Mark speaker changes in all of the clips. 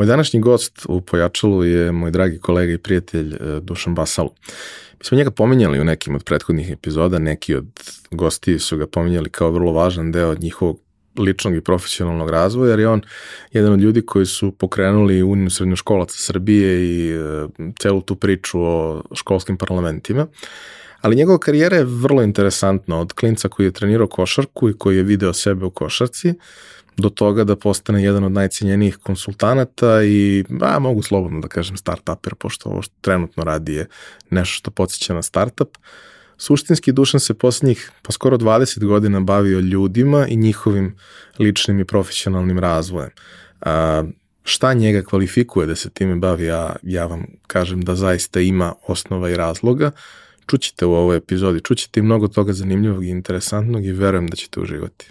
Speaker 1: Moj današnji gost u Pojačalu je moj dragi kolega i prijatelj e, Dušan Basalu. Mi smo njega pominjali u nekim od prethodnih epizoda, neki od gostiji su ga pominjali kao vrlo važan deo njihovog ličnog i profesionalnog razvoja, jer je on jedan od ljudi koji su pokrenuli Uniju srednjoškolaca Srbije i e, celu tu priču o školskim parlamentima. Ali njegova karijera je vrlo interesantna, od klinca koji je trenirao košarku i koji je video sebe u košarci, do toga da postane jedan od najcenjenijih konsultanata i, a, mogu slobodno da kažem start-uper, pošto ovo što trenutno radi je nešto što podsjeća na startup. Suštinski Dušan se poslednjih pa skoro 20 godina bavio ljudima i njihovim ličnim i profesionalnim razvojem. A, šta njega kvalifikuje da se time bavi, ja, ja vam kažem da zaista ima osnova i razloga. Čućete u ovoj epizodi, čućete i mnogo toga zanimljivog i interesantnog i verujem da ćete uživati.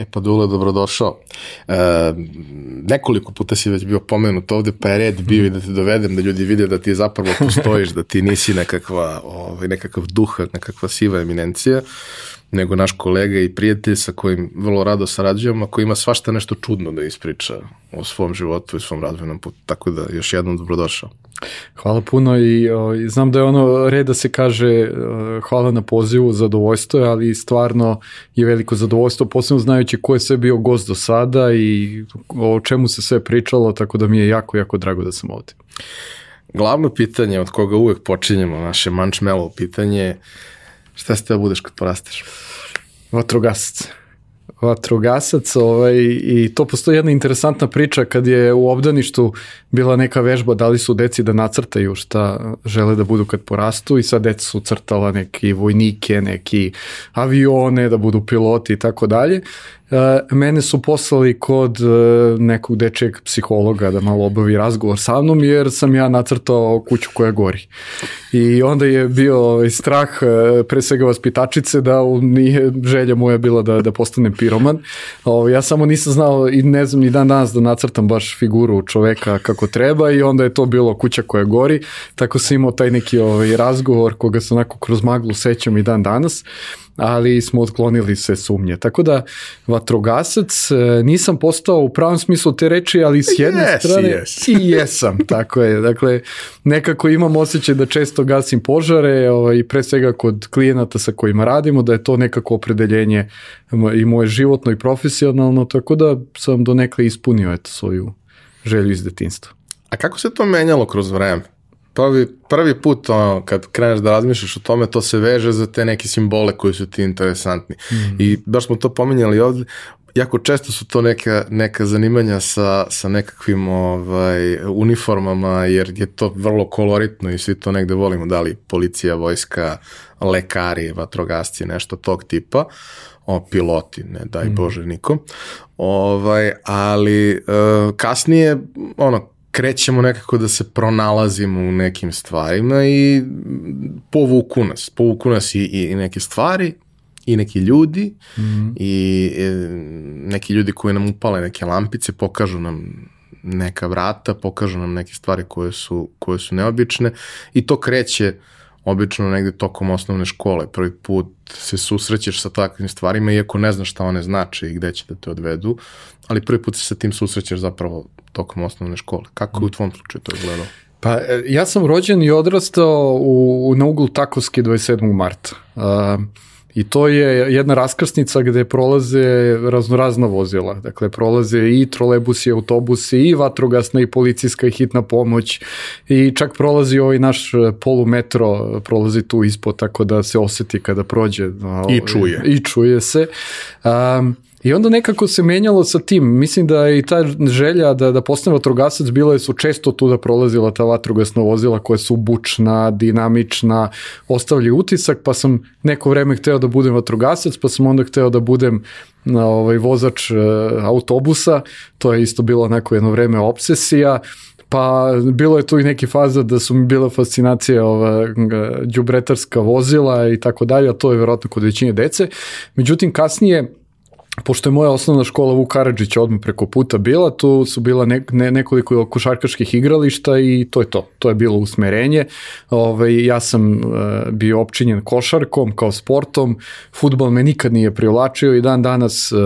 Speaker 1: E pa Dule, dobrodošao. E, nekoliko puta si već bio pomenut ovde, pa je red bio i da te dovedem, da ljudi vide da ti zapravo postojiš, da ti nisi nekakva, ovaj, nekakav duh, nekakva siva eminencija, nego naš kolega i prijatelj sa kojim vrlo rado sarađujemo, koji ima svašta nešto čudno da ispriča o svom životu i svom razvojnom putu. Tako da još jednom dobrodošao.
Speaker 2: Hvala puno i o, znam da je ono red da se kaže o, hvala na pozivu, zadovoljstvo je, ali stvarno je veliko zadovoljstvo, posebno znajući ko je sve bio gost do sada i o čemu se sve pričalo, tako da mi je jako, jako drago da sam ovde.
Speaker 1: Glavno pitanje od koga uvek počinjemo, naše mančmelo pitanje, šta ste da budeš kad porasteš?
Speaker 2: Vatrogasac vatrogasac ovaj, i to postoji jedna interesantna priča kad je u obdaništu bila neka vežba da li su deci da nacrtaju šta žele da budu kad porastu i sad deca su crtala neki vojnike, neki avione da budu piloti i tako dalje mene su poslali kod e, nekog dečeg psihologa da malo obavi razgovor sa mnom jer sam ja nacrtao kuću koja gori. I onda je bio strah e, pre svega vaspitačice da nije želja moja bila da, da postanem piroman. O, ja samo nisam znao i ne znam ni dan danas da nacrtam baš figuru čoveka kako treba i onda je to bilo kuća koja gori. Tako sam imao taj neki ovaj, razgovor koga se onako kroz maglu sećam i dan danas ali smo otklonili sve sumnje. Tako da, vatrogasac, e, nisam postao u pravom smislu te reči, ali s jedne
Speaker 1: yes,
Speaker 2: strane
Speaker 1: yes.
Speaker 2: i jesam, tako je. Dakle, nekako imam osjećaj da često gasim požare ovaj, pre svega kod klijenata sa kojima radimo, da je to nekako opredeljenje i moje životno i profesionalno, tako da sam do nekle ispunio eto, svoju želju iz detinstva.
Speaker 1: A kako se to menjalo kroz vreme? Prvi, prvi put ono, kad kreneš da razmišljaš o tome, to se veže za te neke simbole koji su ti interesantni. Mm. I baš smo to pominjali ovde, jako često su to neka, neka zanimanja sa, sa nekakvim ovaj, uniformama, jer je to vrlo koloritno i svi to negde volimo, da li policija, vojska, lekari, vatrogasci, nešto tog tipa, o, piloti, ne daj mm. Bože nikom, ovaj, ali uh, kasnije, ono, krećemo nekako da se pronalazimo u nekim stvarima i povuku nas. Povuku nas i, i neke stvari i neki ljudi mm -hmm. i e, neki ljudi koji nam upale neke lampice, pokažu nam neka vrata, pokažu nam neke stvari koje su, koje su neobične i to kreće obično negde tokom osnovne škole. Prvi put se susrećeš sa takvim stvarima, iako ne znaš šta one znače i gde će da te odvedu, ali prvi put se sa tim susrećeš zapravo tokom osnovne škole. Kako je u tvom slučaju to izgledalo?
Speaker 2: Pa e, ja sam rođen i odrastao u, na uglu Takovske 27. marta. Uh, I to je jedna raskrsnica gde prolaze raznorazna vozila. Dakle, prolaze i trolebusi, autobusi, i vatrogasna, i policijska, i hitna pomoć. I čak prolazi ovaj naš polumetro, prolazi tu ispod, tako da se oseti kada prođe.
Speaker 1: I čuje.
Speaker 2: I čuje se. Um, I onda nekako se menjalo sa tim. Mislim da i ta želja da, da postane vatrogasac bila je su često tu da prolazila ta vatrogasna vozila koja su bučna, dinamična, ostavljaju utisak, pa sam neko vreme hteo da budem vatrogasac, pa sam onda hteo da budem na ovaj vozač e, autobusa, to je isto bilo onako jedno vreme obsesija, pa bilo je tu i neki faza da su mi bila fascinacija ova đubretarska vozila i tako dalje, a to je verovatno kod većine dece. Međutim, kasnije pošto je moja osnovna škola Vuk Karadžić odmah preko puta bila, tu su bila ne, ne, nekoliko košarkaških igrališta i to je to. To je bilo usmerenje. Ove, ovaj, ja sam uh, bio opčinjen košarkom kao sportom, futbol me nikad nije privlačio i dan danas uh,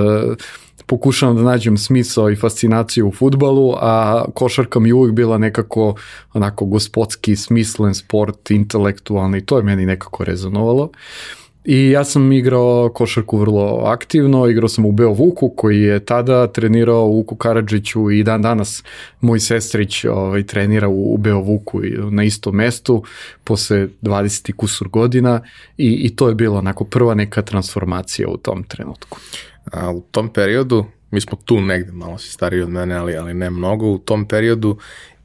Speaker 2: pokušavam da nađem smisao i fascinaciju u futbalu, a košarka mi uvijek bila nekako onako gospodski, smislen sport, intelektualni to je meni nekako rezonovalo. Uh, I ja sam igrao košarku vrlo aktivno, igrao sam u Beovuku koji je tada trenirao u Vuku Karadžiću i dan danas moj sestrić ovaj, trenira u, u Beovuku na istom mestu posle 20 kusur godina i, i to je bilo onako prva neka transformacija u tom trenutku.
Speaker 1: A u tom periodu, mi smo tu negde, malo si stariji od mene, ali, ali ne mnogo, u tom periodu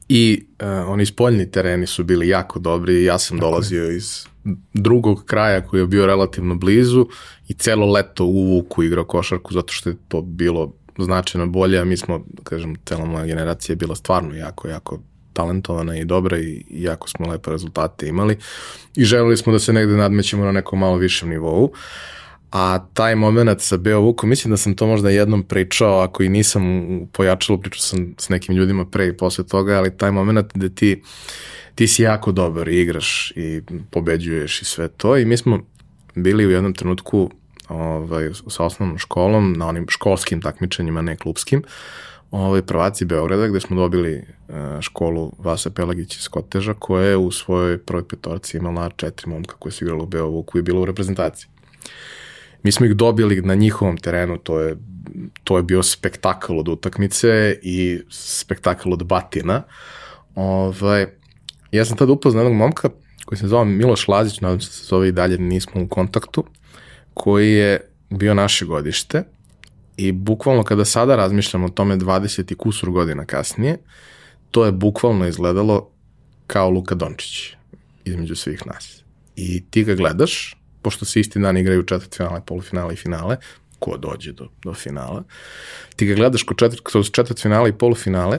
Speaker 1: i uh, oni spoljni tereni su bili jako dobri, ja sam Tako dolazio je. iz drugog kraja koji je bio relativno blizu i celo leto u Vuku igrao košarku zato što je to bilo značajno bolje, a mi smo, kažem, cela moja generacija je bila stvarno jako, jako talentovana i dobra i jako smo lepe rezultate imali i želeli smo da se negde nadmećemo na nekom malo višem nivou. Uh, a taj moment sa Beovukom, mislim da sam to možda jednom pričao, ako i nisam pojačalo, pričao sam s nekim ljudima pre i posle toga, ali taj moment gde ti, ti si jako dobar i igraš i pobeđuješ i sve to i mi smo bili u jednom trenutku ovaj, sa osnovnom školom, na onim školskim takmičenjima, ne klubskim, ovaj, prvaci Beograda, gde smo dobili e, školu Vasa Pelagić iz Koteža, koja je u svojoj prvoj petorci imala četiri momka koji su igrali u Beovuku i bilo u reprezentaciji. Mi smo ih dobili na njihovom terenu, to je, to je bio spektakl od utakmice i spektakl od batina. Ovaj, ja sam tada upoznao jednog momka koji se zove Miloš Lazić, nadam se da se zove i dalje, nismo u kontaktu, koji je bio naše godište i bukvalno kada sada razmišljamo o tome 20 i kusur godina kasnije, to je bukvalno izgledalo kao Luka Dončić između svih nas. I ti ga gledaš pošto se isti dan igraju četvrt finale, polufinale i finale, ko dođe do, do finala, ti ga gledaš kod četvrt, kroz četvrt finale i polufinale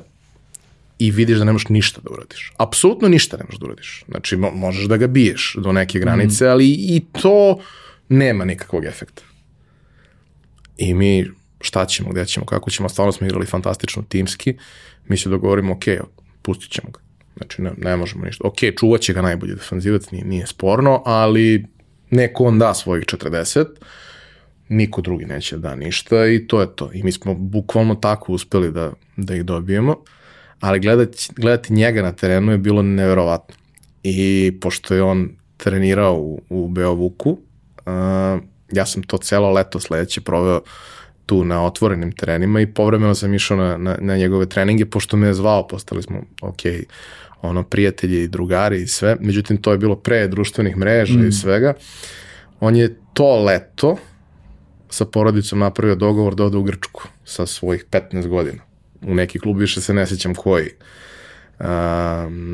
Speaker 1: i vidiš da nemaš ništa da uradiš. Apsolutno ništa ne možeš da uradiš. Znači, mo možeš da ga biješ do neke granice, mm. ali i to nema nikakvog efekta. I mi šta ćemo, gde ćemo, kako ćemo, stvarno smo igrali fantastično timski, mi se dogovorimo, ok, pustit ćemo ga. Znači, ne, ne možemo ništa. Ok, čuvat će ga najbolji defanzivac, nije, nije sporno, ali neko on da svojih 40, niko drugi neće da ništa i to je to. I mi smo bukvalno tako uspeli da, da ih dobijemo, ali gledati, gledati njega na terenu je bilo neverovatno. I pošto je on trenirao u, u Beovuku, uh, ja sam to celo leto sledeće proveo tu na otvorenim terenima i povremeno sam išao na, na, na njegove treninge, pošto me je zvao, postali smo, ok, ono, prijatelji i drugari i sve, međutim to je bilo pre društvenih mreža mm. i svega. On je to leto sa porodicom napravio dogovor da ode u Grčku sa svojih 15 godina. U neki klub više se ne sećam koji. Uh,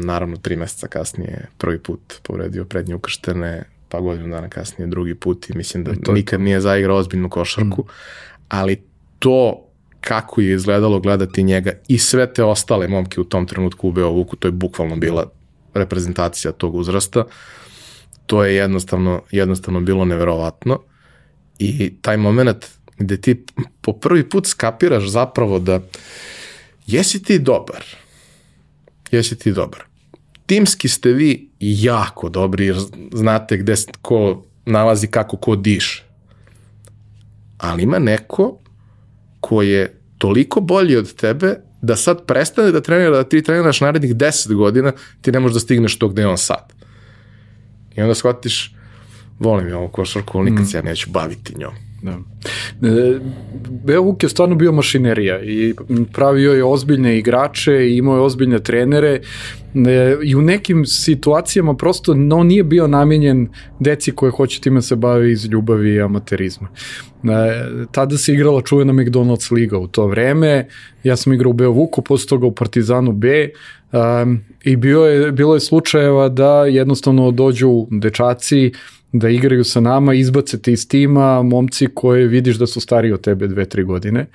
Speaker 1: naravno, tri meseca kasnije prvi put povredio prednje ukrštene, pa godinu dana kasnije drugi put i mislim da I to nikad to. nije zaigrao ozbiljnu košarku, mm. ali to kako je izgledalo gledati njega i sve te ostale momke u tom trenutku u Beovuku, to je bukvalno bila reprezentacija tog uzrasta. To je jednostavno, jednostavno bilo neverovatno i taj moment gde ti po prvi put skapiraš zapravo da jesi ti dobar, jesi ti dobar. Timski ste vi jako dobri jer znate gde ko nalazi kako ko diše. Ali ima neko ko je toliko bolji od tebe da sad prestane da trenira, da ti treniraš narednih 10 godina, ti ne možeš da stigneš to gde je on sad. I onda shvatiš, volim ja ovu košarku, ali nikad mm. se ja neću baviti njom.
Speaker 2: Da. E, Beovuk je stvarno bio mašinerija i pravio je ozbiljne igrače i imao je ozbiljne trenere e, i u nekim situacijama prosto no, nije bio namenjen deci koje hoće time se bavi iz ljubavi i amaterizma. E, tada se igrala čuvena McDonald's liga u to vreme, ja sam igrao u Beovuku, posle toga u Partizanu B, Um, I bio je, bilo je slučajeva da jednostavno dođu dečaci da igraju sa nama, izbacete iz tima momci koje vidiš da su stariji od tebe dve, tri godine.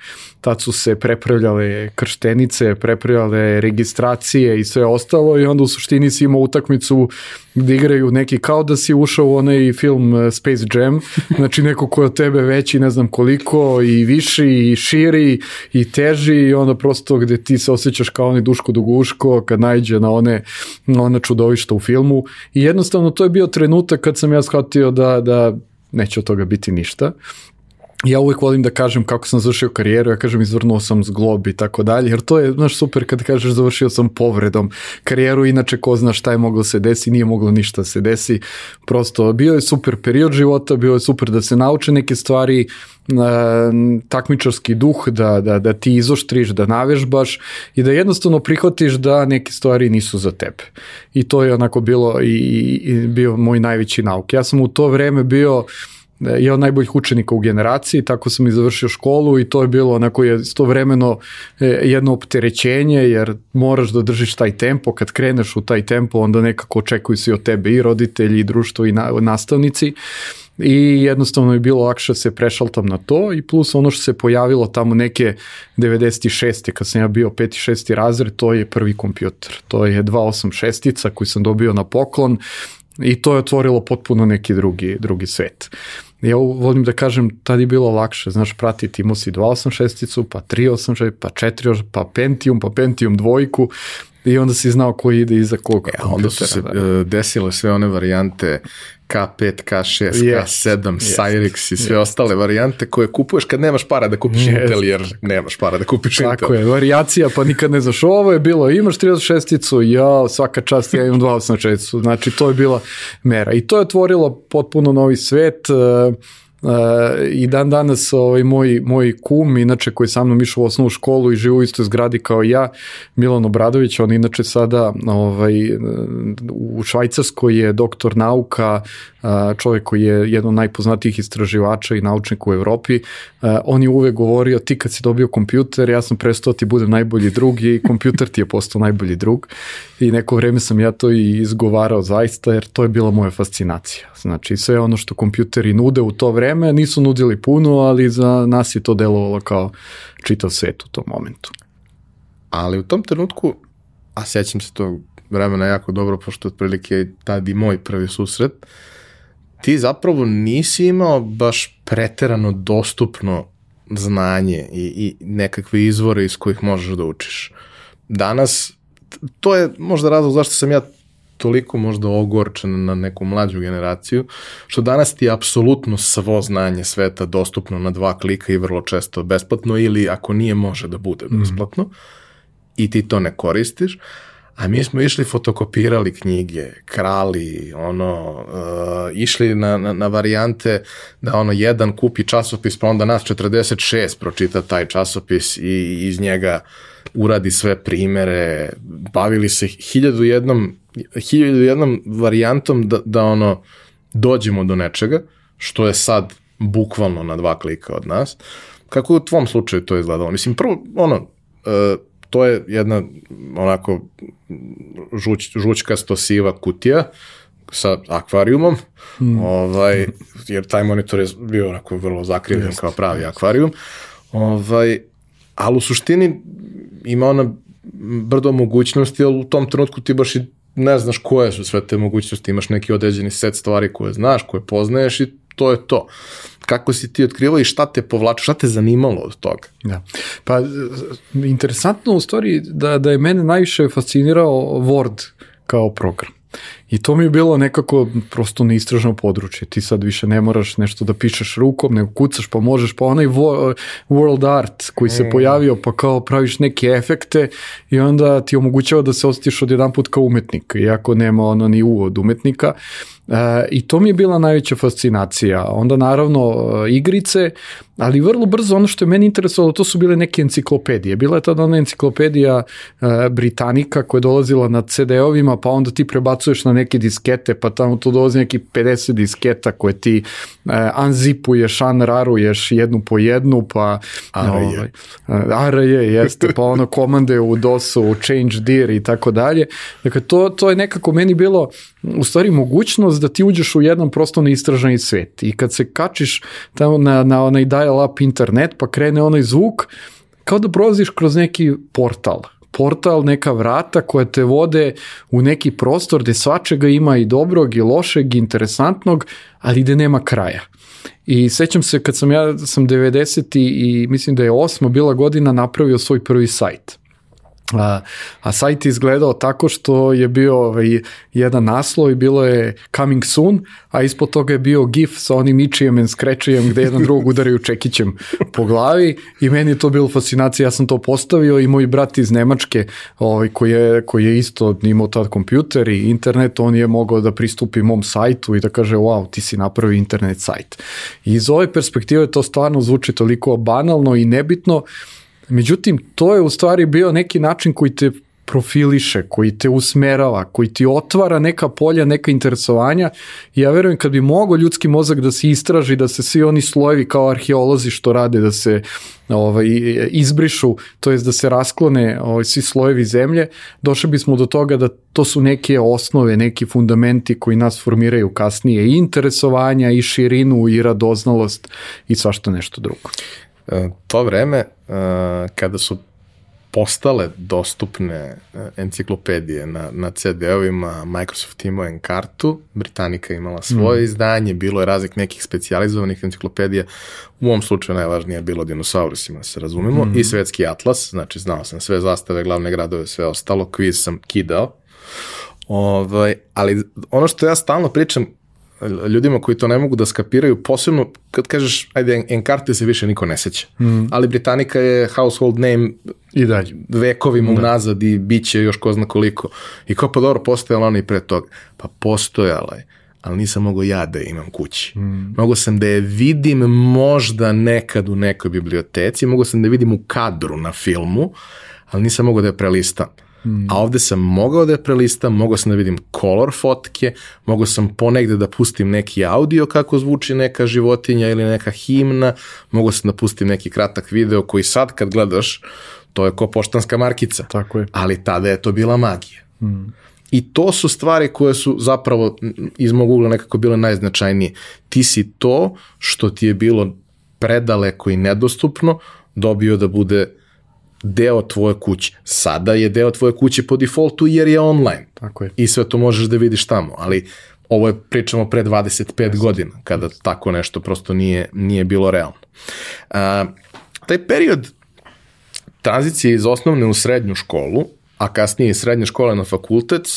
Speaker 2: Tad su se prepravljale krštenice, prepravljale registracije i sve ostalo i onda u suštini si imao utakmicu gde igraju neki kao da si ušao u onaj film eh, Space Jam, znači neko ko je od tebe veći ne znam koliko i viši i širi i teži i onda prosto gde ti se osjećaš kao onaj Duško Duguško kad najđe na one, na one čudovišta u filmu i jednostavno to je bio trenutak kad sam ja shvatio da, da neće od toga biti ništa ja uvek volim da kažem kako sam završio karijeru, ja kažem izvrnuo sam zglob i tako dalje, jer to je, znaš, super kad kažeš završio sam povredom karijeru, inače ko zna šta je moglo se desi, nije moglo ništa da se desi, prosto bio je super period života, bio je super da se nauče neke stvari, takmičarski duh, da, da, da ti izoštriš, da navežbaš i da jednostavno prihvatiš da neke stvari nisu za tebe. I to je onako bilo i, i bio moj najveći nauk. Ja sam u to vreme bio uh, je od najboljih učenika u generaciji, tako sam i završio školu i to je bilo onako istovremeno e, jedno opterećenje jer moraš da držiš taj tempo, kad kreneš u taj tempo onda nekako očekuju se od tebe i roditelji i društvo i na, nastavnici i jednostavno je bilo lakše da se prešaltam na to i plus ono što se pojavilo tamo neke 96. kad sam ja bio 5. 6. razred, to je prvi kompjuter. To je 286 koji sam dobio na poklon i to je otvorilo potpuno neki drugi, drugi svet ja volim da kažem, tad je bilo lakše, znaš, pratiti, imao si 286-icu, pa 386, pa 4, pa Pentium, pa Pentium dvojku, i onda si znao ko ide iza kog
Speaker 1: ja, Onda su se da. desile sve one varijante K5, K6, yes. K7, yes. Cyrix i sve yes. ostale varijante koje kupuješ kad nemaš para da kupiš yes. Intel jer nemaš para da kupiš
Speaker 2: Tako
Speaker 1: Intel.
Speaker 2: Tako je, varijacija pa nikad ne znaš ovo je bilo, imaš 36-icu, ja svaka čast ja imam 286-icu, znači to je bila mera i to je otvorilo potpuno novi svet, uh, Uh, i dan danas ovaj moj moj kum inače koji sa mnom išao u osnovnu školu i živi u istoj zgradi kao ja Milan Obradović on inače sada ovaj u Švajcarskoj je doktor nauka čovjek koji je jedan od najpoznatijih istraživača i naučnika u Evropi, on je uvek govorio ti kad si dobio kompjuter, ja sam prestao da ti budem najbolji drug i kompjuter ti je postao najbolji drug i neko vreme sam ja to i izgovarao zaista jer to je bila moja fascinacija. Znači sve ono što kompjuteri nude u to vreme nisu nudili puno, ali za nas je to delovalo kao čitav svet u tom momentu.
Speaker 1: Ali u tom trenutku, a sećam se tog vremena jako dobro, pošto otprilike tad i moj prvi susret, ti zapravo nisi imao baš preterano dostupno znanje i, i nekakve izvore iz kojih možeš da učiš. Danas, to je možda razlog zašto sam ja toliko možda ogorčen na neku mlađu generaciju, što danas ti je apsolutno svo znanje sveta dostupno na dva klika i vrlo često besplatno ili ako nije može da bude mhm. besplatno mm. i ti to ne koristiš, A mi smo išli, fotokopirali knjige, krali, ono, uh, išli na, na, na varijante da ono, jedan kupi časopis, pa onda nas 46 pročita taj časopis i iz njega uradi sve primere, bavili se hiljadu jednom, hiljadu jednom varijantom da, da ono, dođemo do nečega, što je sad bukvalno na dva klika od nas. Kako u tvom slučaju to izgledalo? Mislim, prvo, ono, uh, to je jedna onako žuć, žućkasto siva kutija sa akvarijumom, mm. ovaj, jer taj monitor je bio onako vrlo zakrivljen kao pravi akvarijum, ovaj, ali u suštini ima ona brdo mogućnosti, ali u tom trenutku ti baš i ne znaš koje su sve te mogućnosti, imaš neki određeni set stvari koje znaš, koje poznaješ i to je to. Kako si ti otkrivao i šta te povlačio, šta te zanimalo od toga?
Speaker 2: Da. Pa, interesantno u stvari da, da je mene najviše fascinirao Word kao program. I to mi je bilo nekako prosto neistražno područje. Ti sad više ne moraš nešto da pišeš rukom, nego kucaš pa možeš, pa onaj vo, world art koji se mm. pojavio, pa kao praviš neke efekte i onda ti omogućava da se osjetiš od jedan put kao umetnik, iako nema ono ni u od umetnika. E, I to mi je bila najveća fascinacija. Onda naravno e, igrice, ali vrlo brzo ono što je meni interesovalo, to su bile neke enciklopedije. Bila je tada ona enciklopedija e, Britanika koja je dolazila na CD-ovima, pa onda ti prebacuješ na neke diskete, pa tamo tu dolazi neki 50 disketa koje ti e, unzipuješ, unraruješ jednu po jednu, pa... Ovaj, ARJ, jeste, pa ono komande u DOS-u, u change dir i tako dalje. Dakle, to, to je nekako meni bilo u stvari mogućnost da ti uđeš u jedan prosto neistraženi svet i kad se kačiš tamo na, na onaj dial-up internet pa krene onaj zvuk, kao da prolaziš kroz neki portal portal, neka vrata koja te vode u neki prostor gde svačega ima i dobrog i lošeg i interesantnog, ali gde nema kraja. I sećam se kad sam ja sam 90. i mislim da je osma bila godina napravio svoj prvi sajt. A, a sajt izgledao tako što je bio ovaj, jedan naslov i bilo je coming soon, a ispod toga je bio gif sa onim ičijem and skrečijem gde jedan drugog udaraju čekićem po glavi i meni je to bilo fascinacija, ja sam to postavio i moj brat iz Nemačke ovaj, koji, je, koji je isto imao tad kompjuter i internet, on je mogao da pristupi mom sajtu i da kaže wow, ti si napravio internet sajt. I iz ove perspektive to stvarno zvuči toliko banalno i nebitno, Međutim, to je u stvari bio neki način koji te profiliše, koji te usmerava, koji ti otvara neka polja, neka interesovanja ja verujem kad bi mogo ljudski mozak da se istraži, da se svi oni slojevi kao arheolozi što rade, da se ovaj, izbrišu, to jest da se rasklone ovaj, svi slojevi zemlje, došli bismo do toga da to su neke osnove, neki fundamenti koji nas formiraju kasnije i interesovanja i širinu i radoznalost i svašta nešto drugo.
Speaker 1: E, to vreme e, kada su postale dostupne e, enciklopedije na, na CD-ovima, Microsoft imao Encartu, Britanika imala svoje mm. izdanje, bilo je razlik nekih specializovanih enciklopedija, u ovom slučaju najvažnije je bilo dinosaurusima, da se razumemo, mm. i svetski atlas, znači znao sam sve zastave, glavne gradove, sve ostalo, kviz sam kidao, ovaj, ali ono što ja stalno pričam, ljudima koji to ne mogu da skapiraju, posebno kad kažeš, ajde, Enkarte se više niko ne seća, mm. ali Britanika je household name
Speaker 2: i dalje
Speaker 1: vekovima da. unazad i bit će još ko zna koliko. I kao pa dobro, postojala ona i pre toga. Pa postojala je ali nisam mogao ja da je imam kući. Mm. Mogao sam da je vidim možda nekad u nekoj biblioteci, mogao sam da je vidim u kadru na filmu, ali nisam mogao da je prelistam. Mm. A ovde sam mogao da je prelistam, mogao sam da vidim kolor fotke, mogao sam ponegde da pustim neki audio kako zvuči neka životinja ili neka himna, mogao sam da pustim neki kratak video koji sad kad gledaš, to je ko poštanska markica.
Speaker 2: Tako je.
Speaker 1: Ali tada je to bila magija. Mm. I to su stvari koje su zapravo iz mog ugla nekako bile najznačajnije. Ti si to što ti je bilo predaleko i nedostupno dobio da bude deo tvoje kuće. Sada je deo tvoje kuće po defaultu jer je online.
Speaker 2: Tako je.
Speaker 1: I sve to možeš da vidiš tamo, ali ovo je pričamo pre 25 Jeste. godina, kada tako nešto prosto nije, nije bilo realno. A, taj period tranzicije iz osnovne u srednju školu, a kasnije iz srednje škole na fakultet,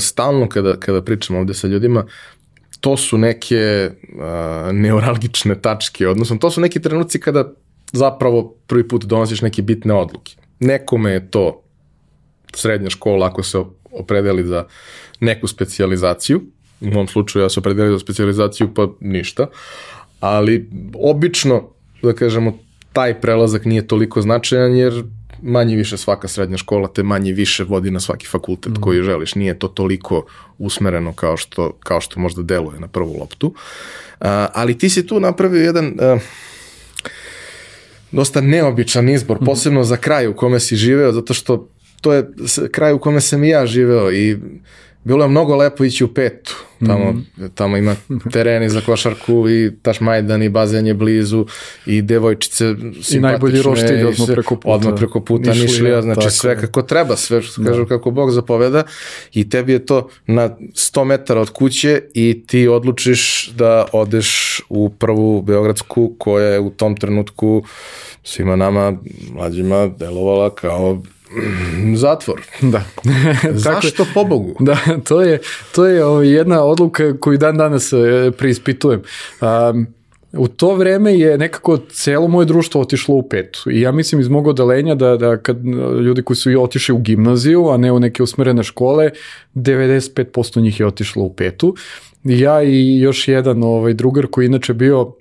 Speaker 1: stalno kada, kada pričam ovde sa ljudima, to su neke uh, neuralgične tačke, odnosno to su neki trenuci kada zapravo prvi put donosiš neke bitne odluke. Nekome je to srednja škola ako se opredeli za neku specijalizaciju, u mom slučaju ja se opredelio za specijalizaciju pa ništa, ali obično, da kažemo, taj prelazak nije toliko značajan jer manje više svaka srednja škola te manje više vodi na svaki fakultet mm. koji želiš. Nije to toliko usmereno kao što, kao što možda deluje na prvu loptu. Uh, ali ti si tu napravio jedan uh, dosta neobičan izbor, mhm. posebno za kraj u kome si živeo, zato što to je kraj u kome sam i ja živeo i bilo je mnogo lepo ići u petu. Tamo, mm. tamo ima tereni za košarku i taš Majdan i bazen je blizu i devojčice simpatične.
Speaker 2: I najbolji roštilj odmah preko puta.
Speaker 1: Odmah preko puta Nišlija, Nišlija znači sve kako treba, sve što da. kažu kako Bog zapoveda i tebi je to na 100 metara od kuće i ti odlučiš da odeš u prvu Beogradsku koja je u tom trenutku svima nama mlađima delovala kao zatvor.
Speaker 2: Da.
Speaker 1: Zašto po Bogu?
Speaker 2: Da, to je, to je ovaj, jedna odluka koju dan danas e, preispitujem. Um, u to vreme je nekako celo moje društvo otišlo u petu i ja mislim iz mog odelenja da, da kad ljudi koji su i otišli u gimnaziju, a ne u neke usmerene škole, 95% njih je otišlo u petu. Ja i još jedan ovaj, drugar koji inače bio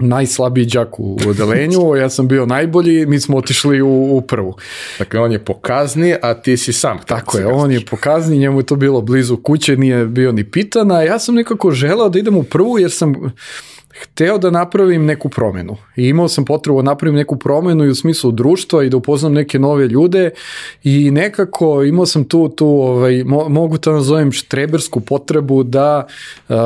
Speaker 2: najslabiji đak u odelenju, ja sam bio najbolji, mi smo otišli u, u prvu.
Speaker 1: Dakle, on je pokazni, a ti si sam.
Speaker 2: Tako je, on je pokazni, njemu je to bilo blizu kuće, nije bio ni pitan, a ja sam nekako želeo da idem u prvu jer sam hteo da napravim neku promenu. I imao sam potrebu da napravim neku promenu i u smislu društva i da upoznam neke nove ljude i nekako imao sam tu, tu ovaj, mo, mogu to da nazovem štrebersku potrebu da uh,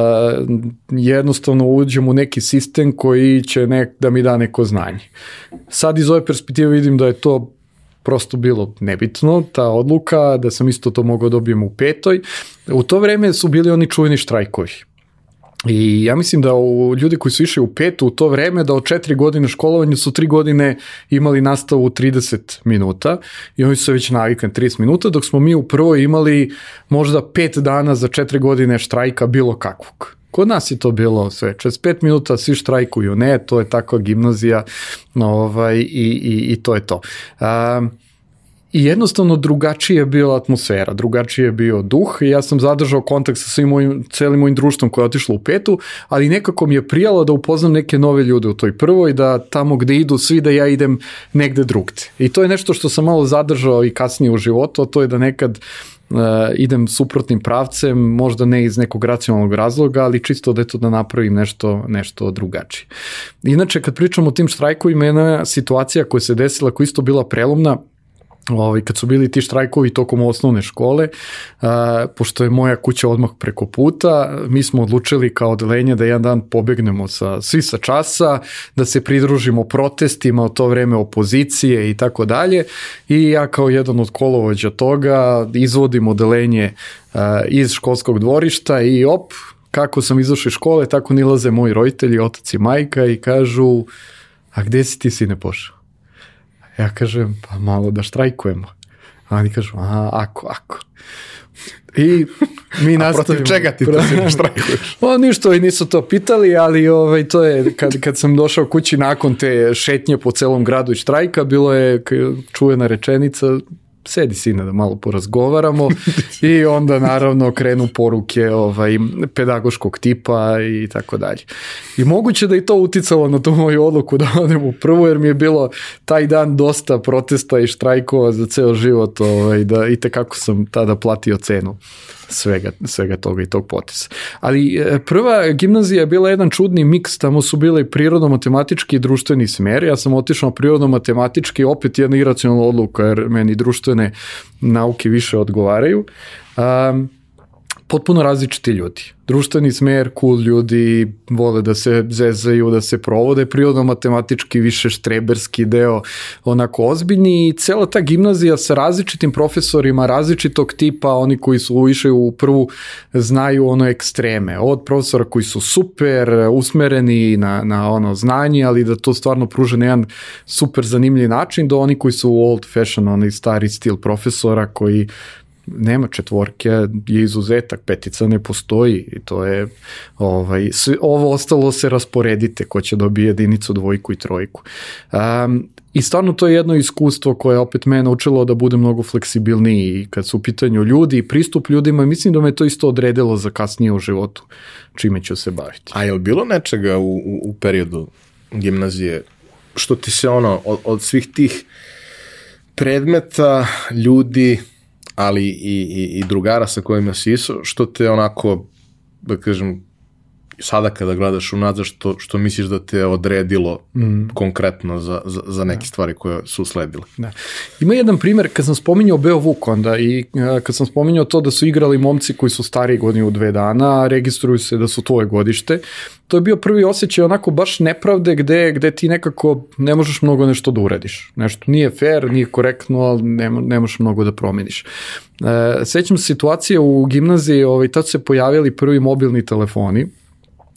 Speaker 2: jednostavno uđem u neki sistem koji će nek, da mi da neko znanje. Sad iz ove perspektive vidim da je to prosto bilo nebitno, ta odluka, da sam isto to mogao da dobijem u petoj. U to vreme su bili oni čuveni štrajkovi I ja mislim da u, ljudi koji su išli u petu u to vreme, da od četiri godine školovanja su tri godine imali nastavu 30 minuta i oni su već navikli 30 minuta, dok smo mi u prvoj imali možda pet dana za četiri godine štrajka bilo kakvog. Kod nas je to bilo sve, 45 minuta svi štrajkuju, ne, to je takva gimnazija ovaj, i, i, i to je to. Um, I jednostavno drugačije je bila atmosfera, drugačije je bio duh i ja sam zadržao kontakt sa svim mojim, celim mojim društvom koje je otišlo u petu, ali nekako mi je prijalo da upoznam neke nove ljude u toj prvoj, da tamo gde idu svi da ja idem negde drugde. I to je nešto što sam malo zadržao i kasnije u životu, a to je da nekad uh, idem suprotnim pravcem, možda ne iz nekog racionalnog razloga, ali čisto da eto da napravim nešto, nešto drugačije. Inače, kad pričamo o tim štrajkovima, jedna situacija koja se desila, koja isto bila prelomna, ovaj, kad su bili ti štrajkovi tokom osnovne škole, a, pošto je moja kuća odmah preko puta, mi smo odlučili kao odelenje da jedan dan pobegnemo sa, svi sa časa, da se pridružimo protestima, od to vreme opozicije i tako dalje i ja kao jedan od kolovođa toga izvodim odelenje a, iz školskog dvorišta i op, kako sam izašao iz škole, tako nilaze moji roditelji, otac i majka i kažu, a gde si ti sine pošao? Ja kažem, pa malo da štrajkujemo. A oni kažu, a, ako, ako. I mi nastavimo. A protiv
Speaker 1: čega ti to da štrajkuješ?
Speaker 2: o, ništa, i nisu to pitali, ali ovaj, to je, kad, kad sam došao kući nakon te šetnje po celom gradu i štrajka, bilo je čuvena rečenica, sedi sine da malo porazgovaramo i onda naravno krenu poruke ovaj, pedagoškog tipa i tako dalje. I moguće da i to uticalo na tu moju odluku da odem u prvu jer mi je bilo taj dan dosta protesta i štrajkova za ceo život ovaj, da i tekako sam tada platio cenu svega, svega toga i tog potisa. Ali e, prva gimnazija je bila jedan čudni miks, tamo su bile prirodno-matematički i društveni smer, ja sam otišao prirodno-matematički, opet jedna iracionalna odluka, jer meni društvene nauke više odgovaraju. Um, potpuno različiti ljudi. Društveni smer, cool ljudi, vole da se zezaju, da se provode, prirodno matematički više štreberski deo, onako ozbiljni i cela ta gimnazija sa različitim profesorima, različitog tipa, oni koji su išli u prvu znaju ono ekstreme, od profesora koji su super, usmereni na, na ono znanje, ali da to stvarno pruže na jedan super zanimljiv način, do oni koji su old fashion, onaj stari stil profesora koji nema četvorke, je izuzetak, petica ne postoji i to je ovaj, sve, ovo ostalo se rasporedite ko će dobije jedinicu, dvojku i trojku. Um, I stvarno to je jedno iskustvo koje opet me naučilo da budem mnogo fleksibilniji kad su u pitanju ljudi i pristup ljudima i mislim da me to isto odredilo za kasnije u životu čime ću se baviti.
Speaker 1: A je li bilo nečega u, u, u periodu gimnazije što ti se ono od, od svih tih predmeta, ljudi, ali i, i, i drugara sa kojima si iso, što te onako, da kažem, sada kada gledaš unazad, što, što misliš da te odredilo mm. konkretno za, za, za neke da. stvari koje su usledile.
Speaker 2: Da. Ima jedan primjer, kad sam spominjao Beo Vuk onda i kad sam spominjao to da su igrali momci koji su stariji godinu u dve dana, registruju se da su tvoje godište, to je bio prvi osjećaj onako baš nepravde gde, gde ti nekako ne možeš mnogo nešto da uradiš. Nešto nije fair, nije korektno, ali ne, ne možeš mnogo da promeniš. E, sećam se situacije u gimnaziji, ovaj, tad se pojavili prvi mobilni telefoni,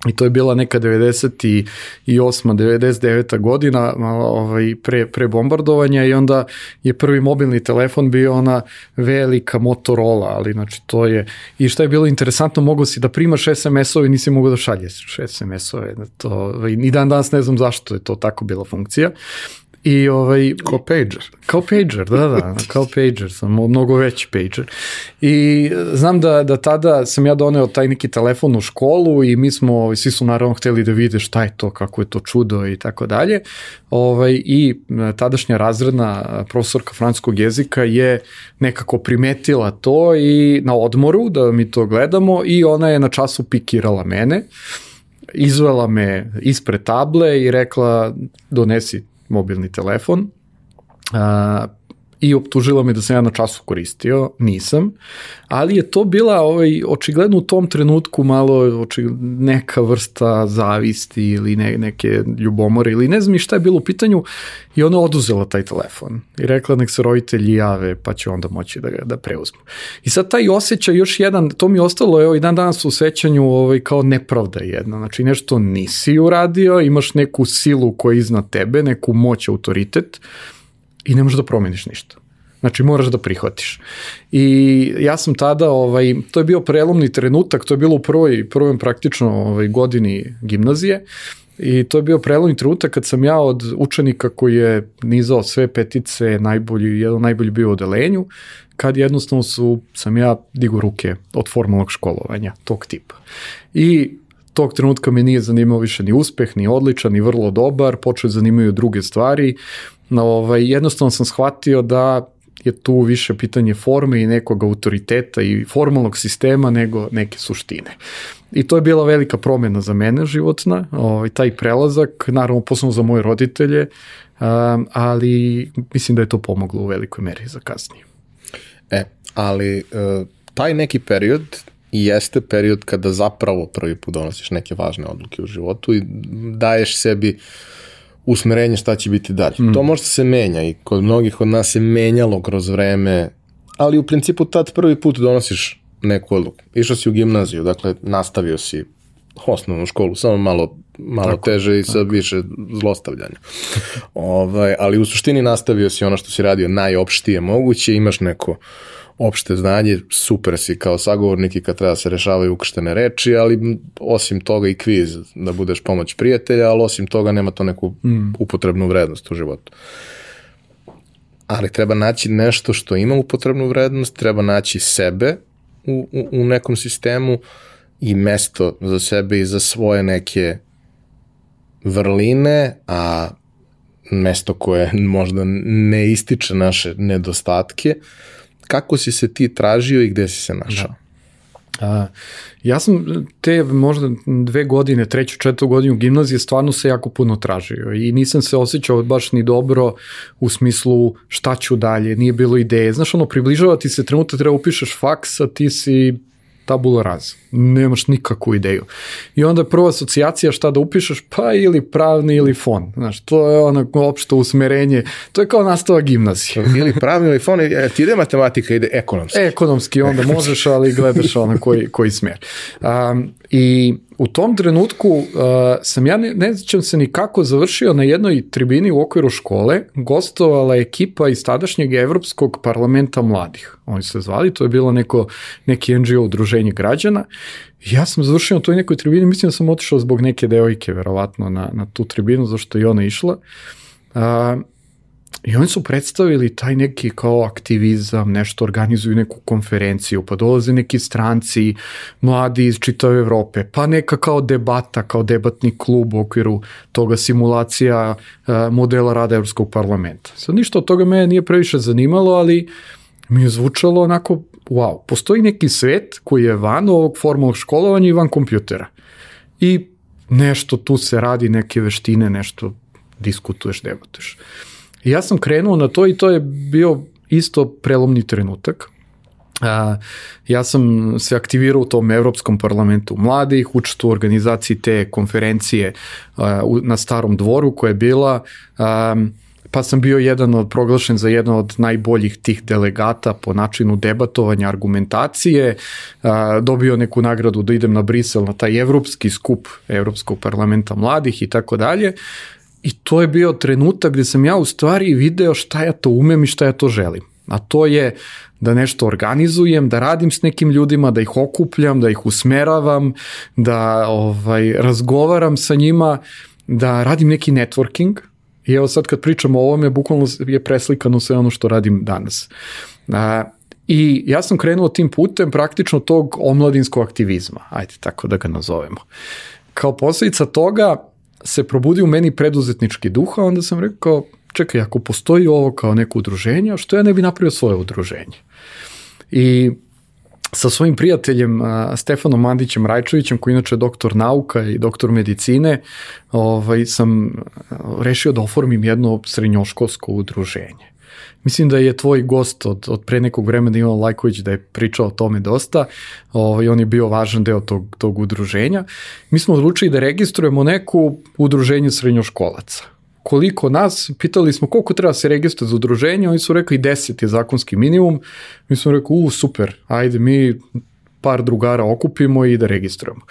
Speaker 2: i to je bila neka 98. 99. godina ovaj, pre, pre bombardovanja i onda je prvi mobilni telefon bio ona velika Motorola, ali znači to je, i šta je bilo interesantno, mogo si da primaš SMS-ove, nisi mogao da šalješ SMS-ove, to, ni dan danas ne znam zašto je to tako bila funkcija, I ovaj,
Speaker 1: kao pager.
Speaker 2: Kao pager, da, da, kao pager, samo mnogo veći pager. I znam da, da tada sam ja doneo taj neki telefon u školu i mi smo, ovaj, svi su naravno hteli da vide šta je to, kako je to čudo i tako dalje. Ovaj, I tadašnja razredna profesorka francuskog jezika je nekako primetila to i na odmoru da mi to gledamo i ona je na času pikirala mene izvela me ispred table i rekla donesi mobilni telefon. A, i optužila me da sam ja na času koristio, nisam, ali je to bila ovaj, očigledno u tom trenutku malo očigledno, neka vrsta zavisti ili ne, neke ljubomore ili ne znam šta je bilo u pitanju i ona oduzela taj telefon i rekla nek se roditelji jave pa će onda moći da ga da preuzmu. I sad taj osjećaj još jedan, to mi je ostalo evo i dan danas u sećanju ovaj, kao nepravda jedna, znači nešto nisi uradio, imaš neku silu koja je iznad tebe, neku moć, autoritet, i ne možeš da promeniš ništa. Znači moraš da prihvatiš. I ja sam tada, ovaj, to je bio prelomni trenutak, to je bilo u prvoj, prvoj praktično ovaj, godini gimnazije i to je bio prelomni trenutak kad sam ja od učenika koji je nizao sve petice, najbolji, jedan najbolji bio u odelenju, kad jednostavno su, sam ja digo ruke od formalnog školovanja, tog tipa. I tog trenutka me nije zanimao više ni uspeh, ni odličan, ni vrlo dobar, počeo zanimaju druge stvari, ovaj, jednostavno sam shvatio da je tu više pitanje forme i nekog autoriteta i formalnog sistema nego neke suštine. I to je bila velika promena za mene životna, ovaj, taj prelazak, naravno posebno za moje roditelje, um, ali mislim da je to pomoglo u velikoj meri za kasnije.
Speaker 1: E, ali uh, taj neki period i jeste period kada zapravo prvi put donosiš neke važne odluke u životu i daješ sebi uh, usmerenje šta će biti dalje. Mm. To možda se menja i kod mnogih od nas se menjalo kroz vreme, ali u principu tad prvi put donosiš neku odluku. Išao si u gimnaziju, dakle nastavio si osnovnu školu, samo malo, malo tako, teže i sa više zlostavljanja. ovaj, ali u suštini nastavio si ono što si radio najopštije moguće, imaš neko opšte znanje, super si kao sagovornik i kad treba da se rešavaju ukrštene reči, ali osim toga i kviz da budeš pomoć prijatelja, ali osim toga nema to neku mm. upotrebnu vrednost u životu. Ali treba naći nešto što ima upotrebnu vrednost, treba naći sebe u, u, u nekom sistemu i mesto za sebe i za svoje neke vrline, a mesto koje možda ne ističe naše nedostatke, uh, kako si se ti tražio i gde si se našao? Da.
Speaker 2: A, ja sam te možda dve godine, treću, četvrtu godinu gimnazije stvarno se jako puno tražio i nisam se osjećao baš ni dobro u smislu šta ću dalje, nije bilo ideje. Znaš, ono, približava ti se trenutak, treba upišeš faks, a ti si tabula raz. Nemaš nikakvu ideju. I onda prva asocijacija šta da upišeš, pa ili pravni ili fon. Znaš, to je ono opšto usmerenje. To je kao nastava gimnazija.
Speaker 1: ili pravni ili fon, e, ti ide matematika, ide ekonomski.
Speaker 2: Ekonomski, onda možeš, ali gledaš ono koji, koji smer. Um, I u tom trenutku uh, sam ja, ne, ne znam se ni kako, završio na jednoj tribini u okviru škole, gostovala ekipa iz tadašnjeg Evropskog parlamenta mladih. Oni se zvali, to je bilo neko, neki NGO udruženje građana. Ja sam završio na toj nekoj tribini, mislim da sam otišao zbog neke devojke, verovatno, na, na tu tribinu, zašto je ona išla. Uh, I oni su predstavili taj neki kao aktivizam, nešto organizuju neku konferenciju, pa dolaze neki stranci, mladi iz čitave Evrope, pa neka kao debata, kao debatni klub u okviru toga simulacija modela rada Evropskog parlamenta. Sad ništa od toga me nije previše zanimalo, ali mi je zvučalo onako, wow, postoji neki svet koji je van ovog formalnog školovanja i van kompjutera. I nešto tu se radi, neke veštine, nešto diskutuješ, debatuješ. I ja sam krenuo na to i to je bio isto prelomni trenutak. A, ja sam se aktivirao u tom Evropskom parlamentu mladih, učestvo u organizaciji te konferencije a, u, na Starom dvoru koja je bila a, pa sam bio jedan od proglašen za jedan od najboljih tih delegata po načinu debatovanja, argumentacije, dobio neku nagradu da idem na Brisel na taj evropski skup Evropskog parlamenta mladih i tako dalje. I to je bio trenutak gde sam ja u stvari video šta ja to umem i šta ja to želim. A to je da nešto organizujem, da radim s nekim ljudima, da ih okupljam, da ih usmeravam, da ovaj, razgovaram sa njima, da radim neki networking. I evo sad kad pričamo o ovome, bukvalno je preslikano sve ono što radim danas. A, I ja sam krenuo tim putem praktično tog omladinskog aktivizma, ajde tako da ga nazovemo. Kao posljedica toga se probudi u meni preduzetnički duh, a onda sam rekao, čekaj, ako postoji ovo kao neko udruženje, što ja ne bi napravio svoje udruženje? I sa svojim prijateljem Stefanom Mandićem Rajčevićem, koji inače je doktor nauka i doktor medicine, ovaj, sam rešio da oformim jedno srednjoškolsko udruženje. Mislim da je tvoj gost od, od pre nekog vremena Ivan Lajković da je pričao o tome dosta ovaj, on je bio važan deo tog, tog udruženja. Mi smo odlučili da registrujemo neku udruženje srednjoškolaca koliko nas, pitali smo koliko treba se registrati za udruženje, oni su rekli 10 je zakonski minimum, mi smo rekli, u, super, ajde mi par drugara okupimo i da registrujemo.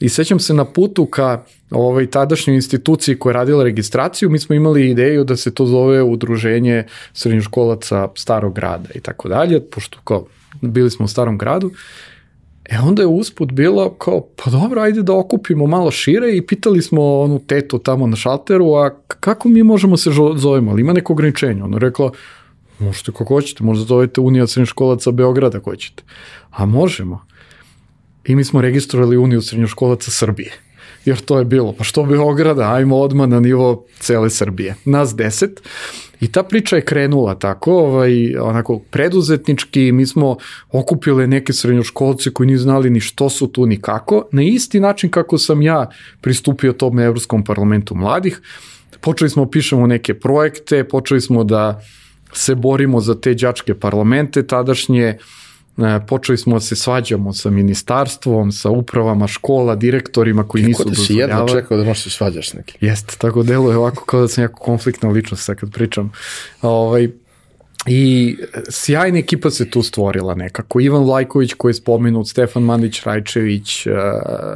Speaker 2: I sećam se na putu ka ovaj, tadašnjoj instituciji koja je radila registraciju, mi smo imali ideju da se to zove udruženje srednjoškolaca starog grada i tako dalje, pošto kao bili smo u starom gradu E onda je usput bilo kao, pa dobro, ajde da okupimo malo šire i pitali smo onu tetu tamo na šalteru, a kako mi možemo se zovemo, ali ima neko ograničenje? Ona rekla, možete kako hoćete, možda zovete Unija srednjoškolaca Beograda ako hoćete. A možemo. I mi smo registrovali Uniju srednjoškolaca Srbije. Jer to je bilo, pa što Beograda, ajmo odmah na nivo cele Srbije. Nas deset I ta priča je krenula tako, ovaj, onako preduzetnički, mi smo okupile neke srednjoškolce koji nisu znali ni što su tu ni kako, na isti način kako sam ja pristupio tom Evropskom parlamentu mladih. Počeli smo pišemo neke projekte, počeli smo da se borimo za te đačke parlamente tadašnje, uh, počeli smo da se svađamo sa ministarstvom, sa upravama škola, direktorima koji nisu dozvoljavali.
Speaker 1: Kako da si jedno čekao da možeš se svađaš s nekim?
Speaker 2: Jeste, tako deluje ovako kao da sam jako konfliktna ličnost sad kad pričam. Ovaj, I sjajna ekipa se tu stvorila nekako. Ivan Lajković koji je spomenut, Stefan Mandić Rajčević, uh,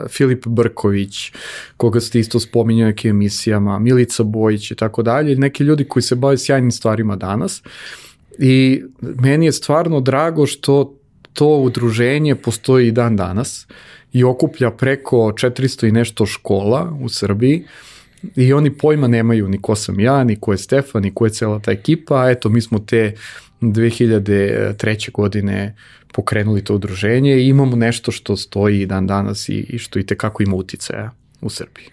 Speaker 2: Filip Brković, koga ste isto spominjali nekim emisijama, Milica Bojić i tako dalje. Neki ljudi koji se bave sjajnim stvarima danas. I meni je stvarno drago što to udruženje postoji i dan danas i okuplja preko 400 i nešto škola u Srbiji i oni pojma nemaju ni ko sam ja, ni ko je Stefan, ni ko je cela ta ekipa, a eto mi smo te 2003. godine pokrenuli to udruženje i imamo nešto što stoji dan danas i, i što i tekako ima uticaja u Srbiji.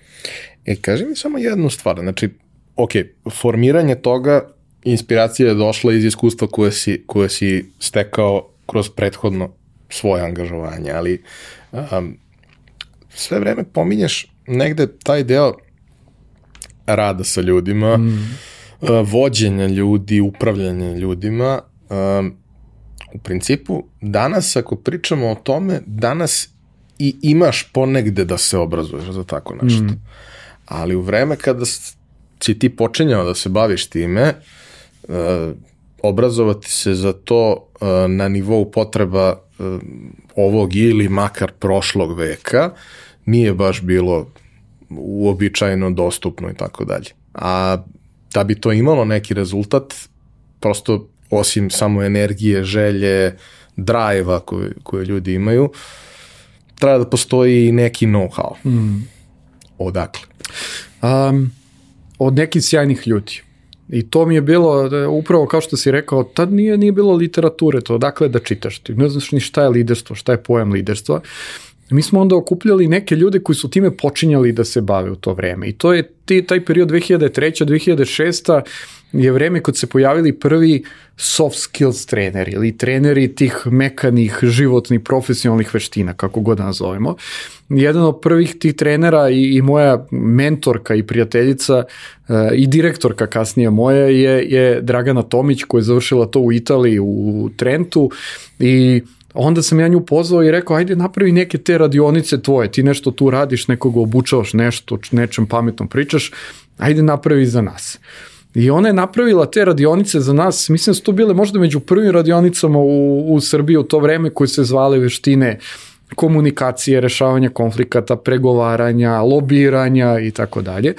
Speaker 1: E, kaži mi samo jednu stvar, znači, ok, formiranje toga, inspiracija je došla iz iskustva koje si, koje si stekao kroz prethodno svoje angažovanje, ali um, sve vreme pominješ negde taj deo rada sa ljudima, mm. uh, vođenja ljudi, upravljanja ljudima. Um, u principu, danas ako pričamo o tome, danas i imaš ponegde da se obrazuješ za tako nešto. Mm. Ali u vreme kada si ti počinjao da se baviš time, uh, obrazovati se za to uh, na nivou potreba uh, ovog ili makar prošlog veka nije baš bilo uobičajeno dostupno i tako dalje. A da bi to imalo neki rezultat, prosto osim samo energije, želje, drajeva koje, koje ljudi imaju, treba da postoji neki know-how. Mm. Odakle?
Speaker 2: Um, od nekih sjajnih ljudi. I to mi je bilo, upravo kao što si rekao, tad nije, nije bilo literature, to dakle da čitaš, ti ne znaš ni šta je liderstvo, šta je pojam liderstva. Mi smo onda okupljali neke ljude koji su time počinjali da se bave u to vreme. I to je ti, taj period 2003. 2006 je vreme kad se pojavili prvi soft skills treneri ili treneri tih mekanih, životnih, profesionalnih veština, kako god da nazovemo. Jedan od prvih tih trenera i, i moja mentorka i prijateljica uh, i direktorka kasnije moja je, je Dragana Tomić koja je završila to u Italiji, u Trentu i onda sam ja nju pozvao i rekao, ajde napravi neke te radionice tvoje, ti nešto tu radiš, nekoga obučavaš nešto, nečem pametnom pričaš, ajde napravi za nas. I ona je napravila te radionice za nas, mislim da su to bile možda među prvim radionicama u, u Srbiji u to vreme koje se zvale veštine komunikacije, rešavanja konflikata, pregovaranja, lobiranja i tako dalje.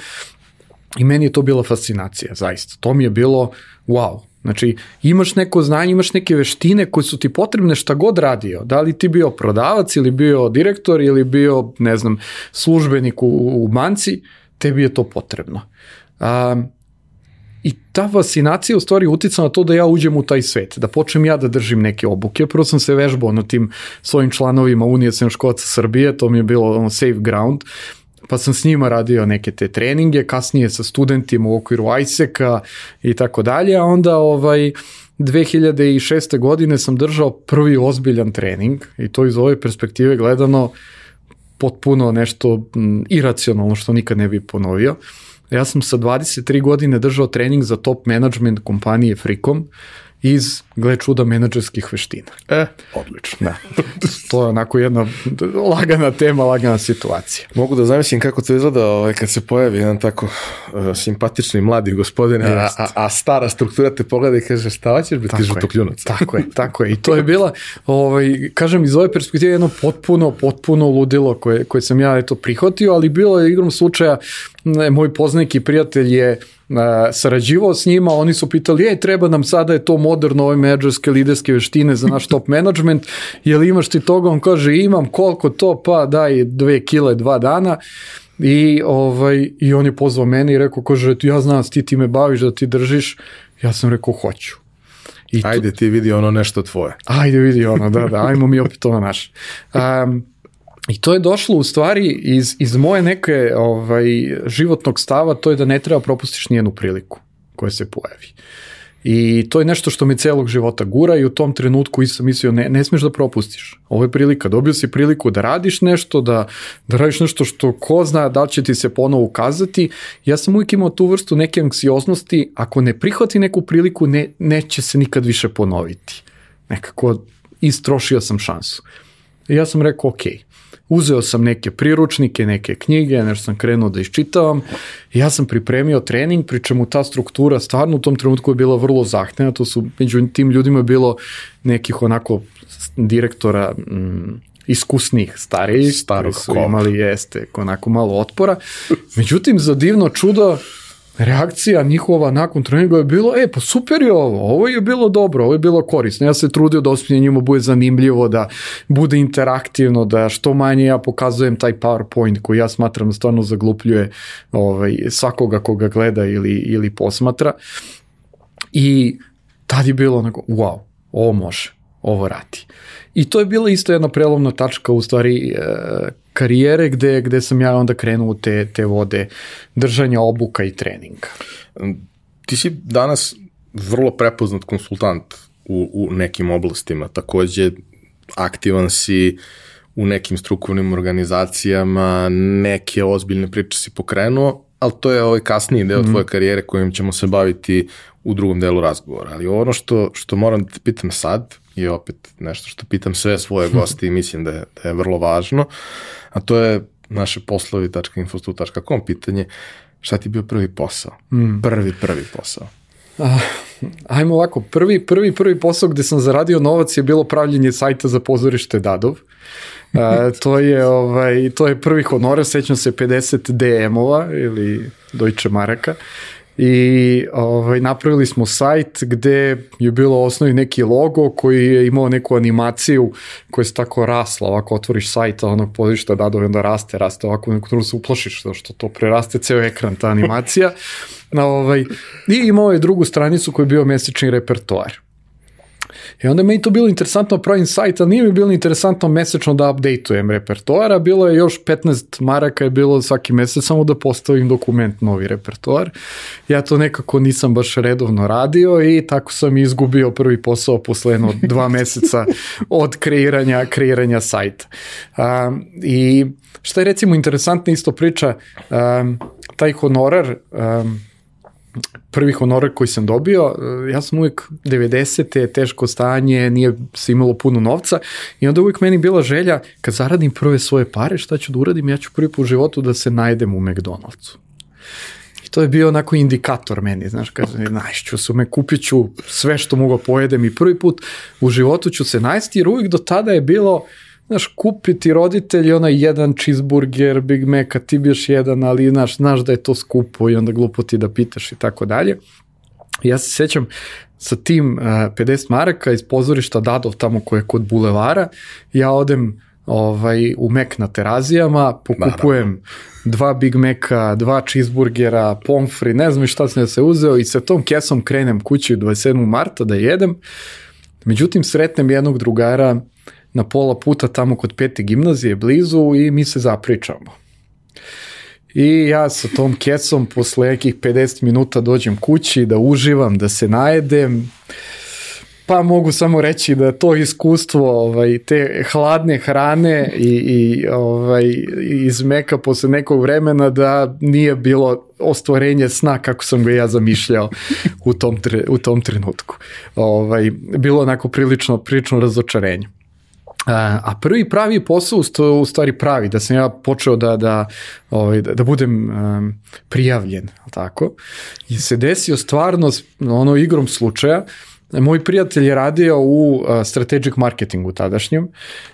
Speaker 2: I meni je to bila fascinacija, zaista. To mi je bilo wow. Znači, imaš neko znanje, imaš neke veštine koje su ti potrebne šta god radio. Da li ti bio prodavac ili bio direktor ili bio, ne znam, službenik u, u banci, tebi je to potrebno. Um, I ta fascinacija u stvari utica na to da ja uđem u taj svet, da počnem ja da držim neke obuke. Prvo sam se vežbao na tim svojim članovima Unije Sremškovaca Srbije, to mi je bilo ono, safe ground, pa sam s njima radio neke te treninge, kasnije sa studentima u okviru ISEC-a i tako dalje, a onda ovaj, 2006. godine sam držao prvi ozbiljan trening i to iz ove perspektive gledano potpuno nešto iracionalno što nikad ne bi ponovio. Ja sam sa 23 godine držao trening za top management kompanije Fricom iz, gle čuda, menadžerskih veština.
Speaker 1: E, odlično.
Speaker 2: Da. To je onako jedna lagana tema, lagana situacija.
Speaker 1: Mogu da zamislim kako to izgleda ovaj, kad se pojavi jedan tako uh, simpatični mladi gospodin, a, a, a, stara struktura te pogleda i kaže šta hoćeš biti žutokljunac.
Speaker 2: Tako je, tako je. I to je bila, ovaj, kažem, iz ove perspektive jedno potpuno, potpuno ludilo koje, koje sam ja eto prihvatio, ali bilo je igrom slučaja, moj poznanik i prijatelj je sarađivao s njima, oni su pitali, ej, treba nam sada je to moderno, ove menadžerske liderske veštine za naš top management, jel imaš ti toga? On kaže, imam, koliko to? Pa daj dve kile, dva dana. I, ovaj, I on je pozvao mene i rekao, kaže, ja znam da ti ti me baviš, da ti držiš. Ja sam rekao, hoću.
Speaker 1: I Ajde ti vidi ono nešto tvoje.
Speaker 2: Ajde vidi ono, da, da, ajmo mi opet ovo naš. Um, I to je došlo u stvari iz, iz moje neke ovaj, životnog stava, to je da ne treba propustiš nijednu priliku koja se pojavi. I to je nešto što me celog života gura i u tom trenutku i sam mislio ne, ne smeš da propustiš. Ovo je prilika, dobio si priliku da radiš nešto, da, da radiš nešto što ko zna da će ti se ponovo ukazati. Ja sam uvijek imao tu vrstu neke anksioznosti, ako ne prihvati neku priliku, ne, neće se nikad više ponoviti. Nekako istrošio sam šansu. I ja sam rekao, okej, okay, uzeo sam neke priručnike, neke knjige, nešto sam krenuo da iščitavam. Ja sam pripremio trening, pričemu ta struktura stvarno u tom trenutku je bila vrlo zahtevna, to su među tim ljudima je bilo nekih onako direktora mm, iskusnih, starijih,
Speaker 1: Starog
Speaker 2: koji su kova. imali jeste onako malo otpora. Međutim, za divno čudo, reakcija njihova nakon treninga je bilo, e, pa super je ovo, ovo je bilo dobro, ovo je bilo korisno. Ja se trudio da osmijenje njima bude zanimljivo, da bude interaktivno, da što manje ja pokazujem taj PowerPoint koji ja smatram da stvarno zaglupljuje ovaj, svakoga koga gleda ili, ili posmatra. I tad je bilo onako, wow, ovo može, ovo radi. I to je bila isto jedna prelomna tačka u stvari e, karijere gde, gde sam ja onda krenuo te, te vode držanja obuka i treninga.
Speaker 1: Ti si danas vrlo prepoznat konsultant u, u nekim oblastima, takođe aktivan si u nekim strukovnim organizacijama, neke ozbiljne priče si pokrenuo, ali to je ovaj kasniji deo mm. tvoje karijere kojim ćemo se baviti u drugom delu razgovora. Ali ono što, što moram da te pitam sad, je opet nešto što pitam sve svoje goste i mislim da je, da je vrlo važno, a to je naše poslovi.infostu.com pitanje šta ti je bio prvi posao? Mm. Prvi, prvi posao.
Speaker 2: Uh, ajmo ovako, prvi, prvi, prvi posao gde sam zaradio novac je bilo pravljenje sajta za pozorište Dadov. Uh, to je ovaj to je prvi honor, sećam se 50 DM-ova ili Deutsche Maraka i ovaj, napravili smo sajt gde je bilo osnovi neki logo koji je imao neku animaciju koja se tako rasla, ovako otvoriš sajt, a onog podišta da onda raste, raste ovako, neko se uplašiš što to preraste ceo ekran, ta animacija. ovaj, I imao je drugu stranicu koji je bio mesečni repertoar. I onda meni to bilo interesantno pravim sajt, ali nije mi bilo interesantno mesečno da updateujem repertoara, bilo je još 15 maraka je bilo svaki mesec samo da postavim dokument novi repertoar. Ja to nekako nisam baš redovno radio i tako sam izgubio prvi posao posle jedno dva meseca od kreiranja, kreiranja sajta. Um, I šta je recimo interesantna isto priča, um, taj honorar um, prvi honorar koji sam dobio, e, ja sam uvijek 90. teško stanje, nije se imalo puno novca i onda uvijek meni bila želja kad zaradim prve svoje pare, šta ću da uradim, ja ću prvi put u životu da se najedem u McDonald'su to je bio onako indikator meni, znaš, kaže, najšću su me, kupit ću sve što mogu pojedem i prvi put u životu ću se najsti, jer uvijek do tada je bilo, znaš, kupiti roditelji onaj jedan cheeseburger, Big Mac, a ti biš jedan, ali znaš, znaš da je to skupo i onda glupo ti da pitaš i tako dalje. Ja se sećam sa tim uh, 50 maraka iz pozorišta Dadov tamo koje je kod bulevara, ja odem ovaj, u Mek na terazijama, pokupujem Naravno. dva Big Maca, dva cheeseburgera, pomfri, ne znam šta sam ja se uzeo i sa tom kesom krenem kući 27. marta da jedem. Međutim, sretnem jednog drugara na pola puta tamo kod pete gimnazije blizu i mi se zapričamo. I ja sa tom kesom posle nekih 50 minuta dođem kući da uživam, da se najedem. Pa mogu samo reći da to iskustvo ovaj, te hladne hrane i, i ovaj, iz meka posle nekog vremena da nije bilo ostvarenje sna kako sam ga ja zamišljao u tom, tre, u tom trenutku. Ovaj, bilo onako prilično, prilično razočarenje. A prvi pravi posao, u stvari pravi, da sam ja počeo da, da, ovaj, da, da budem um, prijavljen, tako, i se desio stvarno ono igrom slučaja, moj prijatelj je radio u strategic marketingu tadašnjem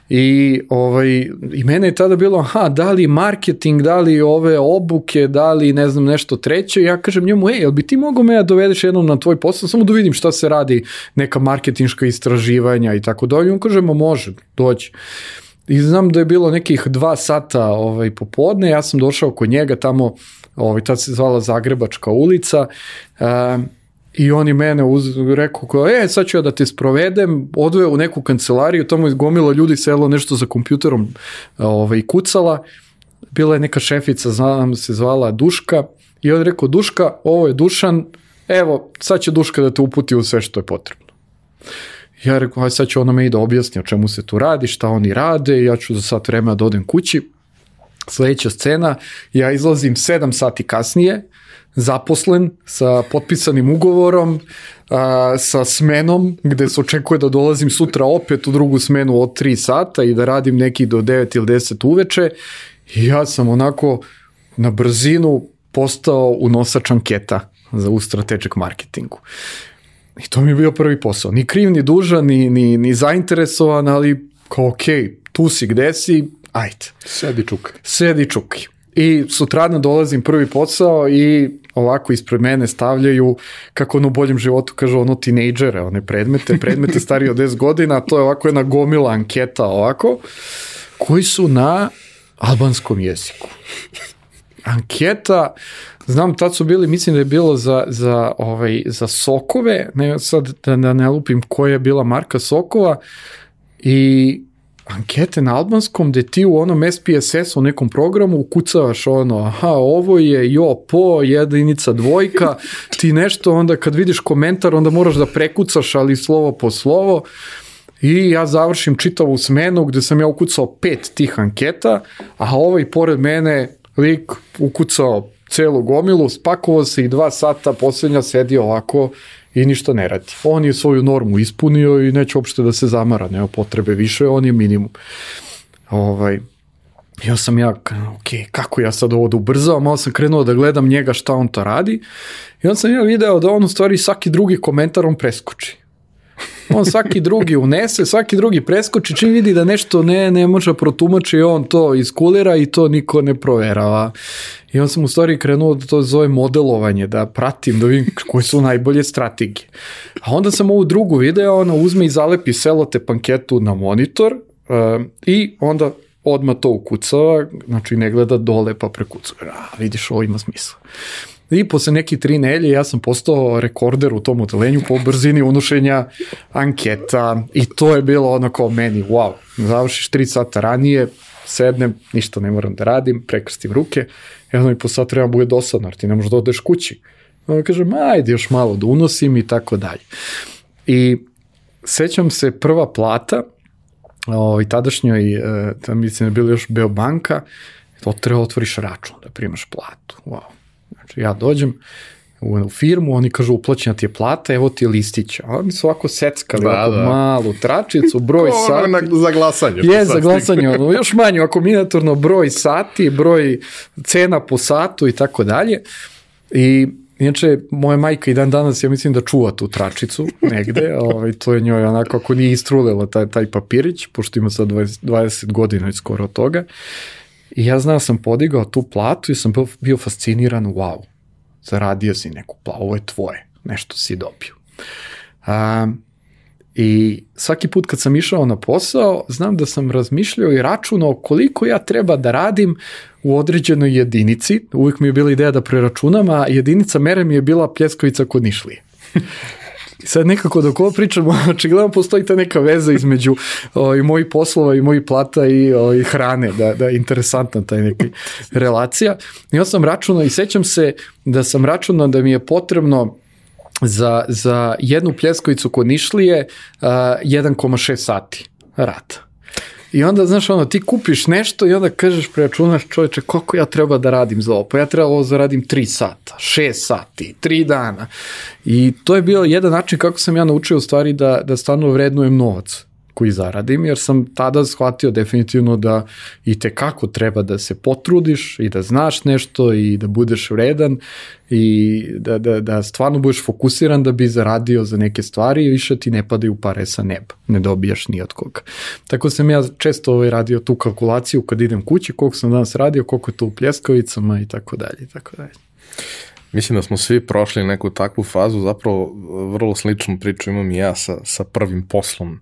Speaker 2: i, ovaj, i mene je tada bilo, aha, da li marketing, da li ove obuke, da li ne znam nešto treće, ja kažem njemu, ej, jel bi ti mogo me dovedeš jednom na tvoj posao, samo da vidim šta se radi, neka marketinška istraživanja i tako dalje, on kaže, ma može, doći. I znam da je bilo nekih dva sata ovaj, popodne, ja sam došao kod njega tamo, ovaj, tad se zvala Zagrebačka ulica, uh, I oni mene uz, rekao kao, e, sad ću ja da te sprovedem, odveo u neku kancelariju, tamo je gomila ljudi selo nešto za kompjuterom ovaj, kucala, bila je neka šefica, znam se zvala Duška, i on rekao, Duška, ovo je Dušan, evo, sad će Duška da te uputi u sve što je potrebno. Ja rekao, aj sad će ona me i da objasni o čemu se tu radi, šta oni rade, ja ću za sat vremena da odem kući. Sledeća scena, ja izlazim 7 sati kasnije, zaposlen sa potpisanim ugovorom, a, sa smenom gde se očekuje da dolazim sutra opet u drugu smenu od 3 sata i da radim neki do 9 ili 10 uveče i ja sam onako na brzinu postao unosač anketa za u marketingu. I to mi je bio prvi posao. Ni kriv, ni dužan, ni, ni, ni zainteresovan, ali kao ok, tu si, gde si, ajde.
Speaker 1: Sedi čuk.
Speaker 2: Sedi čuk. I sutradno dolazim prvi posao i ovako ispred mene stavljaju, kako ono u boljem životu kažu, ono tinejdžere, one predmete, predmete stari od 10 godina, to je ovako jedna gomila anketa ovako, koji su na albanskom jeziku. Anketa, znam, tad su bili, mislim da je bilo za, za, ovaj, za sokove, ne, sad da, da ne lupim koja je bila marka sokova, i ankete na albanskom gde ti u onom SPSS u nekom programu ukucavaš ono, aha, ovo je jo, po, jedinica, dvojka, ti nešto onda kad vidiš komentar onda moraš da prekucaš, ali slovo po slovo. I ja završim čitavu smenu gde sam ja ukucao pet tih anketa, a ovaj pored mene lik ukucao celu gomilu, spakovao se i dva sata, poslednja sedi ovako i ništa ne radi. On je svoju normu ispunio i neće uopšte da se zamara, nema potrebe više, on je minimum. Ovaj, ja sam ja, ok, kako ja sad ovo da ubrzavam, malo sam krenuo da gledam njega šta on to radi i on sam ja video da on u stvari svaki drugi komentar on preskoči. On svaki drugi unese, svaki drugi preskoči, čim vidi da nešto ne, ne može protumači, on to iskulira i to niko ne proverava. I on sam u stvari krenuo da to zove modelovanje, da pratim, da vidim koje su najbolje strategije. A onda sam ovu drugu video, ono uzme i zalepi selote panketu na monitor uh, i onda odma to ukucava, znači ne gleda dole pa prekucava. A, vidiš, ovo ima smisla. I posle neke tri nelje ja sam postao rekorder u tom odelenju po brzini unošenja anketa i to je bilo ono kao meni, wow, završiš tri sata ranije, sednem, ništa ne moram da radim, prekrstim ruke, jedno i po sat treba bude dosadno, jer ti ne možeš da odeš kući. Onda kažem, ajde još malo da unosim i tako dalje. I sećam se prva plata, ovaj, tadašnjoj, e, tam mislim da je bila još Beobanka, to treba otvoriš račun da primaš platu. Wow. Znači ja dođem, u, firmu, oni kažu uplaćena ti je plata, evo ti je listić. A oni su ovako seckali, da, ovako da. malu tračicu, broj sati.
Speaker 1: Na, za glasanje.
Speaker 2: Je, za glasanje, ono, još manje, ovako miniaturno broj sati, broj cena po satu i tako dalje. I Inače, moja majka i dan danas, ja mislim da čuva tu tračicu negde, ovaj, to je njoj onako, ako nije istrulila taj, taj papirić, pošto ima sad 20, 20 godina i skoro od toga. I ja znam, da sam podigao tu platu i sam bio, bio fasciniran, wow, zaradio si neku platu, ovo je tvoje, nešto si dobio. Um, I svaki put kad sam išao na posao, znam da sam razmišljao i računao koliko ja treba da radim u određenoj jedinici. Uvijek mi je bila ideja da preračunam, a jedinica mere mi je bila pljeskavica kod Nišlije. I sad nekako dok ovo pričam, očigledno postoji ta neka veza između o, i mojih poslova i mojih plata i, o, i hrane, da, da je interesantna taj neki relacija. I ja sam računao i sećam se da sam računao da mi je potrebno za, za jednu pljeskovicu kod Nišlije uh, 1,6 sati rata. I onda, znaš, ono, ti kupiš nešto i onda kažeš, preračunaš čoveče, koliko ja treba da radim za ovo? Pa ja treba ovo zaradim 3 sata, 6 sati, 3 dana. I to je bio jedan način kako sam ja naučio u stvari da, da stvarno vrednujem novac koji zaradim, jer sam tada shvatio definitivno da i te kako treba da se potrudiš i da znaš nešto i da budeš vredan i da, da, da stvarno budeš fokusiran da bi zaradio za neke stvari i više ti ne padaju pare sa neba, ne dobijaš ni od koga. Tako sam ja često ovaj radio tu kalkulaciju kad idem kući, koliko sam danas radio, koliko je to u pljeskavicama i tako dalje tako dalje.
Speaker 1: Mislim da smo svi prošli neku takvu fazu, zapravo vrlo sličnu priču imam i ja sa, sa prvim poslom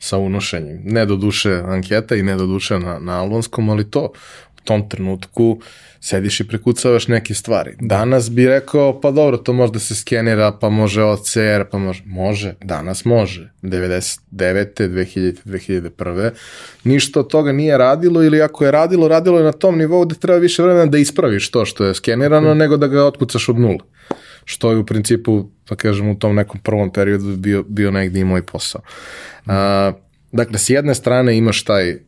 Speaker 1: sa unošenjem. Ne do duše anketa i ne do duše na, na albonskom, ali to u tom trenutku sediš i prekucavaš neke stvari. Danas bi rekao, pa dobro, to može da se skenira, pa može OCR, pa može. Može, danas može. 99. 2000. 2001. Ništa od toga nije radilo ili ako je radilo, radilo je na tom nivou da treba više vremena da ispraviš to što je skenirano, mm. nego da ga otkucaš od nula. Što je u principu, da kažem, u tom nekom prvom periodu bio, bio negdje i moj posao. Uh, dakle, s jedne strane imaš taj uh,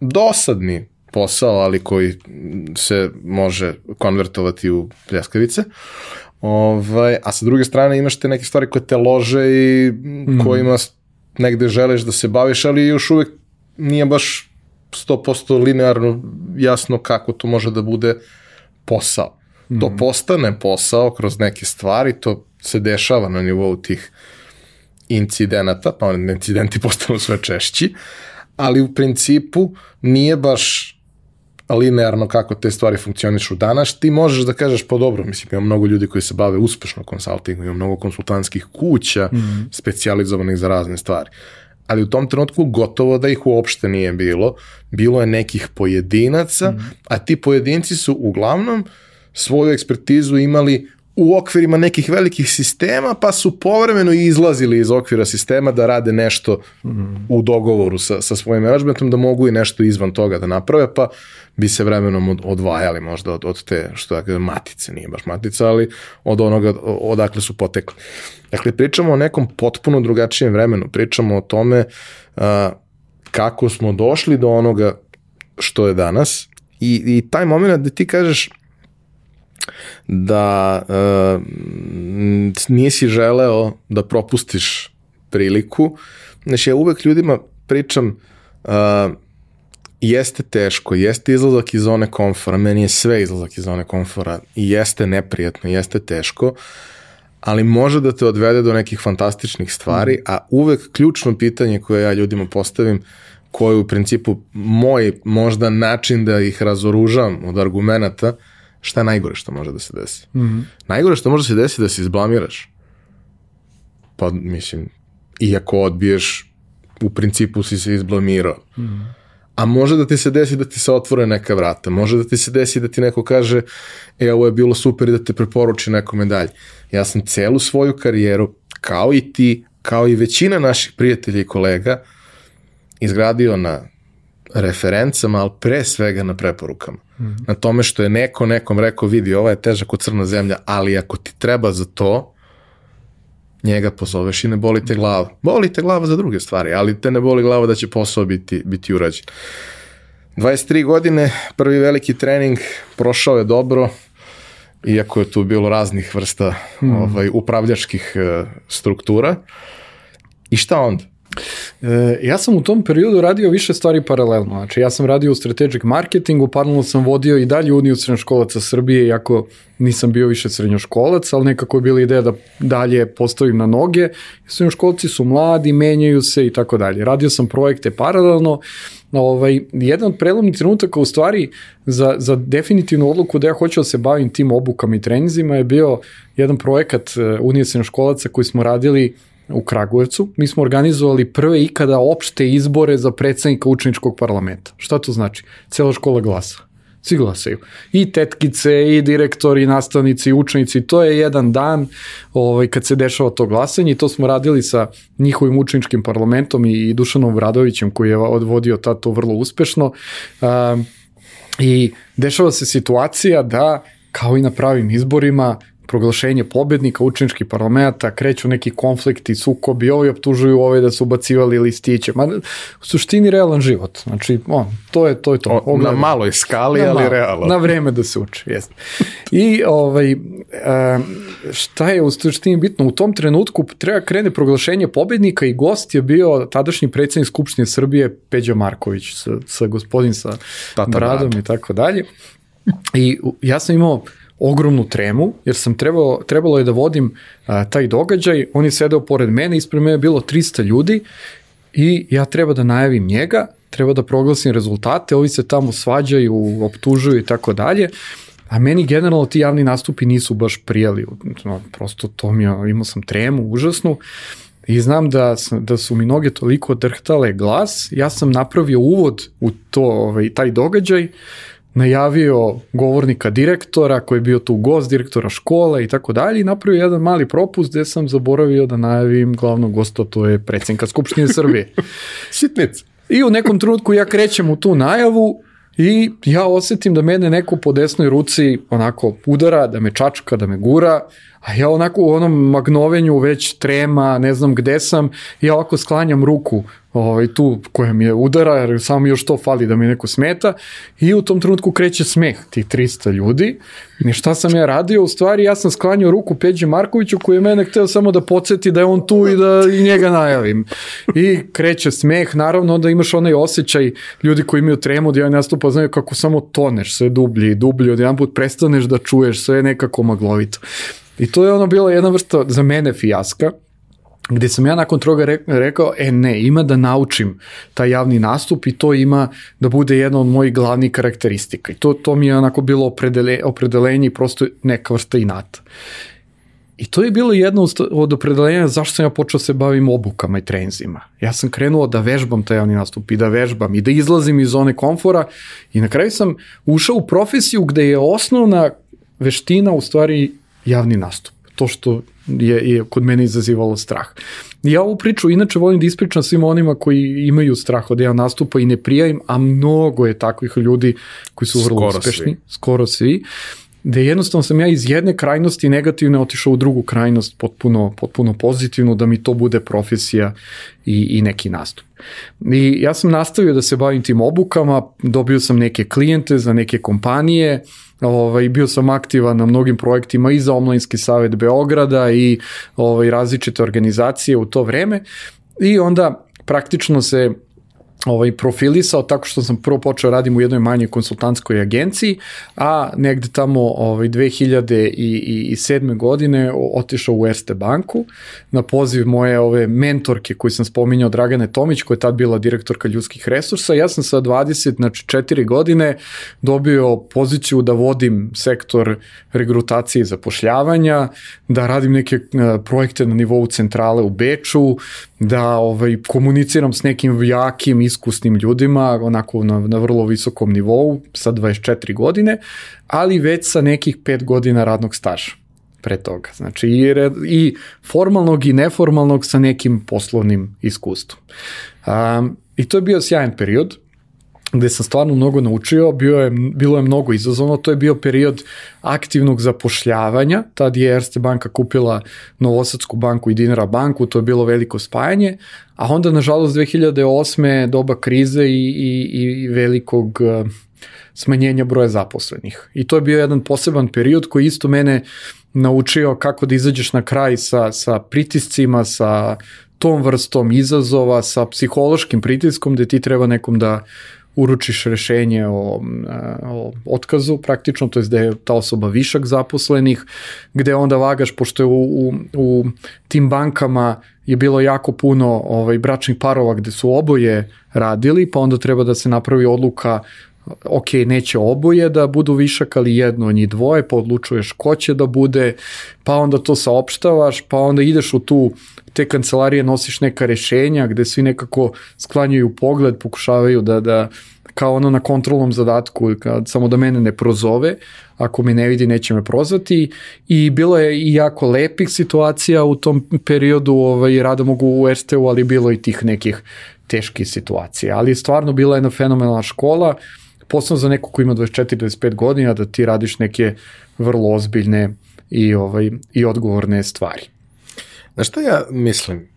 Speaker 1: dosadni posao, ali koji se može konvertovati u pljeskavice. Ovaj, a sa druge strane imaš te neke stvari koje te lože i mm. kojima negde želiš da se baviš, ali još uvek nije baš 100% linearno jasno kako to može da bude posao. Mm. To postane posao kroz neke stvari, to se dešava na nivou tih incidenata, pa incidenti postanu sve češći, ali u principu nije baš linearno kako te stvari funkcionišu danas, ti možeš da kažeš pa dobro, mislim ima mnogo ljudi koji se bave uspešno konsultingom, ima mnogo konsultantskih kuća mm. specijalizovanih za razne stvari. Ali u tom trenutku gotovo da ih uopšte nije bilo. Bilo je nekih pojedinaca, mm. a ti pojedinci su uglavnom svoju ekspertizu imali u okvirima nekih velikih sistema, pa su povremeno izlazili iz okvira sistema da rade nešto u dogovoru sa, sa svojim managementom, da mogu i nešto izvan toga da naprave, pa bi se vremenom odvajali možda od, od te, što da matice, nije baš matica, ali od onoga odakle su potekli. Dakle, pričamo o nekom potpuno drugačijem vremenu, pričamo o tome uh, kako smo došli do onoga što je danas i, i taj moment da ti kažeš da uh, nisi želeo da propustiš priliku. Znači, ja uvek ljudima pričam uh, jeste teško, jeste izlazak iz zone komfora, meni je sve izlazak iz zone komfora i jeste neprijatno, jeste teško, ali može da te odvede do nekih fantastičnih stvari, a uvek ključno pitanje koje ja ljudima postavim, koje je u principu moj možda način da ih razoružam od argumenta, uh, šta je najgore što može da se desi? Mm -hmm. Najgore što može da se desi da se izblamiraš. Pa, mislim, iako odbiješ, u principu si se izblamirao. Mm -hmm. A može da ti se desi da ti se otvore neka vrata. Može da ti se desi da ti neko kaže e, ovo je bilo super i da te preporuči nekome dalje. Ja sam celu svoju karijeru, kao i ti, kao i većina naših prijatelja i kolega, izgradio na referencama, ali pre svega na preporukama. Mm -hmm. Na tome što je neko nekom rekao, vidi, ova je težak u crna zemlja, ali ako ti treba za to, njega pozoveš i ne boli te glava. Boli te glava za druge stvari, ali te ne boli glava da će posao biti, biti urađen. 23 godine, prvi veliki trening, prošao je dobro, iako je tu bilo raznih vrsta mm. ovaj, upravljačkih uh, struktura. I šta onda?
Speaker 2: E, ja sam u tom periodu radio više stvari paralelno. Znači, ja sam radio u strategic marketingu, paralelno sam vodio i dalje Uniju srednjoškolaca Srbije, iako nisam bio više srednjoškolac, ali nekako je bila ideja da dalje postavim na noge. Srednjoškolci su mladi, menjaju se i tako dalje. Radio sam projekte paralelno, ovaj, jedan od prelomnih trenutaka u stvari za, za definitivnu odluku da ja hoću da se bavim tim obukama i trenizima je bio jedan projekat e, Unije srednjoškolaca koji smo radili u Kragujevcu. Mi smo organizovali prve ikada opšte izbore za predsednika učeničkog parlamenta. Šta to znači? Cela škola glasa. Svi glasaju. I tetkice, i direktori, i nastavnici, i učenici. To je jedan dan ovaj, kad se dešava to glasanje i to smo radili sa njihovim učeničkim parlamentom i Dušanom Vradovićem koji je odvodio tad to vrlo uspešno. I dešava se situacija da kao i na pravim izborima proglašenje pobednika učeničkih parlamenta, kreću neki konflikti, sukobi, ovi optužuju ove da su ubacivali listiće. Ma, u suštini realan život. Znači, on, to je to. Je to.
Speaker 1: O, na maloj skali, na ali malo, realno.
Speaker 2: Na vreme da se uči, jest. I ovaj, šta je u suštini bitno? U tom trenutku treba krene proglašenje pobednika i gost je bio tadašnji predsednik Skupštine Srbije Peđa Marković sa, sa gospodin sa Tata bradom i tako dalje. I ja sam imao ogromnu tremu, jer sam trebalo, trebalo je da vodim a, taj događaj, on je sedeo pored mene, ispred mene je bilo 300 ljudi i ja treba da najavim njega, treba da proglasim rezultate, ovi se tamo svađaju, optužuju i tako dalje, a meni generalno ti javni nastupi nisu baš prijeli, no, prosto to mi je, imao sam tremu užasnu, I znam da, da su mi noge toliko drhtale glas, ja sam napravio uvod u to, ovaj, taj događaj, najavio govornika direktora koji je bio tu gost direktora škole i tako dalje i napravio jedan mali propust gde sam zaboravio da najavim glavnog gosta, to je predsednika Skupštine Srbije.
Speaker 1: Sitnic.
Speaker 2: I u nekom trenutku ja krećem u tu najavu i ja osetim da mene neko po desnoj ruci onako udara, da me čačka, da me gura, a ja onako u onom magnovenju već trema, ne znam gde sam, ja ovako sklanjam ruku ovaj, tu koja mi je udara, jer samo još to fali da mi neko smeta i u tom trenutku kreće smeh tih 300 ljudi. I šta sam ja radio? U stvari ja sam sklanjao ruku Peđe Markoviću koji je mene hteo samo da podsjeti da je on tu i da i njega najavim. I kreće smeh, naravno onda imaš onaj osjećaj ljudi koji imaju tremu da ja nastupa znaju kako samo toneš sve dublje i dublje, od jedan put prestaneš da čuješ sve nekako maglovito. I to je ono bilo jedna vrsta za mene fijaska, gde sam ja nakon toga rekao, e ne, ima da naučim taj javni nastup i to ima da bude jedna od mojih glavnih karakteristika. I to, to mi je onako bilo opredele, opredelenje i prosto neka vrsta inata. I to je bilo jedno od opredelenja zašto sam ja počeo da se bavim obukama i trenzima. Ja sam krenuo da vežbam taj javni nastup i da vežbam i da izlazim iz zone komfora i na kraju sam ušao u profesiju gde je osnovna veština u stvari javni nastup. To što je, je kod mene izazivalo strah. Ja ovu priču inače volim da ispričam svima onima koji imaju strah od jedan nastupa i ne prijavim, a mnogo je takvih ljudi koji su vrlo skoro uspešni, svi. skoro svi, da jednostavno sam ja iz jedne krajnosti negativne otišao u drugu krajnost potpuno, potpuno pozitivno, da mi to bude profesija i, i neki nastup. I ja sam nastavio da se bavim tim obukama, dobio sam neke klijente za neke kompanije, Ovaj, bio sam aktivan na mnogim projektima i za Omlinski savet Beograda i ovaj, različite organizacije u to vreme i onda praktično se ovaj, profilisao tako što sam prvo počeo radim u jednoj manjoj konsultantskoj agenciji, a negde tamo ovaj, 2007. godine otišao u Erste banku na poziv moje ove mentorke koju sam spominjao Dragane Tomić koja je tad bila direktorka ljudskih resursa. Ja sam sa 20, znači 4 godine dobio poziciju da vodim sektor regrutacije i zapošljavanja, da radim neke projekte na nivou centrale u Beču, da ovaj, komuniciram s nekim jakim, iskusnim ljudima, onako na, na vrlo visokom nivou, sa 24 godine, ali već sa nekih 5 godina radnog staža pre toga. Znači i, i formalnog i neformalnog sa nekim poslovnim iskustvom. Um, I to je bio sjajan period gde sam stvarno mnogo naučio, bio je, bilo je mnogo izazovno, to je bio period aktivnog zapošljavanja, tad je Erste banka kupila Novosadsku banku i Dinara banku, to je bilo veliko spajanje, a onda nažalost 2008. doba krize i, i, i velikog uh, smanjenja broja zaposlenih. I to je bio jedan poseban period koji isto mene naučio kako da izađeš na kraj sa, sa pritiscima, sa tom vrstom izazova sa psihološkim pritiskom gde ti treba nekom da uručiš rešenje o, o otkazu praktično, to je da je ta osoba višak zaposlenih, gde onda vagaš, pošto je u, u, u tim bankama je bilo jako puno ovaj, bračnih parova gde su oboje radili, pa onda treba da se napravi odluka ok, neće oboje da budu višak, ali jedno od njih dvoje, pa odlučuješ ko će da bude, pa onda to saopštavaš, pa onda ideš u tu te kancelarije nosiš neka rešenja gde svi nekako sklanjuju pogled, pokušavaju da, da kao ono na kontrolnom zadatku, kad, samo da mene ne prozove, ako me ne vidi neće me prozvati. I bilo je i jako lepih situacija u tom periodu, ovaj, rada mogu u RST-u, ali bilo i tih nekih teških situacija, ali stvarno bila jedna fenomenalna škola, posebno za neko ko ima 24-25 godina, da ti radiš neke vrlo ozbiljne i, ovaj, i odgovorne stvari.
Speaker 1: Znaš šta ja mislim,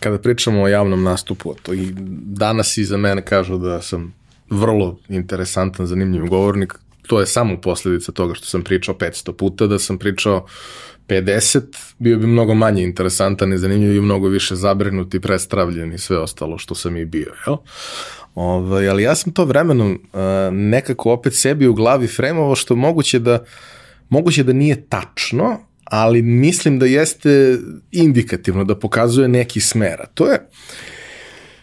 Speaker 1: kada pričamo o javnom nastupu, to i danas i za mene kažu da sam vrlo interesantan, zanimljiv govornik, to je samo posledica toga što sam pričao 500 puta, da sam pričao 50, bio bi mnogo manje interesantan i zanimljiv i mnogo više zabrinut i prestravljen i sve ostalo što sam i bio, jel? Ovaj, ali ja sam to vremenom uh, nekako opet sebi u glavi fremovo što moguće da moguće da nije tačno, ali mislim da jeste indikativno, da pokazuje neki smera. To je,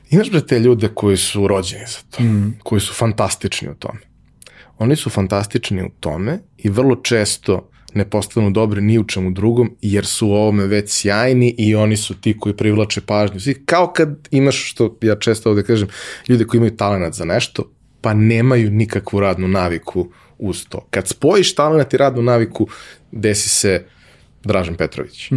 Speaker 1: imaš bre te ljude koji su rođeni za to, mm. koji su fantastični u tome. Oni su fantastični u tome i vrlo često ne postanu dobri ni u čemu drugom, jer su u ovome već sjajni i oni su ti koji privlače pažnju. Svi, kao kad imaš, što ja često ovde kažem, ljude koji imaju talent za nešto, pa nemaju nikakvu radnu naviku uz to. Kad spojiš talent i radnu naviku, desi se Dražen Petrović. Mm.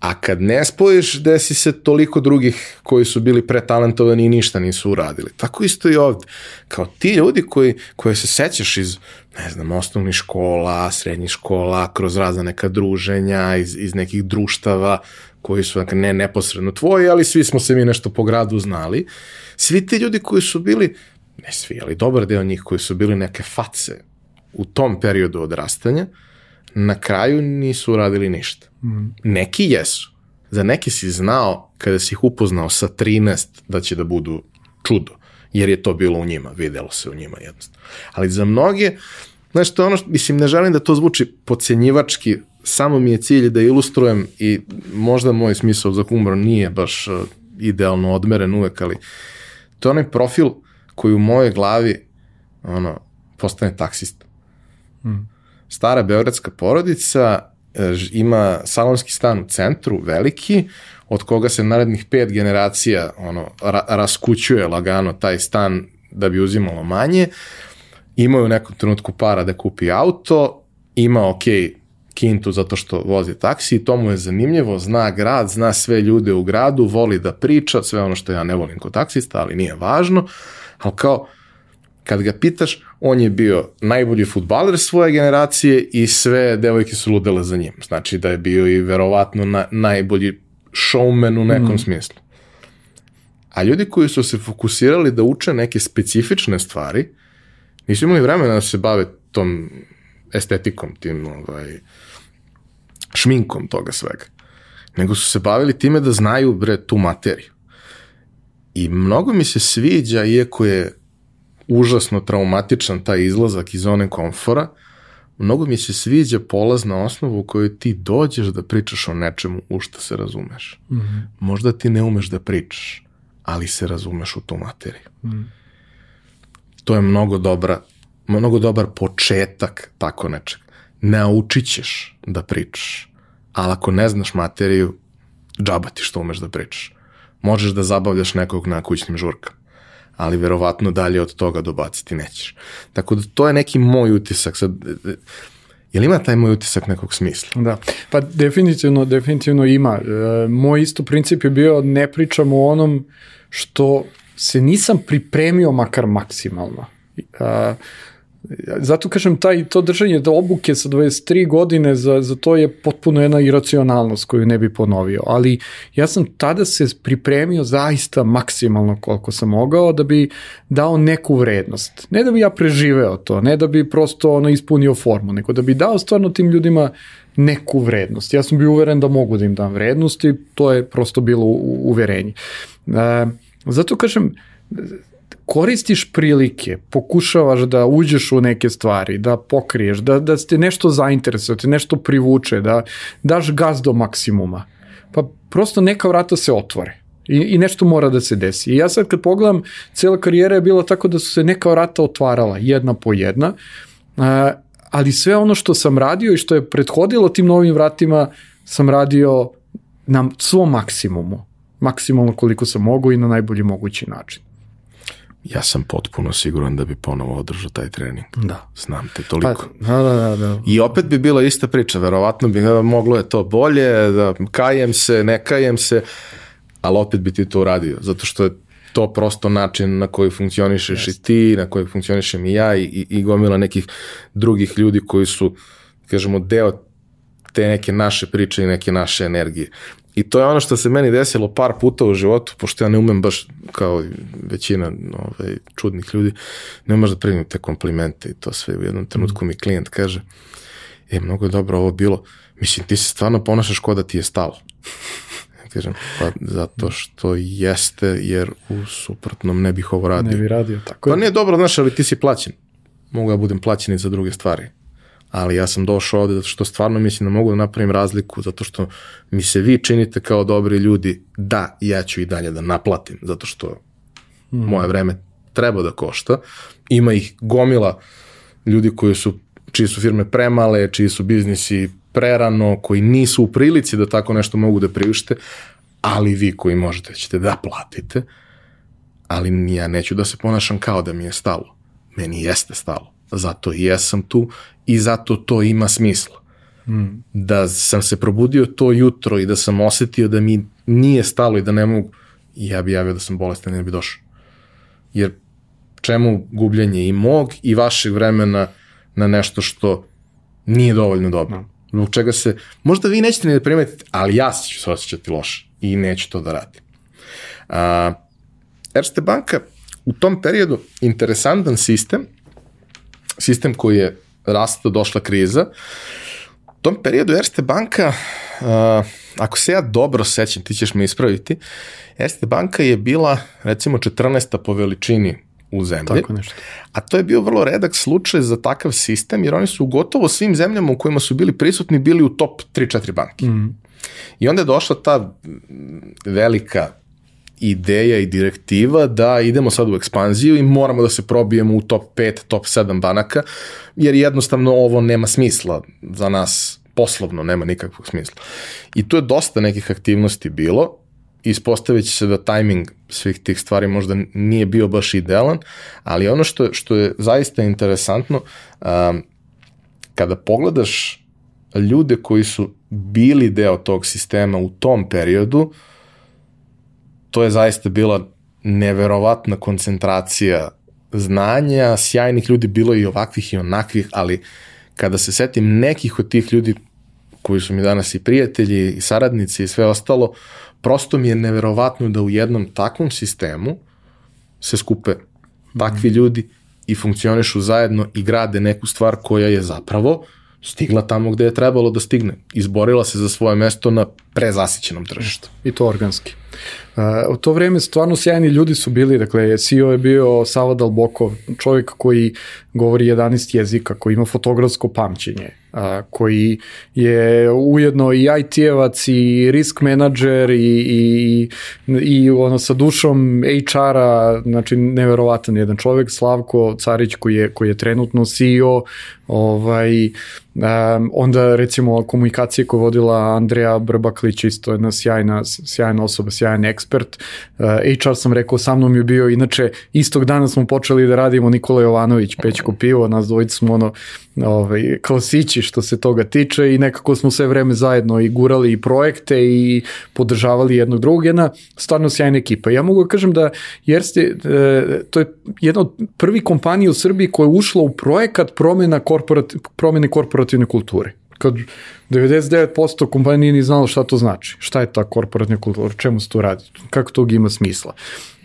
Speaker 1: A kad ne spojiš, desi se toliko drugih koji su bili pretalentovani i ništa nisu uradili. Tako isto i ovde. Kao ti ljudi koji, koje se sećaš iz, ne znam, osnovnih škola, srednjih škola, kroz razna neka druženja, iz, iz nekih društava, koji su dakle, ne neposredno tvoji, ali svi smo se mi nešto po gradu znali. Svi ti ljudi koji su bili, ne svi, ali dobar deo njih koji su bili neke face u tom periodu odrastanja, na kraju nisu uradili ništa. Mm. Neki jesu. Za neke si znao, kada si ih upoznao sa 13, da će da budu čudo. Jer je to bilo u njima, videlo se u njima jednostavno. Ali za mnoge, znaš, to ono, mislim, ne želim da to zvuči pocenjivački, samo mi je cilj da ilustrujem i možda moj smisao za humor nije baš uh, idealno odmeren uvek, ali to je onaj profil koji u mojoj glavi ono, postane taksista. Mm stara beogradska porodica e, ima salonski stan u centru, veliki, od koga se narednih pet generacija ono, ra raskućuje lagano taj stan da bi uzimalo manje. Imaju u nekom trenutku para da kupi auto, ima ok kintu zato što vozi taksi i to mu je zanimljivo, zna grad, zna sve ljude u gradu, voli da priča, sve ono što ja ne volim kod taksista, ali nije važno, ali kao kad ga pitaš, on je bio najbolji futbaler svoje generacije i sve devojke su ludele za njim. Znači da je bio i verovatno na, najbolji showman u nekom mm. smislu. A ljudi koji su se fokusirali da uče neke specifične stvari, nisu imali vremena da se bave tom estetikom, tim ovaj, šminkom toga svega. Nego su se bavili time da znaju bre tu materiju. I mnogo mi se sviđa, iako je užasno traumatičan taj izlazak iz zone komfora, mnogo mi se sviđa polazna osnova u kojoj ti dođeš da pričaš o nečemu u što se razumeš. Mm -hmm. Možda ti ne umeš da pričaš, ali se razumeš u tu materiju. Mm -hmm. To je mnogo dobra, mnogo dobar početak tako nečeg. Naučit ćeš da pričaš, ali ako ne znaš materiju, džaba ti što umeš da pričaš. Možeš da zabavljaš nekog na kućnim žurkama ali verovatno dalje od toga dobaciti nećeš. Tako da to je neki moj utisak. Sad, je li ima taj moj utisak nekog smisla?
Speaker 2: Da, pa definitivno, definitivno ima. E, moj isto princip je bio ne pričam o onom što se nisam pripremio makar maksimalno. E, zato kažem, taj, to držanje do obuke sa 23 godine, za, za to je potpuno jedna iracionalnost koju ne bi ponovio, ali ja sam tada se pripremio zaista maksimalno koliko sam mogao da bi dao neku vrednost. Ne da bi ja preživeo to, ne da bi prosto ono ispunio formu, nego da bi dao stvarno tim ljudima neku vrednost. Ja sam bio uveren da mogu da im dam vrednost i to je prosto bilo uverenje. E, zato kažem, koristiš prilike, pokušavaš da uđeš u neke stvari, da pokriješ, da, da ste nešto zainteresuje, da nešto privuče, da daš gaz do maksimuma. Pa prosto neka vrata se otvore. I, I nešto mora da se desi. I ja sad kad pogledam, cela karijera je bila tako da su se neka vrata otvarala, jedna po jedna, ali sve ono što sam radio i što je prethodilo tim novim vratima, sam radio na svom maksimumu. Maksimalno koliko sam mogu i na najbolji mogući način.
Speaker 1: Ja sam potpuno siguran da bi ponovo održao taj trening.
Speaker 2: Da.
Speaker 1: Znam te toliko.
Speaker 2: Pa, da, da, da.
Speaker 1: I opet bi bila ista priča, verovatno bi moglo je to bolje, da kajem se, ne kajem se, ali opet bi ti to uradio, zato što je to prosto način na koji funkcionišeš yes. i ti, na koji funkcionišem i ja i, i, i gomila nekih drugih ljudi koji su, kažemo, deo te neke naše priče i neke naše energije. I to je ono što se meni desilo par puta u životu, pošto ja ne umem baš kao većina ovaj, čudnih ljudi, ne umeš da primim te komplimente i to sve. U jednom trenutku mi klijent kaže, e, mnogo je dobro ovo bilo, mislim, ti se stvarno ponašaš kao da ti je stalo. kažem, pa zato što jeste, jer u suprotnom ne bih ovo radio.
Speaker 2: Ne bi radio, tako
Speaker 1: Pa nije dobro, znaš, ali ti si plaćen. Mogu da budem plaćen i za druge stvari ali ja sam došao ovde zato što stvarno mislim da mogu da napravim razliku, zato što mi se vi činite kao dobri ljudi, da, ja ću i dalje da naplatim, zato što mm. moje vreme treba da košta. Ima ih gomila ljudi koji su, čiji su firme premale, čiji su biznisi prerano, koji nisu u prilici da tako nešto mogu da priušte, ali vi koji možete ćete da platite, ali ja neću da se ponašam kao da mi je stalo. Meni jeste stalo. Zato i jesam tu i zato to ima smisla. Mm. Da sam se probudio to jutro i da sam osetio da mi nije stalo i da ne mogu, ja bi javio da sam bolestan i ne bi došao. Jer čemu gubljenje i mog i vašeg vremena na nešto što nije dovoljno dobro. No. Zbog čega se, možda vi nećete ni da primetite, ali ja ću se osjećati loše i neću to da radim. A, Erste banka u tom periodu interesantan sistem, sistem koji je rasta došla kriza. U tom periodu Erste banka, uh, ako se ja dobro sećam, ti ćeš me ispraviti, Erste banka je bila recimo 14. po veličini u zemlji.
Speaker 2: Tako nešto.
Speaker 1: A to je bio vrlo redak slučaj za takav sistem, jer oni su u gotovo svim zemljama u kojima su bili prisutni bili u top 3-4 banke. Mm. I onda je došla ta velika ideja i direktiva da idemo sad u ekspanziju i moramo da se probijemo u top 5, top 7 banaka, jer jednostavno ovo nema smisla za nas poslovno, nema nikakvog smisla. I tu je dosta nekih aktivnosti bilo, ispostavit će se da tajming svih tih stvari možda nije bio baš idealan, ali ono što, što je zaista interesantno, um, kada pogledaš ljude koji su bili deo tog sistema u tom periodu, to je zaista bila neverovatna koncentracija znanja, sjajnih ljudi, bilo i ovakvih i onakvih, ali kada se setim nekih od tih ljudi koji su mi danas i prijatelji i saradnici i sve ostalo, prosto mi je neverovatno da u jednom takvom sistemu se skupe takvi mm. ljudi i funkcionišu zajedno i grade neku stvar koja je zapravo stigla tamo gde je trebalo da stigne. Izborila se za svoje mesto na prezasićenom tržištu.
Speaker 2: I to organski. Uh, u to vreme stvarno sjajni ljudi su bili, dakle CEO je bio Sava Dalbokov, čovjek koji govori 11 jezika, koji ima fotografsko pamćenje, uh, koji je ujedno i IT-evac i risk menadžer i, i, i ono sa dušom HR-a, znači neverovatan jedan čovjek, Slavko Carić koji je, koji je trenutno CEO, ovaj, um, onda recimo komunikacije koje vodila Andreja Brbak Baklić, isto jedna sjajna, sjajna osoba, sjajan ekspert. Uh, HR sam rekao, sa mnom je bio, inače, istog dana smo počeli da radimo Nikola Jovanović, Pećko pivo, nas dvojica smo ono, ovaj, kao sići što se toga tiče i nekako smo sve vreme zajedno i gurali i projekte i podržavali jednog drugog, jedna stvarno sjajna ekipa. Ja mogu da kažem da Jerste, e, to je jedna od prvi kompanija u Srbiji koja je ušla u projekat promjena korporat, promjene korporativne kulture kad 99% kompanija nije ni znalo šta to znači, šta je ta korporatna kultura, čemu se to radi, kako to ima smisla.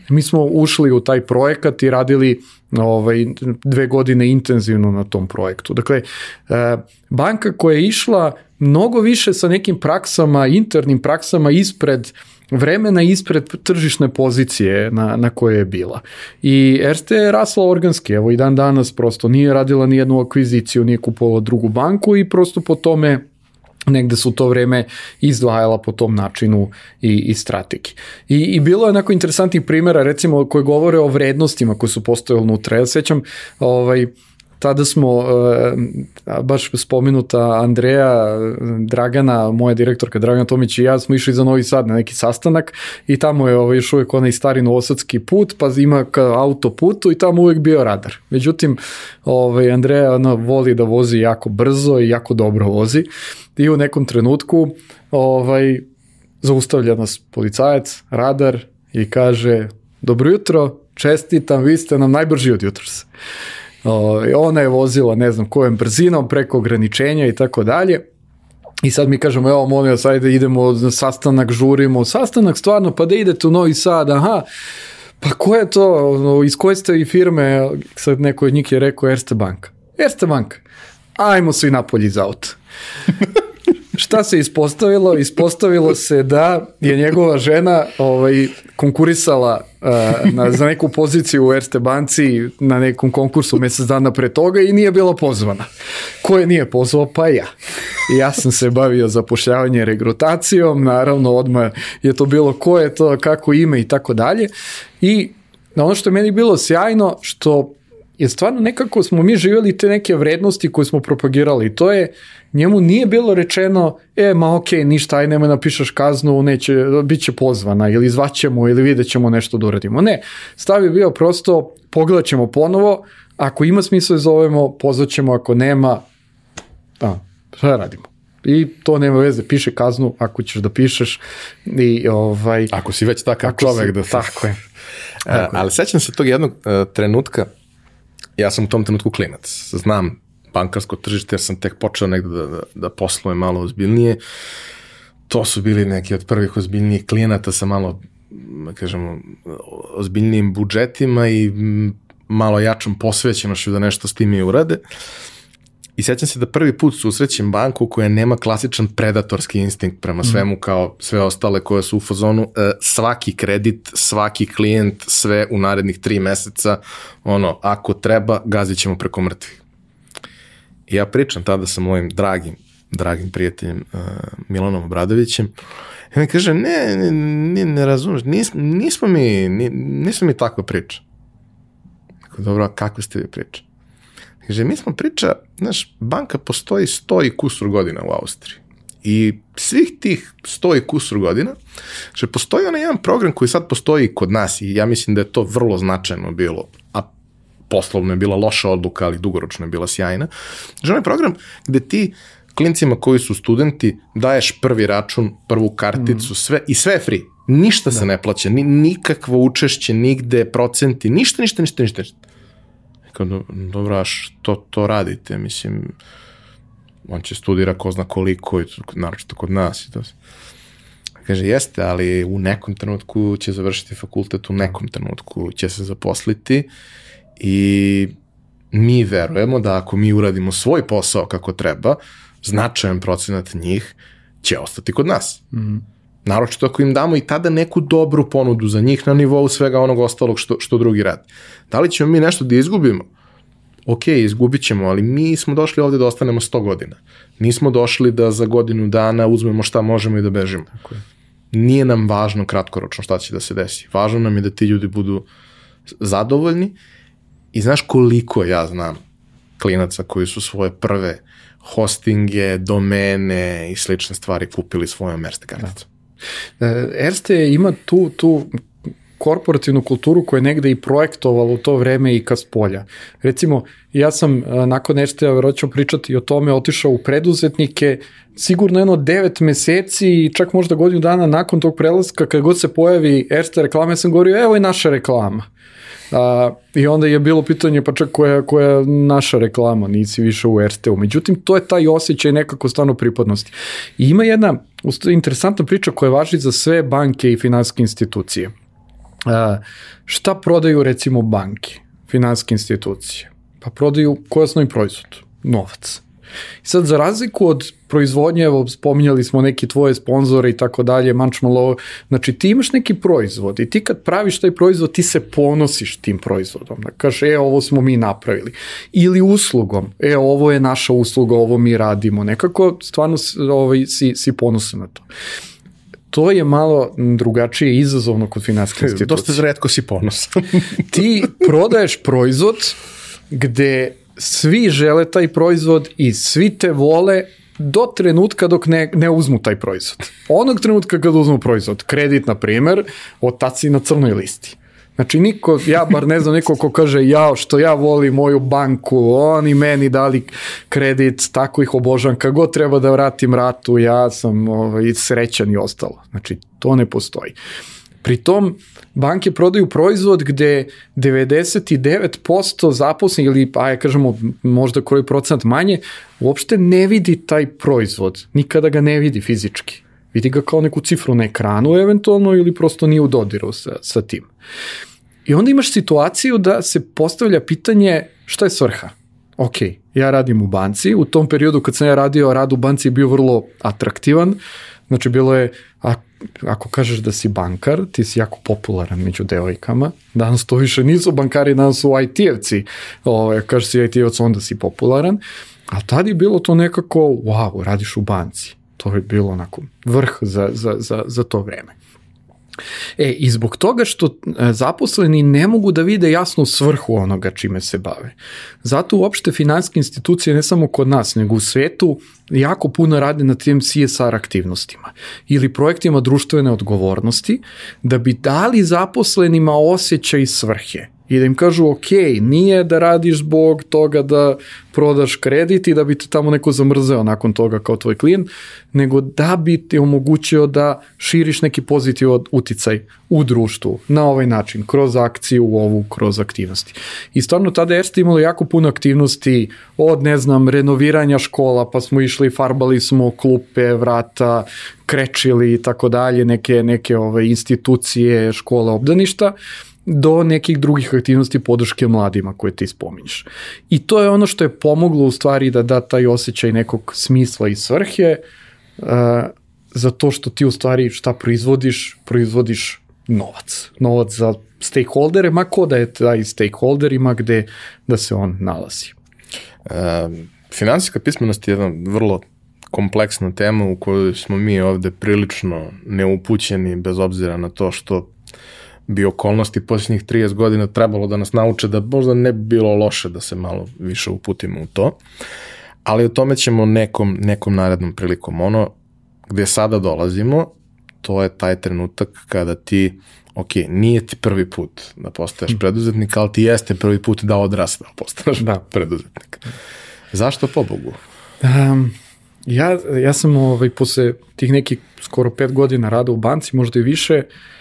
Speaker 2: Mi smo ušli u taj projekat i radili ovaj, dve godine intenzivno na tom projektu. Dakle, e, banka koja je išla mnogo više sa nekim praksama, internim praksama ispred vremena ispred tržišne pozicije na, na koje je bila. I Erste je rasla organski, evo i dan danas prosto nije radila ni jednu akviziciju, nije kupovala drugu banku i prosto po tome negde su to vreme izdvajala po tom načinu i, i strategi. I, I bilo je onako interesantnih primjera, recimo, koje govore o vrednostima koje su postojali unutra. Ja sećam, ovaj, tada smo, e, baš spomenuta Andreja, Dragana, moja direktorka Dragana Tomić i ja smo išli za Novi Sad na neki sastanak i tamo je ovaj, još uvijek onaj stari novosadski put, pa ima ka autoputu i tamo uvijek bio radar. Međutim, ovaj, Andreja ona, voli da vozi jako brzo i jako dobro vozi i u nekom trenutku ovaj, zaustavlja nas policajac, radar i kaže dobro jutro, čestitam, vi ste nam najbrži od jutros. Ona je vozila ne znam kojom brzinom preko ograničenja i tako dalje. I sad mi kažemo, evo molim vas, ajde idemo na sastanak, žurimo, sastanak stvarno, pa da idete u Novi Sad, aha, pa ko je to, iz koje ste i firme, sad neko od njih je rekao Erste Bank. Erste Bank, ajmo svi napolje iz auta. Šta se ispostavilo? Ispostavilo se da je njegova žena ovaj, konkurisala na, za neku poziciju u Erste banci na nekom konkursu mesec dana pre toga i nije bila pozvana. Ko je nije pozvao? Pa ja. I ja sam se bavio zapošljavanje regrutacijom, naravno odmah je to bilo ko je to, kako ime i tako dalje. I ono što je meni bilo sjajno, što je stvarno nekako smo mi živjeli te neke vrednosti koje smo propagirali. To je, njemu nije bilo rečeno, e, ma okej, okay, ništa, aj nemoj napišeš kaznu, neće, bit će pozvana ili zvaćemo ili vidjet ćemo nešto da uradimo. Ne, stav je bio prosto, pogledat ćemo ponovo, ako ima smisla da zovemo, pozvaćemo, ako nema, a, šta radimo? I to nema veze, piše kaznu ako ćeš da pišeš i ovaj...
Speaker 1: Ako si već takav čovek
Speaker 2: si,
Speaker 1: da.
Speaker 2: Tako je.
Speaker 1: Tako uh, ali sećam se tog jednog uh, trenutka ja sam u tom trenutku klinac. Znam bankarsko tržište jer sam tek počeo negde da, da, da poslujem malo ozbiljnije. To su bili neki od prvih ozbiljnijih klijenata sa malo, da kažemo, ozbiljnijim budžetima i malo jačom posvećenošću da nešto s tim i urade. Uh, I sećam se da prvi put susrećem banku koja nema klasičan predatorski instinkt prema mhm. svemu kao sve ostale koje su u fazonu e, svaki kredit, svaki klijent, sve u narednih tri meseca, ono, ako treba, gazit ćemo preko mrtvih. I ja pričam tada sa mojim dragim, dragim prijateljem uh, Milanom Obradovićem i on kaže, ne, ne, ne, ne razumeš, nis, nismo mi, nismo mi takva priča. Dobro, a kakve ste vi priča? Kaže, mi smo priča, znaš, banka postoji sto i kusur godina u Austriji. I svih tih sto i kusur godina, že postoji onaj jedan program koji sad postoji kod nas i ja mislim da je to vrlo značajno bilo, a poslovno je bila loša odluka, ali dugoročno je bila sjajna. Že onaj program gde ti klincima koji su studenti daješ prvi račun, prvu karticu, mm. sve i sve je free. Ništa da. se ne plaća, ni, nikakvo učešće, nigde, procenti, ništa, ništa, ništa, ništa. ništa. Kao, dobro, a što to radite? Mislim, on će studira ko zna koliko, i naročito kod nas. I to. Kaže, jeste, ali u nekom trenutku će završiti fakultet, u nekom trenutku će se zaposliti i mi verujemo da ako mi uradimo svoj posao kako treba, značajan procenat njih će ostati kod nas. Mm -hmm. Naročito ako im damo i tada neku dobru ponudu za njih na nivou svega onog ostalog što, što drugi radi. Da li ćemo mi nešto da izgubimo? Ok, izgubit ćemo, ali mi smo došli ovde da ostanemo 100 godina. Nismo došli da za godinu dana uzmemo šta možemo i da bežimo. Tako je. Nije nam važno kratkoročno šta će da se desi. Važno nam je da ti ljudi budu zadovoljni i znaš koliko ja znam klinaca koji su svoje prve hostinge, domene i slične stvari kupili svojom Erste karticom.
Speaker 2: Da. Erste ima tu, tu korporativnu kulturu koja je negde i projektovala u to vreme i ka spolja. Recimo, ja sam nakon nešto, ja verovatno ću pričati o tome, otišao u preduzetnike, sigurno jedno 9 meseci i čak možda godinu dana nakon tog prelaska, kad god se pojavi Erste reklama, ja sam govorio, evo je naša reklama. A, I onda je bilo pitanje pa čak koja, koja je naša reklama, nisi više u RT-u. Međutim, to je taj osjećaj nekako stvarno pripadnosti. I ima jedna interesantna priča koja važi za sve banke i finanske institucije. A, šta prodaju recimo banke, finanske institucije? Pa prodaju koji osnovni proizvod? Novac. I sad, za razliku od proizvodnje, evo, spominjali smo neki tvoje sponzore i tako dalje, Manchmalo, znači ti imaš neki proizvod i ti kad praviš taj proizvod, ti se ponosiš tim proizvodom. Da kažeš, e, ovo smo mi napravili. Ili uslugom, e, ovo je naša usluga, ovo mi radimo. Nekako, stvarno, ovaj, si, si ponosan na to to je malo drugačije izazovno kod finanske institucije.
Speaker 1: Dosta zredko si ponosan.
Speaker 2: ti prodaješ proizvod gde svi žele taj proizvod i svi te vole do trenutka dok ne, ne uzmu taj proizvod. Onog trenutka kad uzmu proizvod, kredit na primer, si na crnoj listi. Znači niko, ja bar ne znam niko ko kaže jao što ja volim moju banku, oni meni dali kredit, tako ih obožavam, kad god treba da vratim ratu, ja sam ovaj, srećan i ostalo. Znači to ne postoji. Pri tom banke prodaju proizvod gde 99% zaposlenih ili pa ja kažemo možda koji procent manje uopšte ne vidi taj proizvod, nikada ga ne vidi fizički. Vidi ga kao neku cifru na ekranu eventualno ili prosto nije u dodiru sa, sa tim. I onda imaš situaciju da se postavlja pitanje šta je svrha? Ok, ja radim u banci, u tom periodu kad sam ja radio, rad u banci je bio vrlo atraktivan, znači bilo je, ako kažeš da si bankar, ti si jako popularan među devojkama. Danas to više nisu bankari, danas su IT-evci. Ovaj, kažeš si IT-evac, onda si popularan. A tad je bilo to nekako, wow, radiš u banci. To je bilo onako vrh za, za, za, za to vreme. E, i zbog toga što e, zaposleni ne mogu da vide jasnu svrhu onoga čime se bave. Zato uopšte finanske institucije, ne samo kod nas, nego u svetu, jako puno rade na tim CSR aktivnostima ili projektima društvene odgovornosti da bi dali zaposlenima osjećaj svrhe i da im kažu ok, nije da radiš zbog toga da prodaš kredit i da bi te tamo neko zamrzeo nakon toga kao tvoj klijent, nego da bi ti omogućio da širiš neki pozitivan uticaj u društvu na ovaj način, kroz akciju ovu, kroz aktivnosti. I stvarno tada jeste imalo jako puno aktivnosti od, ne znam, renoviranja škola, pa smo išli, farbali smo klupe, vrata, krečili i tako dalje, neke, neke ove institucije, škole, obdaništa, do nekih drugih aktivnosti podrške mladima koje ti spominješ. I to je ono što je pomoglo u stvari da da taj osjećaj nekog smisla i svrhe, uh, za to što ti u stvari šta proizvodiš, proizvodiš novac. Novac za stakeholdere, ma ko da je taj stakeholder ima gde da se on nalazi.
Speaker 1: Uh, finansijska pismenost je jedna vrlo kompleksna tema u kojoj smo mi ovde prilično neupućeni bez obzira na to što bi okolnosti posljednjih 30 godina trebalo da nas nauče da možda ne bi bilo loše da se malo više uputimo u to. Ali o tome ćemo nekom, nekom narednom prilikom. Ono gde sada dolazimo, to je taj trenutak kada ti, ok, nije ti prvi put da postaješ hm. preduzetnik, ali ti jeste prvi put da odrasta da postaneš da. preduzetnik. Zašto po Bogu?
Speaker 2: Um, ja, ja sam ovaj, posle tih nekih skoro pet godina rada u banci, možda i više, uh,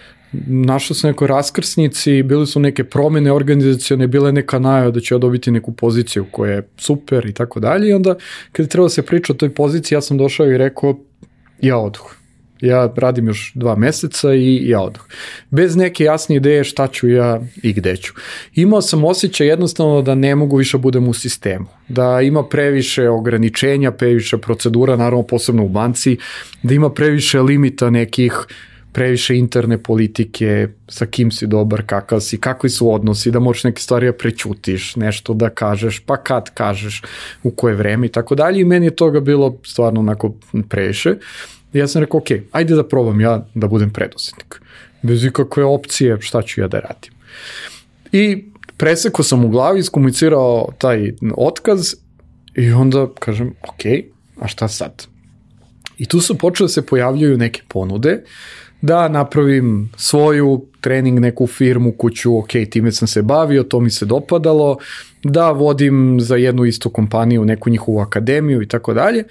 Speaker 2: našao sam nekoj raskrsnici, bile su neke promene organizacione, bila je neka najava da će ja dobiti neku poziciju koja je super i tako dalje i onda kada je trebalo da se priča o toj poziciji ja sam došao i rekao ja oduh. Ja radim još dva meseca i ja oduh. Bez neke jasne ideje šta ću ja i gde ću. Imao sam osjećaj jednostavno da ne mogu više budem u sistemu. Da ima previše ograničenja, previše procedura, naravno posebno u banci, da ima previše limita nekih uh, previše interne politike, sa kim si dobar, kakav si, kakvi su odnosi, da možeš neke stvari da prećutiš, nešto da kažeš, pa kad kažeš, u koje vreme i tako dalje. I meni je toga bilo stvarno onako previše. I ja sam rekao, ok, ajde da probam ja da budem preduzetnik. Bez ikakve opcije šta ću ja da radim. I Preseko sam u glavi, iskomunicirao taj otkaz i onda kažem, ok, a šta sad? I tu su počele da se pojavljaju neke ponude da napravim svoju trening, neku firmu, kuću, ok, time sam se bavio, to mi se dopadalo, da vodim za jednu istu kompaniju neku njihovu akademiju i tako dalje.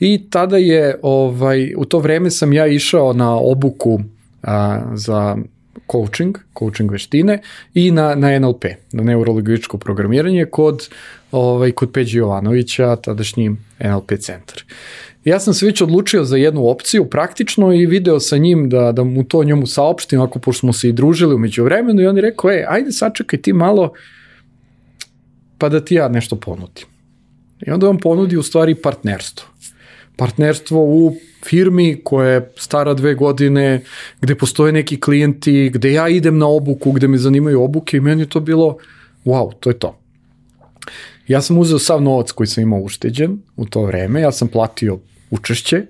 Speaker 2: I tada je, ovaj, u to vreme sam ja išao na obuku a, za coaching, coaching veštine i na, na NLP, na neurologičko programiranje kod, ovaj, kod Peđi Jovanovića, tadašnji NLP centar. Ja sam se već odlučio za jednu opciju praktično i video sa njim da, da mu to njemu saopštim, ako pošto smo se i družili umeđu vremenu i on je rekao, e, ajde sačekaj ti malo, pa da ti ja nešto ponudim. I onda on ponudi u stvari partnerstvo. Partnerstvo u firmi koja je stara dve godine, gde postoje neki klijenti, gde ja idem na obuku, gde me zanimaju obuke i meni je to bilo, wow, to je to. Ja sam uzeo sav novac koji sam imao ušteđen u to vreme, ja sam platio učešće,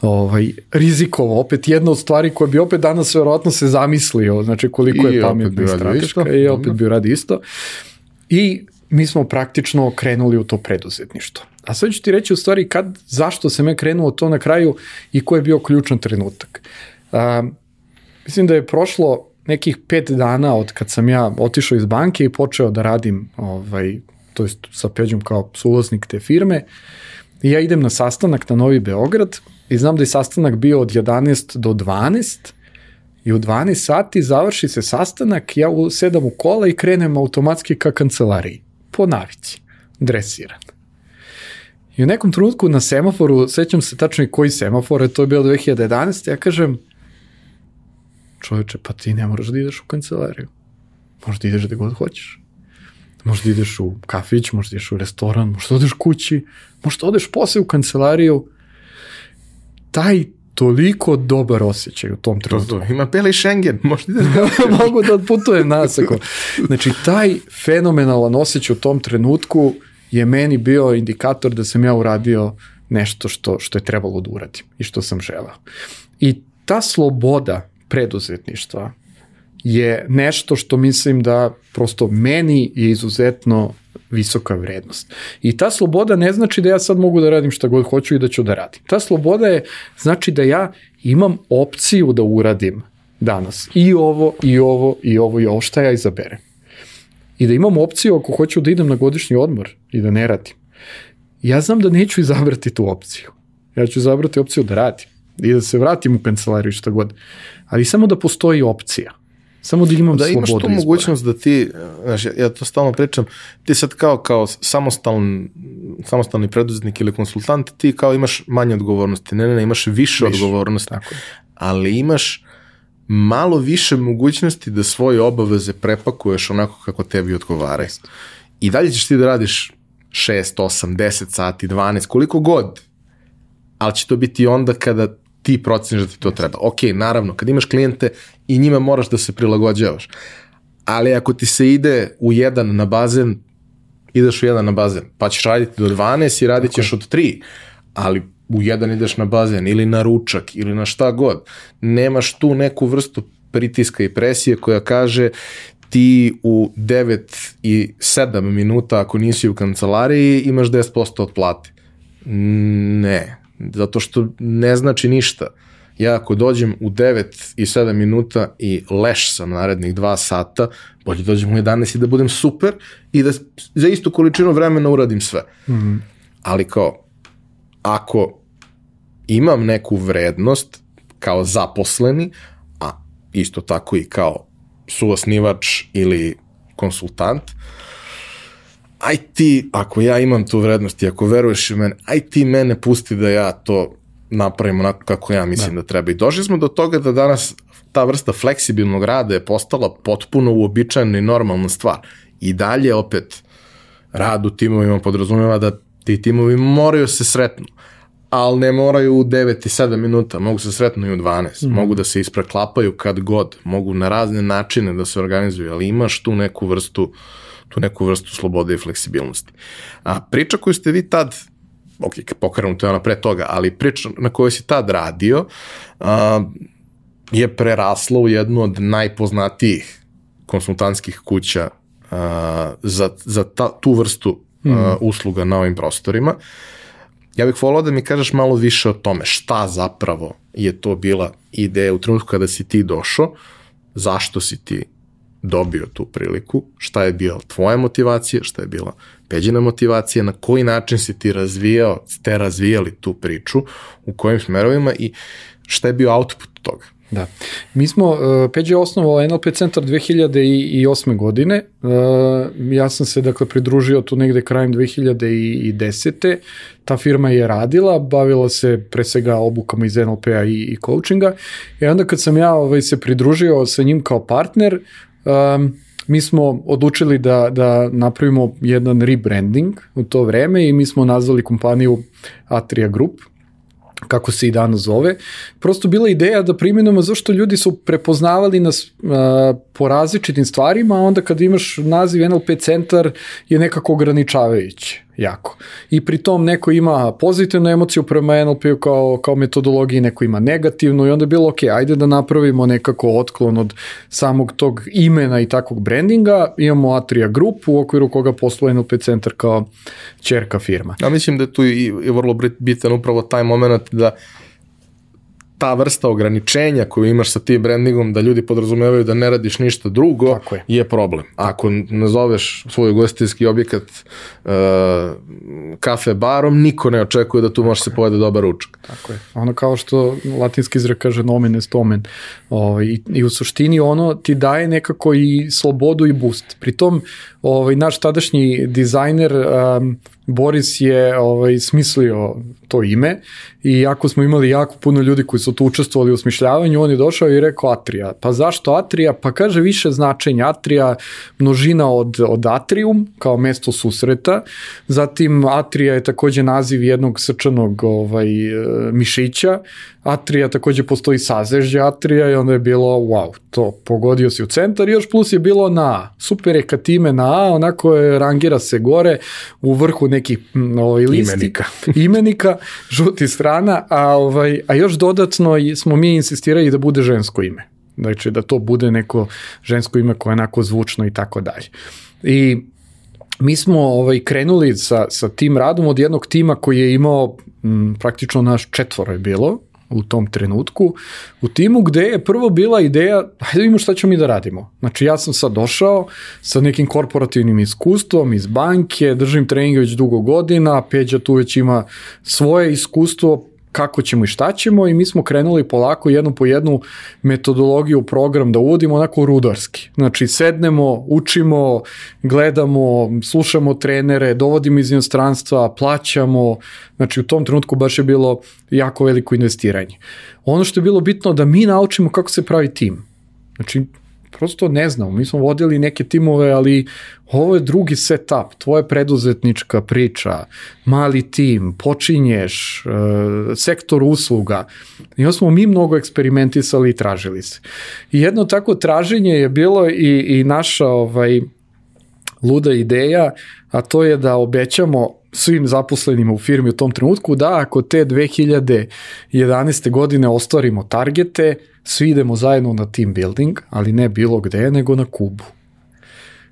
Speaker 2: ovaj, rizikovao, opet jedna od stvari koja bi opet danas verovatno se zamislio, znači koliko I je pametna i strateška i opet bi radi isto. I mi smo praktično krenuli u to preduzetništvo. A sad ću ti reći u stvari kad, zašto se me krenulo to na kraju i ko je bio ključan trenutak. A, mislim da je prošlo nekih pet dana od kad sam ja otišao iz banke i počeo da radim ovaj, to jest sa Peđom kao suvlasnik te firme. I ja idem na sastanak na Novi Beograd i znam da je sastanak bio od 11 do 12 i u 12 sati završi se sastanak, ja sedam u kola i krenem automatski ka kancelariji po navici, dresiran. I u nekom trenutku na semaforu, sećam se tačno i koji semafor, to je bilo 2011. Ja kažem, čoveče, pa ti ne moraš da ideš u kancelariju. Možda ideš gde god hoćeš. Možda ideš u kafić, možda ideš u restoran, možda odeš kući, možda odeš posle u kancelariju. Taj toliko dobar osjećaj u tom trenutku. To,
Speaker 1: to, ima beli Schengen, možda ideš
Speaker 2: Mogu da odputujem nasako. Znači, taj fenomenalan osjećaj u tom trenutku je meni bio indikator da sam ja uradio nešto što, što je trebalo da uradim i što sam želao. I ta sloboda preduzetništva je nešto što mislim da prosto meni je izuzetno visoka vrednost. I ta sloboda ne znači da ja sad mogu da radim šta god hoću i da ću da radim. Ta sloboda je znači da ja imam opciju da uradim danas i ovo, i ovo, i ovo, i ovo, šta ja izaberem. I da imam opciju ako hoću da idem na godišnji odmor i da ne radim. Ja znam da neću izabrati tu opciju. Ja ću izabrati opciju da radim i da se vratim u kancelariju šta god. Ali samo da postoji opcija. Samo da imam
Speaker 1: da
Speaker 2: slobodu
Speaker 1: imaš tu izbora. mogućnost da ti, znaš, ja, ja to stalno pričam, ti sad kao, kao samostalni, samostalni preduzetnik ili konsultant, ti kao imaš manje odgovornosti, ne, ne, ne, imaš više, više. odgovornosti, Tako. ali imaš malo više mogućnosti da svoje obaveze prepakuješ onako kako tebi odgovara. I dalje ćeš ti da radiš 6, 8, 10 sati, 12, koliko god, ali će to biti onda kada ti proceniš da ti to treba. Ok, naravno, kad imaš klijente i njima moraš da se prilagođavaš. Ali ako ti se ide u jedan na bazen, ideš u jedan na bazen, pa ćeš raditi do 12 i radit ćeš od 3, ali u jedan ideš na bazen ili na ručak ili na šta god. Nemaš tu neku vrstu pritiska i presije koja kaže ti u 9 i 7 minuta ako nisi u kancelariji imaš 10% od plate. Ne, zato što ne znači ništa. Ja ako dođem u 9 i 7 minuta i leš sam narednih 2 sata, bolje dođem u 11 i da budem super i da za istu količinu vremena uradim sve. Mm -hmm. Ali kao, ako imam neku vrednost kao zaposleni, a isto tako i kao suosnivač ili konsultant, aj ti, ako ja imam tu vrednost i ako veruješ u mene, aj ti mene pusti da ja to napravim onako kako ja mislim da, da treba. I došli smo do toga da danas ta vrsta fleksibilnog rada je postala potpuno uobičajena i normalna stvar. I dalje opet rad u timovima podrazumeva da ti timovi moraju se sretnu, ali ne moraju u 9 i 7 minuta, mogu se sretnu i u 12, mm. mogu da se ispreklapaju kad god, mogu na razne načine da se organizuju, ali imaš tu neku vrstu tu neku vrstu slobode i fleksibilnosti. A priča koju ste vi tad ok, pokrenuto to je ona pre toga, ali priča na kojoj si tad radio a, je prerasla u jednu od najpoznatijih konsultantskih kuća za, za ta, tu vrstu mm. usluga na ovim prostorima. Ja bih volao da mi kažeš malo više o tome šta zapravo je to bila ideja u trenutku kada si ti došao, zašto si ti dobio tu priliku, šta je bila tvoja motivacija, šta je bila Peđina motivacija, na koji način si ti razvijao, ste razvijali tu priču, u kojim smerovima i šta je bio output toga.
Speaker 2: Da. Mi smo, Peđa je osnovao NLP centar 2008. godine. Uh, ja sam se dakle pridružio tu negde krajem 2010. Ta firma je radila, bavila se pre svega obukama iz NLP-a i, i coachinga. I onda kad sam ja ovaj, se pridružio sa njim kao partner, um, mi smo odlučili da, da napravimo jedan rebranding u to vreme i mi smo nazvali kompaniju Atria Group kako se i danas zove, prosto bila ideja da primjenujemo zašto ljudi su prepoznavali nas a, po različitim stvarima, a onda kad imaš naziv NLP centar je nekako ograničavajući jako. I pri tom neko ima pozitivnu emociju prema NLP-u kao, kao metodologiji, neko ima negativnu i onda je bilo ok, ajde da napravimo nekako otklon od samog tog imena i takvog brandinga. Imamo Atria Group u okviru koga posluje NLP centar kao čerka firma.
Speaker 1: Ja mislim da tu je, vrlo bitan upravo taj moment da ta vrsta ograničenja koju imaš sa tim brandingom da ljudi podrazumevaju da ne radiš ništa drugo Tako je. je problem. Ako nazoveš svoj gostinski objekat uh, kafe barom, niko ne očekuje da tu može se pojede dobar ručak.
Speaker 2: Tako je. Ono kao što latinski izrek kaže nomen est omen. Ovaj, i, I u suštini ono ti daje nekako i slobodu i boost. Pritom ovaj, naš tadašnji dizajner um, Boris je ovaj, smislio to ime i ako smo imali jako puno ljudi koji su tu učestvovali u smišljavanju, on je došao i rekao Atrija. Pa zašto Atrija? Pa kaže više značenja. Atrija množina od, od Atrium kao mesto susreta, zatim Atrija je takođe naziv jednog srčanog ovaj, mišića, Atrija takođe postoji sazežđe Atrija i onda je bilo wow, to pogodio si u centar i još plus je bilo na A. Super je kad ime na A, onako je, rangira se gore u vrhu nekih ovaj, listi.
Speaker 1: Imenika.
Speaker 2: imenika, žuti strana, a, ovaj, a još dodatno smo mi insistirali da bude žensko ime. Znači da to bude neko žensko ime koje je onako zvučno i tako dalje. I mi smo ovaj, krenuli sa, sa tim radom od jednog tima koji je imao m, praktično naš četvoro je bilo, u tom trenutku u timu gde je prvo bila ideja hajde da vidimo šta ćemo mi da radimo. Znači ja sam sad došao sa nekim korporativnim iskustvom iz banke, držim treninge već dugo godina, Peđa tu već ima svoje iskustvo, kako ćemo i šta ćemo i mi smo krenuli polako jednu po jednu metodologiju, program da uvodimo onako rudarski. Znači sednemo, učimo, gledamo, slušamo trenere, dovodimo iz inostranstva, plaćamo, znači u tom trenutku baš je bilo jako veliko investiranje. Ono što je bilo bitno da mi naučimo kako se pravi tim. Znači prosto ne znamo, mi smo vodili neke timove, ali ovo je drugi setup, tvoja preduzetnička priča, mali tim, počinješ, e, sektor usluga. I smo mi mnogo eksperimentisali i tražili se. I jedno tako traženje je bilo i, i naša ovaj, luda ideja, a to je da obećamo svim zaposlenima u firmi u tom trenutku da ako te 2011. godine ostvarimo targete, svi idemo zajedno na team building, ali ne bilo gde, nego na Kubu.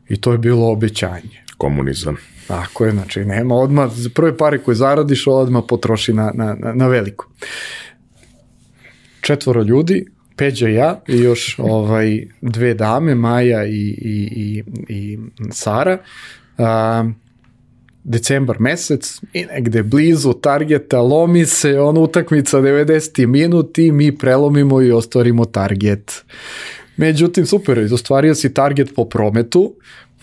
Speaker 2: I to je bilo obećanje.
Speaker 1: Komunizam.
Speaker 2: Tako je, znači nema odmah, prve pare koje zaradiš odmah potroši na, na, na, na veliko. Četvoro ljudi, Peđa i ja i još ovaj, dve dame, Maja i, i, i, i Sara. A, decembar mesec i negde blizu targeta lomi se on utakmica 90 minuti mi prelomimo i ostvarimo target. Međutim, super, ostvario si target po prometu,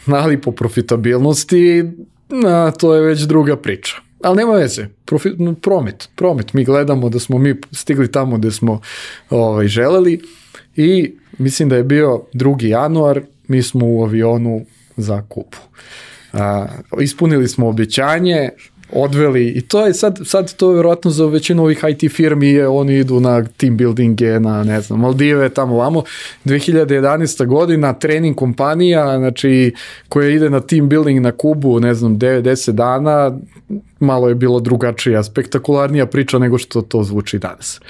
Speaker 2: ali po profitabilnosti, na, to je već druga priča. Ali nema veze, Profi, promet, promet, mi gledamo da smo mi stigli tamo gde smo ovaj, želeli i mislim da je bio 2. januar, mi smo u avionu za kupu. A, ispunili smo obećanje, odveli i to je sad, sad to je verovatno za većinu ovih IT firmi je, oni idu na team buildinge, na ne znam, Maldive, tamo vamo. 2011. godina, trening kompanija, znači koja ide na team building na Kubu, ne znam, 90 dana, malo je bilo drugačija, spektakularnija priča nego što to zvuči danas.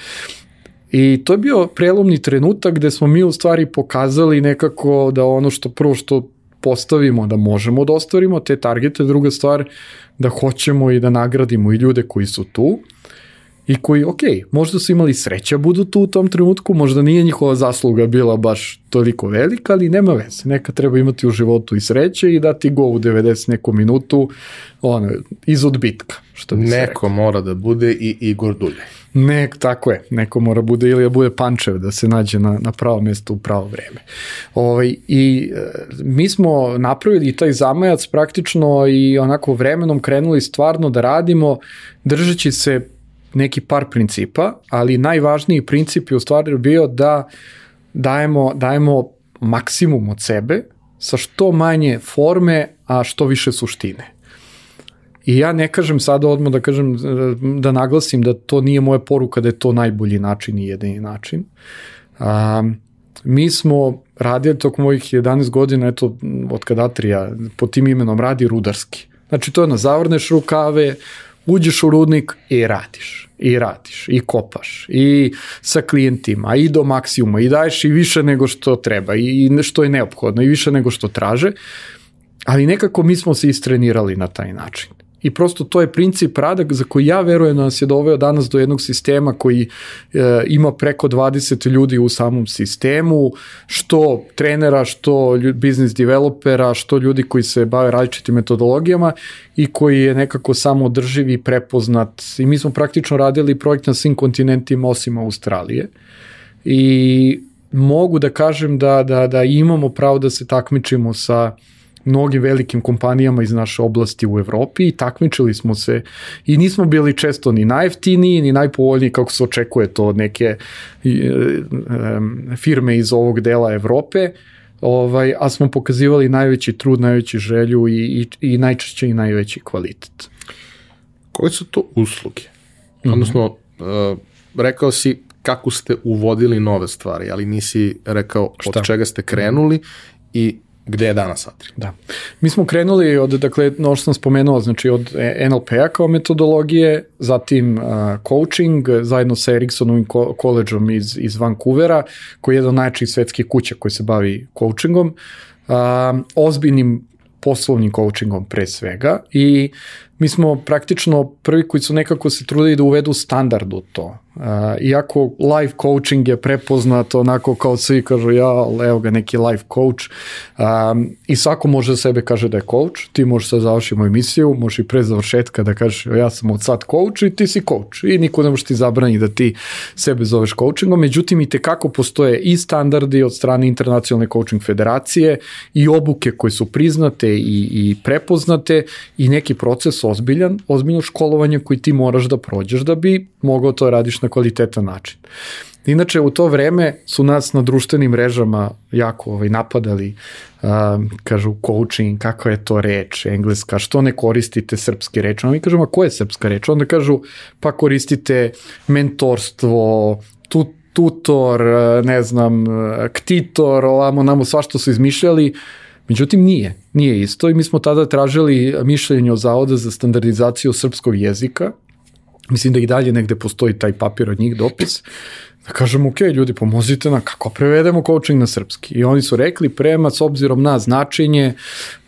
Speaker 2: I to je bio prelomni trenutak gde smo mi u stvari pokazali nekako da ono što prvo što postavimo da možemo da ostvarimo te targete, druga stvar da hoćemo i da nagradimo i ljude koji su tu i koji, ok, možda su imali sreća budu tu u tom trenutku, možda nije njihova zasluga bila baš toliko velika, ali nema veze. Neka treba imati u životu i sreće i dati go u 90 neku minutu ono, iz odbitka. Što bi
Speaker 1: Neko mora da bude i Igor Dulje.
Speaker 2: Ne, tako je. Neko mora bude ili da bude pančev da se nađe na, na pravo mesto u pravo vreme. Ovaj, I e, mi smo napravili taj zamajac praktično i onako vremenom krenuli stvarno da radimo držeći se neki par principa, ali najvažniji princip je u stvari bio da dajemo, dajemo maksimum od sebe sa što manje forme, a što više suštine. I ja ne kažem sada odmah da kažem, da naglasim da to nije moja poruka da je to najbolji način i jedini način. A, mi smo radili tokom mojih 11 godina, eto, od kada Atrija pod tim imenom radi rudarski. Znači, to je na zavrneš rukave, uđeš u rudnik i radiš, i radiš, i kopaš, i sa klijentima, i do maksimuma, i daješ i više nego što treba, i što je neophodno, i više nego što traže, ali nekako mi smo se istrenirali na taj način i prosto to je princip rada za koji ja verujem da nas je doveo danas do jednog sistema koji e, ima preko 20 ljudi u samom sistemu, što trenera, što biznis developera, što ljudi koji se bave različitim metodologijama i koji je nekako samo održiv i prepoznat. I mi smo praktično radili projekt na svim kontinentima osim Australije. I mogu da kažem da, da, da imamo pravo da se takmičimo sa mnogim velikim kompanijama iz naše oblasti u Evropi i takmičili smo se i nismo bili često ni najeftiniji ni najpovoljniji kako se očekuje to od neke e, firme iz ovog dela Evrope ovaj, a smo pokazivali najveći trud, najveći želju i, i, i najčešće i najveći kvalitet.
Speaker 1: Koje su to usluge? Mm -hmm. Odnosno, uh, rekao si kako ste uvodili nove stvari, ali nisi rekao Šta? od čega ste krenuli i gde je danas Atri?
Speaker 2: Da. Mi smo krenuli od, dakle, no što sam spomenuo, znači od NLP-a kao metodologije, zatim uh, coaching, zajedno sa Eriksonovim koleđom iz, iz Vancouvera, koji je jedan od najčih svetskih kuća koji se bavi coachingom, uh, ozbiljnim poslovnim coachingom pre svega i mi smo praktično prvi koji su nekako se trudili da uvedu standard u to. Iako life coaching je prepoznat onako kao svi kažu ja, evo ga neki life coach. Um, i svako može sebe kaže da je coach, ti možeš sad završimo emisiju, možeš i pre završetka da kažeš ja sam od sad coach i ti si coach. I niko ne može ti zabrani da ti sebe zoveš coachingom, međutim i tekako postoje i standardi od strane Internacionalne coaching federacije i obuke koje su priznate i, i prepoznate i neki proces ozbiljan, ozbiljno školovanje koji ti moraš da prođeš da bi mogao to radiš na kvalitetan način. Inače, u to vreme su nas na društvenim mrežama jako ovaj, napadali, um, kažu coaching, kakva je to reč, engleska, što ne koristite srpske reči? Onda mi kažemo, a ko je srpska reč? Onda kažu, pa koristite mentorstvo, tu, tutor, ne znam, ktitor, ovamo, namo, svašto su izmišljali, Međutim, nije. Nije isto i mi smo tada tražili mišljenje od Zavoda za standardizaciju srpskog jezika. Mislim da i dalje negde postoji taj papir od njih dopis da kažem, ok, ljudi, pomozite na kako prevedemo coaching na srpski. I oni su rekli, prema s obzirom na značenje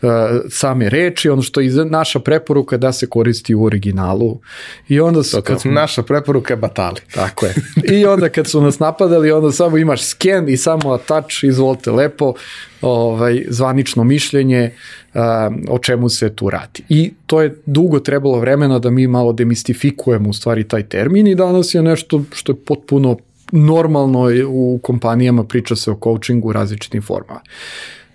Speaker 2: uh, same reči, ono što je naša preporuka da se koristi u originalu. I onda su...
Speaker 1: kad smo, naša preporuka je batali.
Speaker 2: Tako je. I onda kad su nas napadali, onda samo imaš scan i samo touch, izvolite lepo, ovaj, zvanično mišljenje uh, o čemu se tu radi. I to je dugo trebalo vremena da mi malo demistifikujemo u stvari taj termin i danas je nešto što je potpuno normalno u kompanijama priča se o coachingu u različitim formama.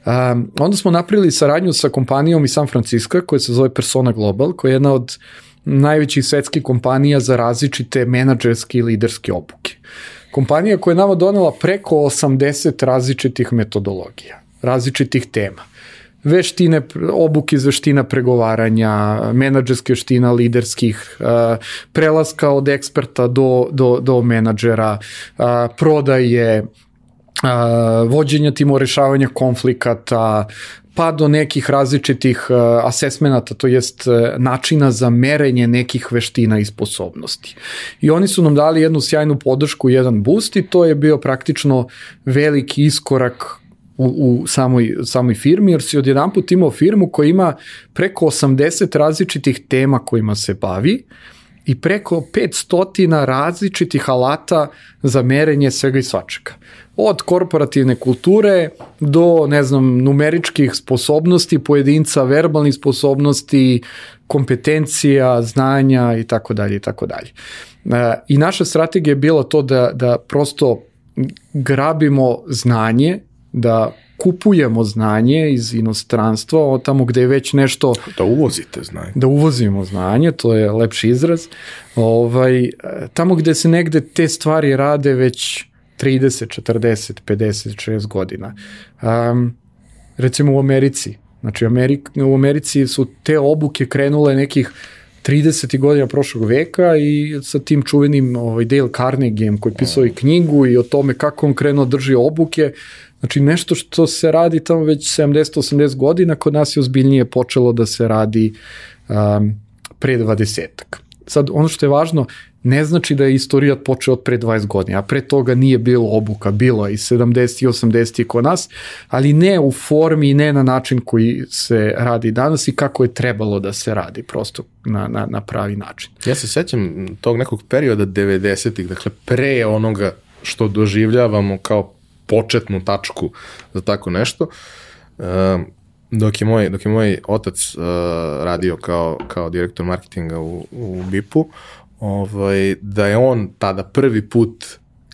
Speaker 2: Um, onda smo napravili saradnju sa kompanijom iz San Francisco koja se zove Persona Global, koja je jedna od najvećih svetskih kompanija za različite menadžerske i liderske obuke. Kompanija koja je nama donela preko 80 različitih metodologija, različitih tema veštine, obuke iz veština pregovaranja, menadžerske veština liderskih, prelaska od eksperta do, do, do menadžera, prodaje, vođenja timo rešavanja konflikata, pa do nekih različitih asesmenata, to jest načina za merenje nekih veština i sposobnosti. I oni su nam dali jednu sjajnu podršku, jedan boost i to je bio praktično veliki iskorak u, u samoj, samoj firmi, jer si odjedan put imao firmu koja ima preko 80 različitih tema kojima se bavi i preko 500 različitih alata za merenje svega i svačega. Od korporativne kulture do, ne znam, numeričkih sposobnosti pojedinca, verbalnih sposobnosti, kompetencija, znanja i tako dalje i tako dalje. E, I naša strategija je bila to da, da prosto grabimo znanje, da kupujemo znanje iz inostranstva, od tamo gde je već nešto...
Speaker 1: Da uvozite znanje.
Speaker 2: Da uvozimo znanje, to je lepši izraz. Ovaj, tamo gde se negde te stvari rade već 30, 40, 50, 60 godina. Um, recimo u Americi. Znači Amerik, u Americi su te obuke krenule nekih 30. godina prošlog veka i sa tim čuvenim ovaj, Dale Carnegie koji je pisao i knjigu i o tome kako on krenuo da drži obuke. Znači nešto što se radi tamo već 70-80 godina, kod nas je ozbiljnije počelo da se radi um, pre 20-ak. Sad, ono što je važno, ne znači da je istorija počeo od pre 20 godina, a pre toga nije bilo obuka, bilo je i 70 i 80 kod nas, ali ne u formi i ne na način koji se radi danas i kako je trebalo da se radi, prosto na, na, na pravi način.
Speaker 1: Ja se sećam tog nekog perioda 90-ih, dakle pre onoga što doživljavamo kao početnu tačku za tako nešto, uh, dok je moj, dok je moj otac uh, radio kao, kao direktor marketinga u, u BIP-u, ovaj, da je on tada prvi put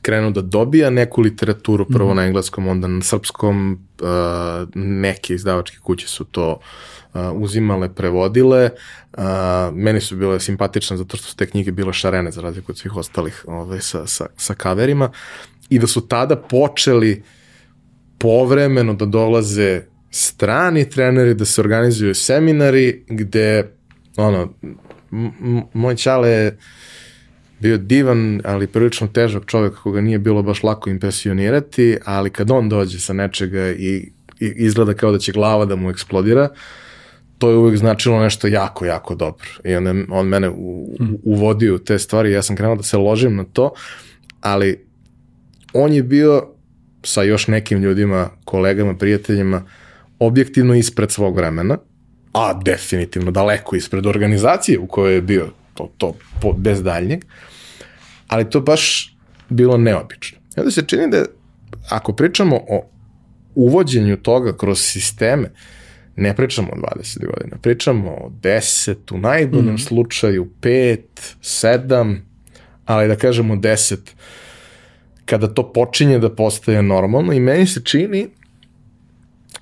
Speaker 1: krenuo da dobija neku literaturu, prvo mm na engleskom, onda na srpskom, uh, neke izdavačke kuće su to uh, uzimale, prevodile. Uh, meni su bile simpatične zato što su te knjige bile šarene za razliku od svih ostalih ovaj, sa, sa, sa kaverima i da su tada počeli povremeno da dolaze strani treneri, da se organizuju seminari gde ono, moj čale je bio divan, ali prilično težak čovjek koga nije bilo baš lako impresionirati, ali kad on dođe sa nečega i, i izgleda kao da će glava da mu eksplodira, to je uvek značilo nešto jako, jako dobro. I on, on mene u, u, uvodio u te stvari, ja sam krenuo da se ložim na to, ali on je bio sa još nekim ljudima, kolegama, prijateljima, objektivno ispred svog vremena, a definitivno daleko ispred organizacije u kojoj je bio to, to po, bez daljnjeg, ali to baš bilo neobično. I onda se čini da ako pričamo o uvođenju toga kroz sisteme, ne pričamo o 20 godina, pričamo o 10, u najboljem mm. slučaju 5, 7, ali da kažemo 10, kada to počinje da postaje normalno i meni se čini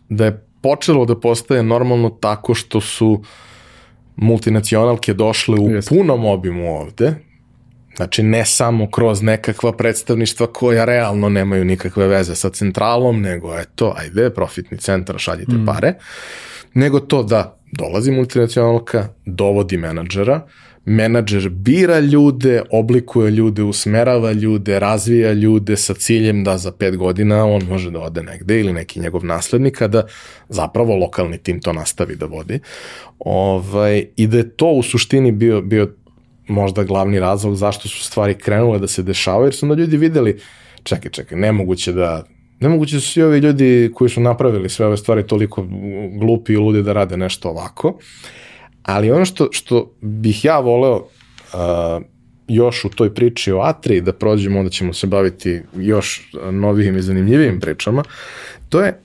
Speaker 1: da je počelo da postaje normalno tako što su multinacionalke došle u Jeste. punom obimu ovde, Znači, ne samo kroz nekakva predstavništva koja realno nemaju nikakve veze sa centralom, nego eto, ajde, profitni centar, šaljite mm. pare, nego to da dolazi multinacionalka, dovodi menadžera, menadžer bira ljude, oblikuje ljude, usmerava ljude, razvija ljude sa ciljem da za pet godina on može da ode negde ili neki njegov naslednik, da zapravo lokalni tim to nastavi da vodi. Ovaj, I da je to u suštini bio, bio možda glavni razlog zašto su stvari krenule da se dešavaju, jer su onda ljudi videli, čekaj, čekaj, nemoguće da Nemoguće da su svi ovi ljudi koji su napravili sve ove stvari toliko glupi i ludi da rade nešto ovako. Ali ono što, što bih ja voleo uh, još u toj priči o Atri da prođemo, onda ćemo se baviti još novijim i zanimljivim pričama, to je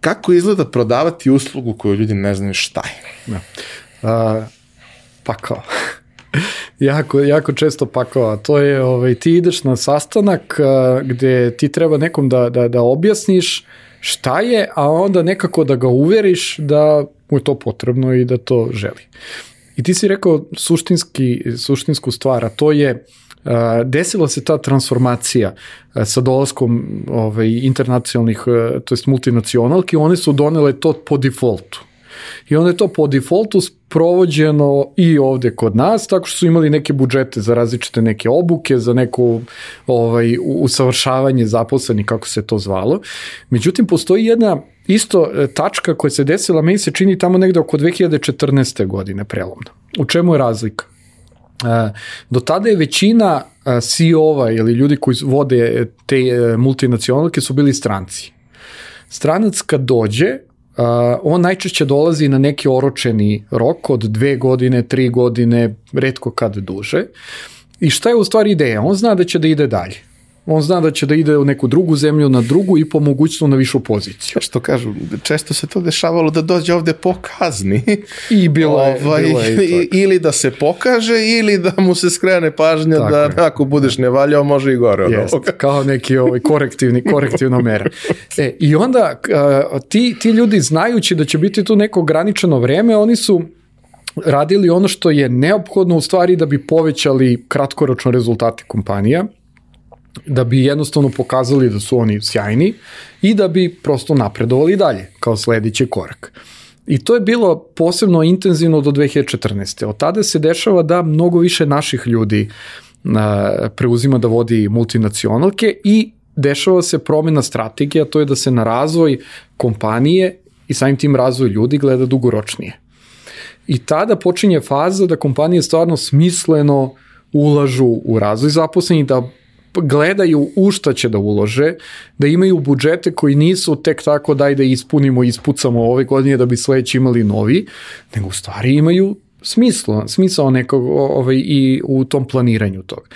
Speaker 1: kako izgleda prodavati uslugu koju ljudi ne znaju šta je.
Speaker 2: Ja. Da. Uh, pakao. jako, jako često pakao. A to je, ovaj, ti ideš na sastanak uh, gde ti treba nekom da, da, da objasniš šta je, a onda nekako da ga uveriš da mu je to potrebno i da to želi. I ti si rekao suštinski, suštinsku stvar, a to je desila se ta transformacija sa dolaskom ovaj, internacionalnih, to jest multinacionalki, one su donele to po defaultu. I onda je to po defaultu provođeno i ovde kod nas, tako što su imali neke budžete za različite neke obuke, za neko ovaj, usavršavanje zaposlenih, kako se to zvalo. Međutim, postoji jedna isto e, tačka koja se desila, meni se čini tamo negde oko 2014. godine prelomna. U čemu je razlika? E, do tada je većina e, CEO-ova ili ljudi koji vode te multinacionalke su bili stranci. Stranac kad dođe, uh, on najčešće dolazi na neki oročeni rok od dve godine, tri godine, redko kad duže. I šta je u stvari ideja? On zna da će da ide dalje. On zna da će da ide u neku drugu zemlju, na drugu i po mogućstvu na višu poziciju.
Speaker 1: Što kažu, često se to dešavalo da dođe ovde po kazni.
Speaker 2: I bilo je,
Speaker 1: ovaj,
Speaker 2: bilo je i
Speaker 1: ili da se pokaže ili da mu se skrene pažnja
Speaker 2: Tako
Speaker 1: da
Speaker 2: je.
Speaker 1: ako budeš nevaljao može i gore od
Speaker 2: Jest,
Speaker 1: ovoga.
Speaker 2: kao neki ovaj korektivni, korektivna mera. E, I onda ti, ti ljudi znajući da će biti tu neko ograničeno vreme, oni su radili ono što je neophodno u stvari da bi povećali kratkoročno rezultate kompanija, da bi jednostavno pokazali da su oni sjajni i da bi prosto napredovali dalje kao sledeći korak. I to je bilo posebno intenzivno do 2014. Od tada se dešava da mnogo više naših ljudi a, preuzima da vodi multinacionalke i dešava se promena strategije, a to je da se na razvoj kompanije i samim tim razvoj ljudi gleda dugoročnije. I tada počinje faza da kompanije stvarno smisleno ulažu u razvoj zaposlenih, da gledaju u šta će da ulože, da imaju budžete koji nisu tek tako daj da ispunimo, ispucamo ove godine da bi sledeći imali novi, nego u stvari imaju smisla, smisao nekog ovaj, i u tom planiranju tog.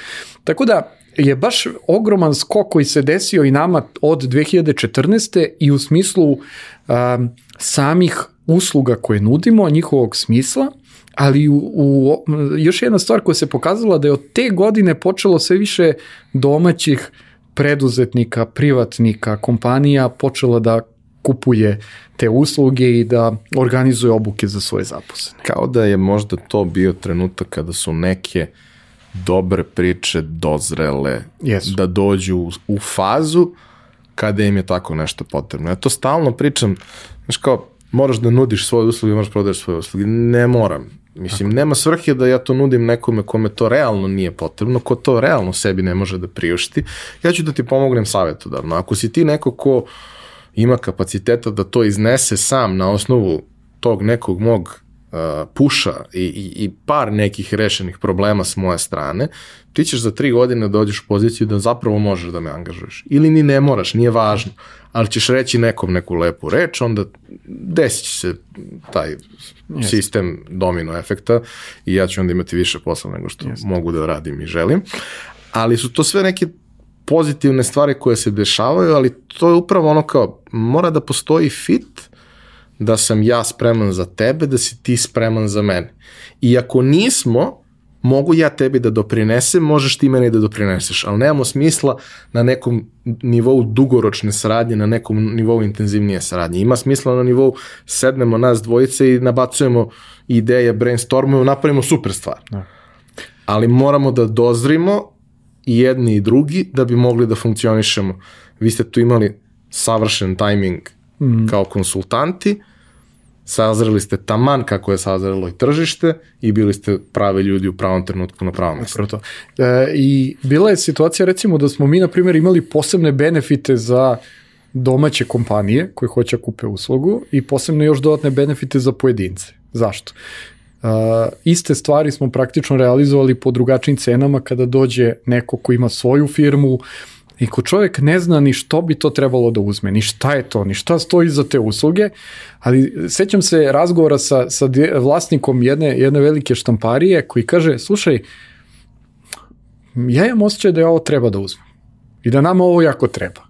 Speaker 2: Tako da je baš ogroman skok koji se desio i nama od 2014. i u smislu um, samih usluga koje nudimo, njihovog smisla, ali u, u, još jedna stvar koja se pokazala da je od te godine počelo sve više domaćih preduzetnika, privatnika, kompanija počela da kupuje te usluge i da organizuje obuke za svoje zaposlene.
Speaker 1: Kao da je možda to bio trenutak kada su neke dobre priče dozrele
Speaker 2: Jesu.
Speaker 1: da dođu u, u fazu kada im je tako nešto potrebno. Ja to stalno pričam, znaš kao, moraš da nudiš svoje usluge, moraš da prodaješ svoje usluge. Ne moram. Mislim, nema svrhe da ja to nudim nekome kome to realno nije potrebno, ko to realno sebi ne može da priušti. Ja ću da ti pomognem savjetodavno. Ako si ti neko ko ima kapaciteta da to iznese sam na osnovu tog nekog mog uh, puša i, i, i par nekih rešenih problema s moje strane, ti ćeš za tri godine dođeš u poziciju da zapravo možeš da me angažuješ. Ili ni ne moraš, nije važno, ali ćeš reći nekom neku lepu reč, onda desit će se taj yes. sistem domino efekta i ja ću onda imati više posla nego što yes. mogu da radim i želim. Ali su to sve neke pozitivne stvari koje se dešavaju, ali to je upravo ono kao, mora da postoji fit da sam ja spreman za tebe, da si ti spreman za mene. I ako nismo, mogu ja tebi da doprinesem, možeš ti meni da doprineseš, ali nemamo smisla na nekom nivou dugoročne saradnje, na nekom nivou intenzivnije saradnje. Ima smisla na nivou sednemo nas dvojice i nabacujemo ideje, brainstormujemo, napravimo super stvar. Da. Ali moramo da dozrimo i jedni i drugi da bi mogli da funkcionišemo. Vi ste tu imali savršen tajming mm. kao konsultanti, sazreli ste taman kako je sazrelo i tržište i bili ste prave ljudi u pravom trenutku na pravom mestu.
Speaker 2: To. E, I bila je situacija recimo da smo mi na primjer imali posebne benefite za domaće kompanije koje hoće da kupe uslugu i posebno još dodatne benefite za pojedince. Zašto? Uh, iste stvari smo praktično realizovali po drugačijim cenama kada dođe neko ko ima svoju firmu i ko čovjek ne zna ni što bi to trebalo da uzme, ni šta je to, ni šta stoji za te usluge, ali sećam se razgovora sa, sa vlasnikom jedne, jedne velike štamparije koji kaže, slušaj, ja imam osjećaj da je ovo treba da uzmem i da nama ovo jako treba.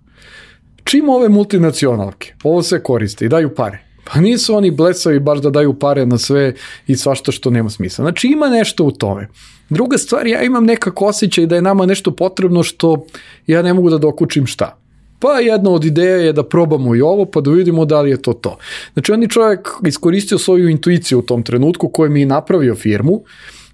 Speaker 2: Čim ove multinacionalke ovo sve koriste i daju pare, Pa nisu oni blesavi baš da daju pare na sve i svašta što nema smisla. Znači ima nešto u tome. Druga stvar, ja imam nekako osjećaj da je nama nešto potrebno što ja ne mogu da dokučim šta. Pa jedna od ideja je da probamo i ovo, pa da vidimo da li je to to. Znači on je čovjek iskoristio svoju intuiciju u tom trenutku kojem je napravio firmu,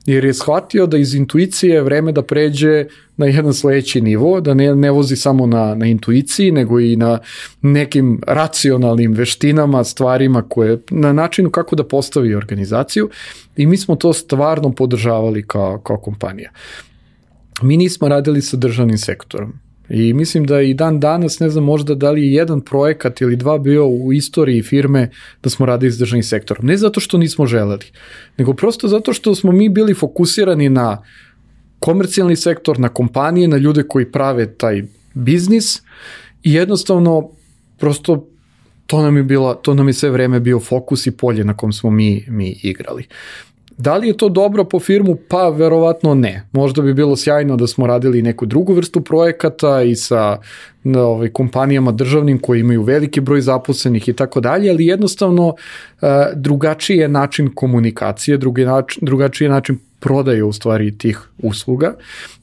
Speaker 2: jer je shvatio da iz intuicije je vreme da pređe na jedan sledeći nivo, da ne, ne vozi samo na, na intuiciji, nego i na nekim racionalnim veštinama, stvarima koje, na načinu kako da postavi organizaciju i mi smo to stvarno podržavali kao, kao kompanija. Mi nismo radili sa državnim sektorom. I mislim da i dan danas, ne znam možda da li je jedan projekat ili dva bio u istoriji firme da smo radili s državnim sektorom. Ne zato što nismo želeli, nego prosto zato što smo mi bili fokusirani na komercijalni sektor, na kompanije, na ljude koji prave taj biznis i jednostavno prosto to nam je bila, to nam je sve vreme bio fokus i polje na kom smo mi, mi igrali. Da li je to dobro po firmu? Pa verovatno ne. Možda bi bilo sjajno da smo radili neku drugu vrstu projekata i sa ovaj, kompanijama državnim koji imaju veliki broj zaposlenih i tako dalje, ali jednostavno uh, drugačiji je način komunikacije, drugi način, drugačiji je način prodaje u stvari tih usluga.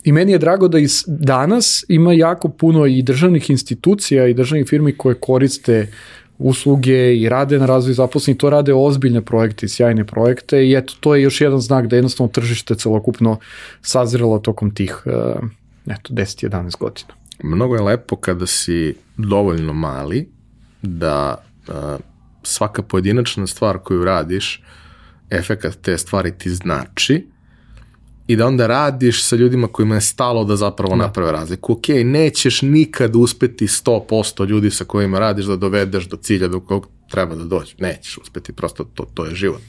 Speaker 2: I meni je drago da i danas ima jako puno i državnih institucija i državnih firmi koje koriste usluge i rade na razvoju zaposlenih, to rade ozbiljne projekte i sjajne projekte i eto, to je još jedan znak da jednostavno tržište celokupno sazrelo tokom tih uh, eto, 10-11 godina.
Speaker 1: Mnogo je lepo kada si dovoljno mali da uh, svaka pojedinačna stvar koju radiš, efekat te stvari ti znači i da onda radiš sa ljudima kojima je stalo da zapravo da. naprave razliku. Ok, nećeš nikad uspeti 100% ljudi sa kojima radiš da dovedeš do cilja do kog treba da dođe. Nećeš uspeti, prosto to, to je život.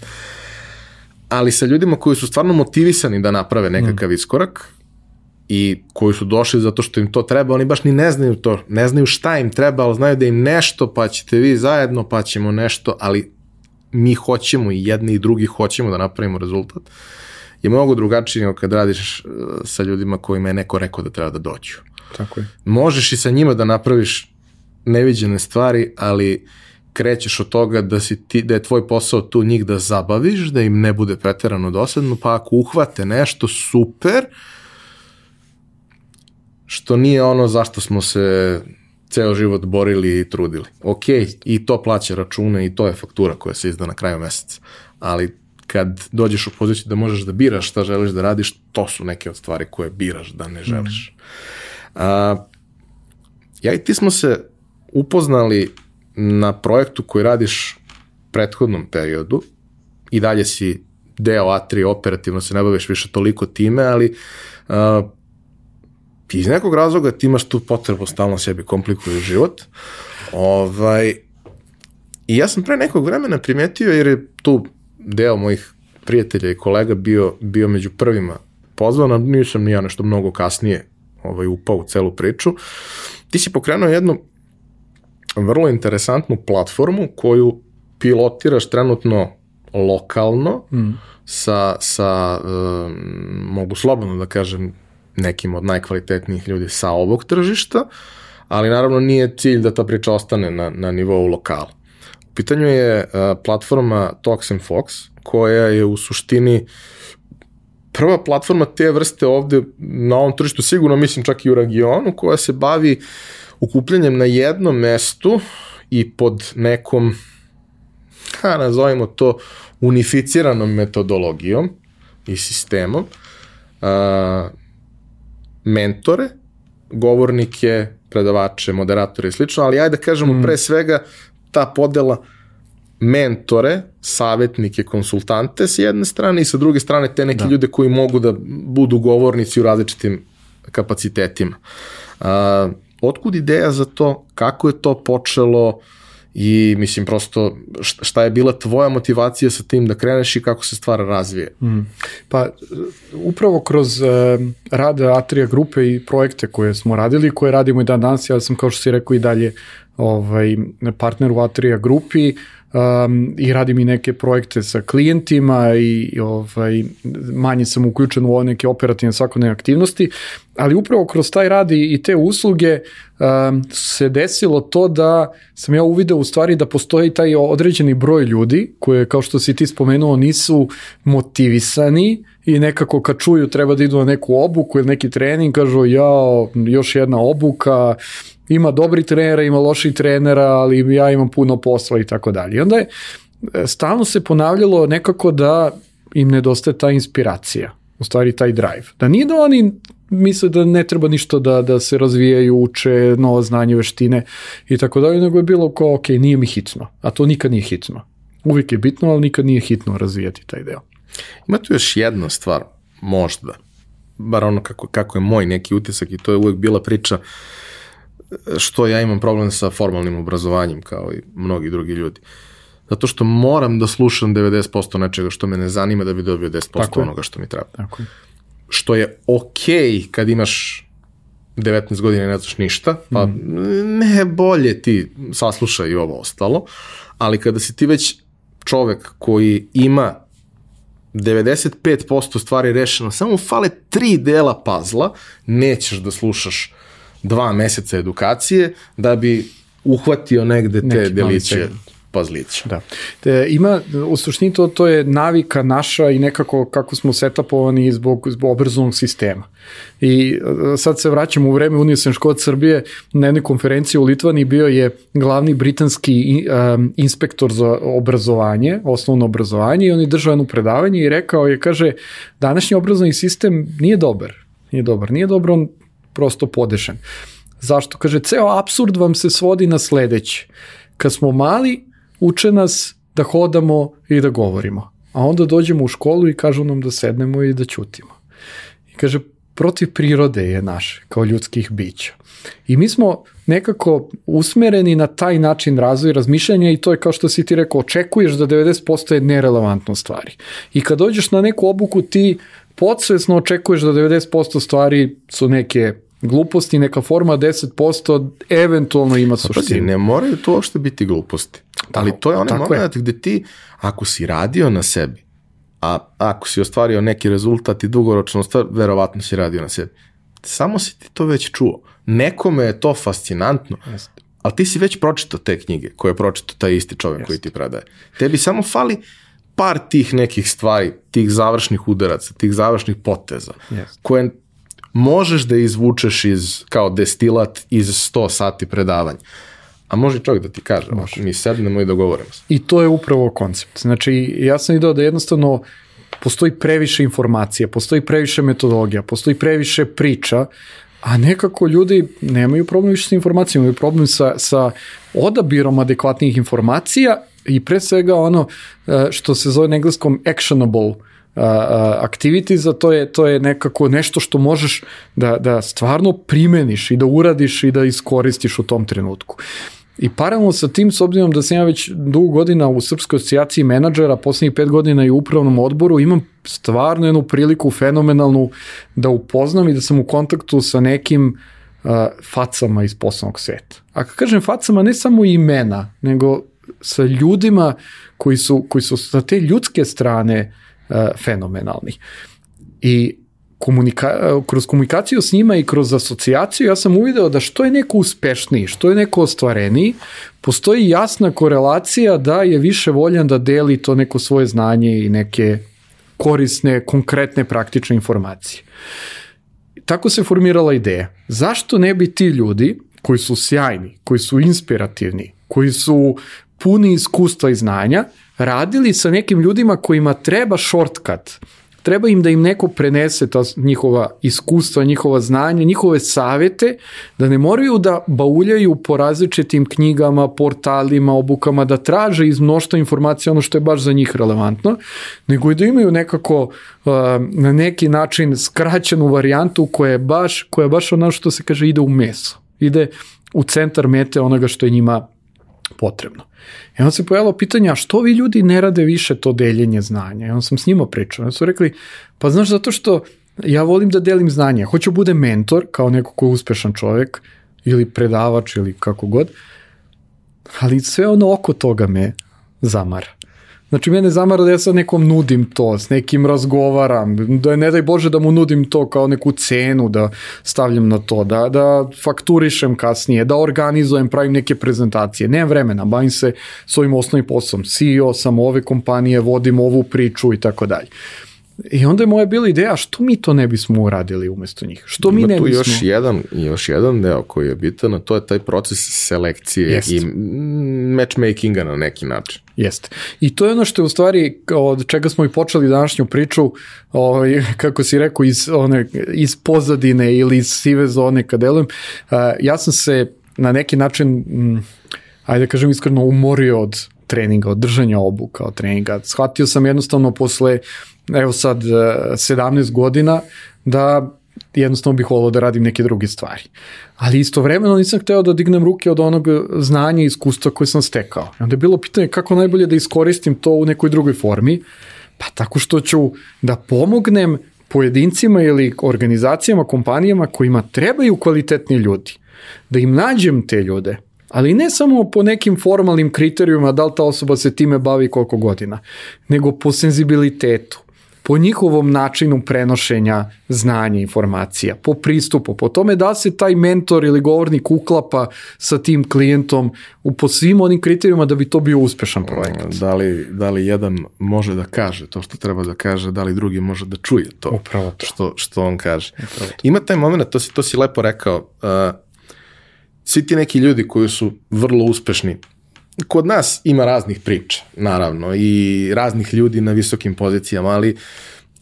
Speaker 1: Ali sa ljudima koji su stvarno motivisani da naprave nekakav mm. iskorak i koji su došli zato što im to treba, oni baš ni ne znaju to, ne znaju šta im treba, ali znaju da im nešto, pa ćete vi zajedno, pa ćemo nešto, ali mi hoćemo i jedni i drugi hoćemo da napravimo rezultat. Uh, je mnogo drugačije nego kad radiš e, sa ljudima kojima je neko rekao da treba da dođu.
Speaker 2: Tako je.
Speaker 1: Možeš i sa njima da napraviš neviđene stvari, ali krećeš od toga da, si ti, da je tvoj posao tu njih da zabaviš, da im ne bude preterano dosadno, pa ako uhvate nešto super, što nije ono zašto smo se ceo život borili i trudili. Ok, i to plaća račune i to je faktura koja se izda na kraju meseca, ali kad dođeš u poziciju da možeš da biraš šta želiš da radiš, to su neke od stvari koje biraš da ne želiš. Mm. A, ja i ti smo se upoznali na projektu koji radiš prethodnom periodu i dalje si deo A3 operativno se ne baviš više toliko time, ali a, iz nekog razloga ti imaš tu potrebu stalno sebi komplikuju život. Ovaj, I ja sam pre nekog vremena primetio, jer je tu deo mojih prijatelja i kolega bio, bio među prvima pozvan, a nisam ni ja nešto mnogo kasnije ovaj, upao u celu priču. Ti si pokrenuo jednu vrlo interesantnu platformu koju pilotiraš trenutno lokalno mm. sa, sa um, mogu slobodno da kažem, nekim od najkvalitetnijih ljudi sa ovog tržišta, ali naravno nije cilj da ta priča ostane na, na nivou lokala. Pitanju je uh, platforma Talks and Fox, koja je u suštini prva platforma te vrste ovde na ovom tržištu, sigurno mislim čak i u regionu, koja se bavi ukupljanjem na jednom mestu i pod nekom, ha, nazovimo to, unificiranom metodologijom i sistemom, a, mentore, govornike, predavače, moderatore i slično, ali ajde da kažemo mm. pre svega ta podela mentore, savetnike, konsultante s jedne strane i sa druge strane te neke da. ljude koji mogu da budu govornici u različitim kapacitetima. Uh, otkud ideja za to, kako je to počelo i mislim prosto šta je bila tvoja motivacija sa tim da kreneš i kako se stvar razvije? Mm.
Speaker 2: Pa upravo kroz uh, rad Atria grupe i projekte koje smo radili, koje radimo i dan danas, ja sam kao što si rekao i dalje ovaj, partner u Atria grupi, uh, um, i radim i neke projekte sa klijentima i, ovaj, manje sam uključen u ove neke operativne svakodnevne aktivnosti, ali upravo kroz taj rad i, te usluge um, se desilo to da sam ja uvideo u stvari da postoji taj određeni broj ljudi koje, kao što si ti spomenuo, nisu motivisani i nekako kad čuju treba da idu na neku obuku ili neki trening, kažu ja, još jedna obuka, ima dobri trenera, ima loši trenera, ali ja imam puno posla i tako dalje. I onda je e, stalno se ponavljalo nekako da im nedostaje ta inspiracija, u stvari taj drive. Da nije da oni misle da ne treba ništa da, da se razvijaju, uče, novo znanje, veštine i tako dalje, nego je bilo kao, ok, nije mi hitno, a to nikad nije hitno. Uvijek je bitno, ali nikad nije hitno razvijati taj deo.
Speaker 1: Ima tu još jedna stvar, možda, bar ono kako, kako je moj neki utisak i to je uvek bila priča uh, što ja imam problem sa formalnim obrazovanjem kao i mnogi drugi ljudi. Zato što moram da slušam 90% nečega što me ne zanima da bi dobio 10% Tako onoga što mi treba.
Speaker 2: Tako je.
Speaker 1: Što je okej okay kad imaš 19 godina ne znaš ništa, pa ne bolje ti saslušaj i ovo ostalo, ali kada si ti već čovek koji ima 95% stvari rešeno, samo fale tri dela pazla, nećeš da slušaš dva meseca edukacije da bi uhvatio negde te
Speaker 2: Neki
Speaker 1: deliće pazlića.
Speaker 2: Da. Te, ima, u suštini to, to je navika naša i nekako kako smo setapovani zbog, zbog obrazovnog sistema. I sad se vraćamo u vreme Unijusen škod Srbije, na jednoj konferenciji u Litvani bio je glavni britanski um, inspektor za obrazovanje, osnovno obrazovanje i on je držao jedno predavanje i rekao je, kaže, današnji obrazovni sistem nije dobar. Nije dobar, nije dobro, on prosto podešen. Zašto? Kaže, ceo absurd vam se svodi na sledeće. Kad smo mali, uče nas da hodamo i da govorimo. A onda dođemo u školu i kažu nam da sednemo i da ćutimo. I kaže, protiv prirode je naše, kao ljudskih bića. I mi smo nekako usmereni na taj način razvoj razmišljanja i to je kao što si ti rekao, očekuješ da 90% je nerelevantno stvari. I kad dođeš na neku obuku ti podsvesno očekuješ da 90% stvari su neke gluposti, neka forma 10% eventualno ima
Speaker 1: Pazi,
Speaker 2: suštinu.
Speaker 1: ne moraju to uopšte biti gluposti. Ali to je onaj
Speaker 2: tako je.
Speaker 1: moment gde ti, ako si radio na sebi, a ako si ostvario neki rezultat i dugoročno ostvar, verovatno si radio na sebi. Samo si ti to već čuo. Nekome je to fascinantno,
Speaker 2: Jeste.
Speaker 1: ali ti si već pročitao te knjige koje je pročitao taj isti čovjek koji ti predaje. Tebi samo fali par tih nekih stvari, tih završnih udaraca, tih završnih poteza,
Speaker 2: Jeste.
Speaker 1: koje možeš da izvučeš iz, kao destilat iz 100 sati predavanja. A može čovjek da ti kaže, može. mi sednemo i dogovorimo se.
Speaker 2: I to je upravo koncept. Znači, ja sam ideo da jednostavno postoji previše informacija, postoji previše metodologija, postoji previše priča, a nekako ljudi nemaju problem više sa informacijama, imaju problem sa, sa odabirom adekvatnih informacija i pre svega ono e, što se zove na engleskom actionable uh, uh, activities, a to je, to je nekako nešto što možeš da, da stvarno primeniš i da uradiš i da iskoristiš u tom trenutku. I paralelno sa tim, s obzirom da sam ja već dugo godina u Srpskoj asocijaciji menadžera, poslednjih pet godina i u upravnom odboru, imam stvarno jednu priliku fenomenalnu da upoznam i da sam u kontaktu sa nekim uh, facama iz poslovnog sveta. A kad kažem facama, ne samo imena, nego sa ljudima koji su, koji su sa te ljudske strane uh, fenomenalni. I komunika, kroz komunikaciju s njima i kroz asocijaciju ja sam uvideo da što je neko uspešniji, što je neko ostvareniji, postoji jasna korelacija da je više voljan da deli to neko svoje znanje i neke korisne, konkretne, praktične informacije. Tako se formirala ideja. Zašto ne bi ti ljudi koji su sjajni, koji su inspirativni, koji su puni iskustva i znanja, radili sa nekim ljudima kojima treba shortcut, treba im da im neko prenese ta njihova iskustva, njihova znanja, njihove savete, da ne moraju da bauljaju po različitim knjigama, portalima, obukama, da traže iz mnoštva informacija ono što je baš za njih relevantno, nego i da imaju nekako uh, na neki način skraćenu varijantu koja je baš, koja je baš ono što se kaže ide u meso. Ide u centar mete onoga što je njima potrebno. I onda se pojavilo pitanje, a što vi ljudi ne rade više to deljenje znanja? I onda sam s njima pričao. Onda su rekli, pa znaš, zato što ja volim da delim znanje. Hoću da bude mentor, kao neko ko je uspešan čovek, ili predavač, ili kako god, ali sve ono oko toga me zamara. Znači, mene zamara da ja sad nekom nudim to, s nekim razgovaram, da je ne daj Bože da mu nudim to kao neku cenu da stavljam na to, da, da fakturišem kasnije, da organizujem, pravim neke prezentacije. Nemam vremena, bavim se svojim osnovnim poslom. CEO sam ove kompanije, vodim ovu priču i tako dalje. I onda je moja bila ideja, što mi to ne bismo uradili umesto njih? Što mi
Speaker 1: Ima
Speaker 2: ne
Speaker 1: tu
Speaker 2: bismo...
Speaker 1: još jedan, još jedan deo koji je bitan, a to je taj proces selekcije
Speaker 2: Jest.
Speaker 1: i matchmakinga na neki način.
Speaker 2: Jeste. I to je ono što je u stvari od čega smo i počeli današnju priču, ovaj, kako si rekao, iz, one, iz pozadine ili iz sive zone kad delujem. Uh, ja sam se na neki način, mm, ajde da kažem iskreno, umorio od treninga, od držanja obuka od treninga. Shvatio sam jednostavno posle, evo sad, 17 godina, da jednostavno bih volao da radim neke druge stvari. Ali istovremeno nisam hteo da dignem ruke od onog znanja i iskustva koje sam stekao. I onda je bilo pitanje kako najbolje da iskoristim to u nekoj drugoj formi, pa tako što ću da pomognem pojedincima ili organizacijama, kompanijama kojima trebaju kvalitetni ljudi. Da im nađem te ljude, ali ne samo po nekim formalnim kriterijuma da li ta osoba se time bavi koliko godina, nego po senzibilitetu, po njihovom načinu prenošenja znanja informacija, po pristupu, po tome da se taj mentor ili govornik uklapa sa tim klijentom u po svim onim kriterijuma da bi to bio uspešan projekat.
Speaker 1: Da li, da li jedan može da kaže to što treba da kaže, da li drugi može da čuje to,
Speaker 2: Upravo to.
Speaker 1: Što, što on kaže. Ima taj moment, to si, to si lepo rekao, uh, svi ti neki ljudi koji su vrlo uspešni kod nas ima raznih priča, naravno, i raznih ljudi na visokim pozicijama, ali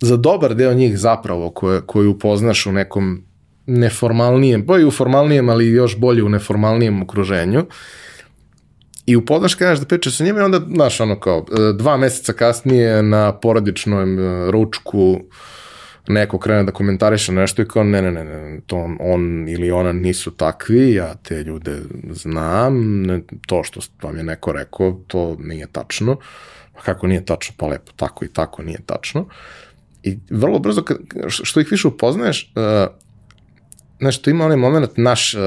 Speaker 1: za dobar deo njih zapravo koje, koje upoznaš u nekom neformalnijem, bolje u formalnijem, ali još bolje u neformalnijem okruženju, i upoznaš kažeš da pričaš sa njima i onda, znaš, ono kao, dva meseca kasnije na porodičnom e, ručku neko krene da komentariše nešto i kao ne, ne, ne, ne to on, on ili ona nisu takvi, ja te ljude znam, ne, to što vam je neko rekao, to nije tačno. Kako nije tačno? Pa lepo, tako i tako nije tačno. I vrlo brzo, što ih više upoznaješ, uh, nešto ima onaj moment, naš uh,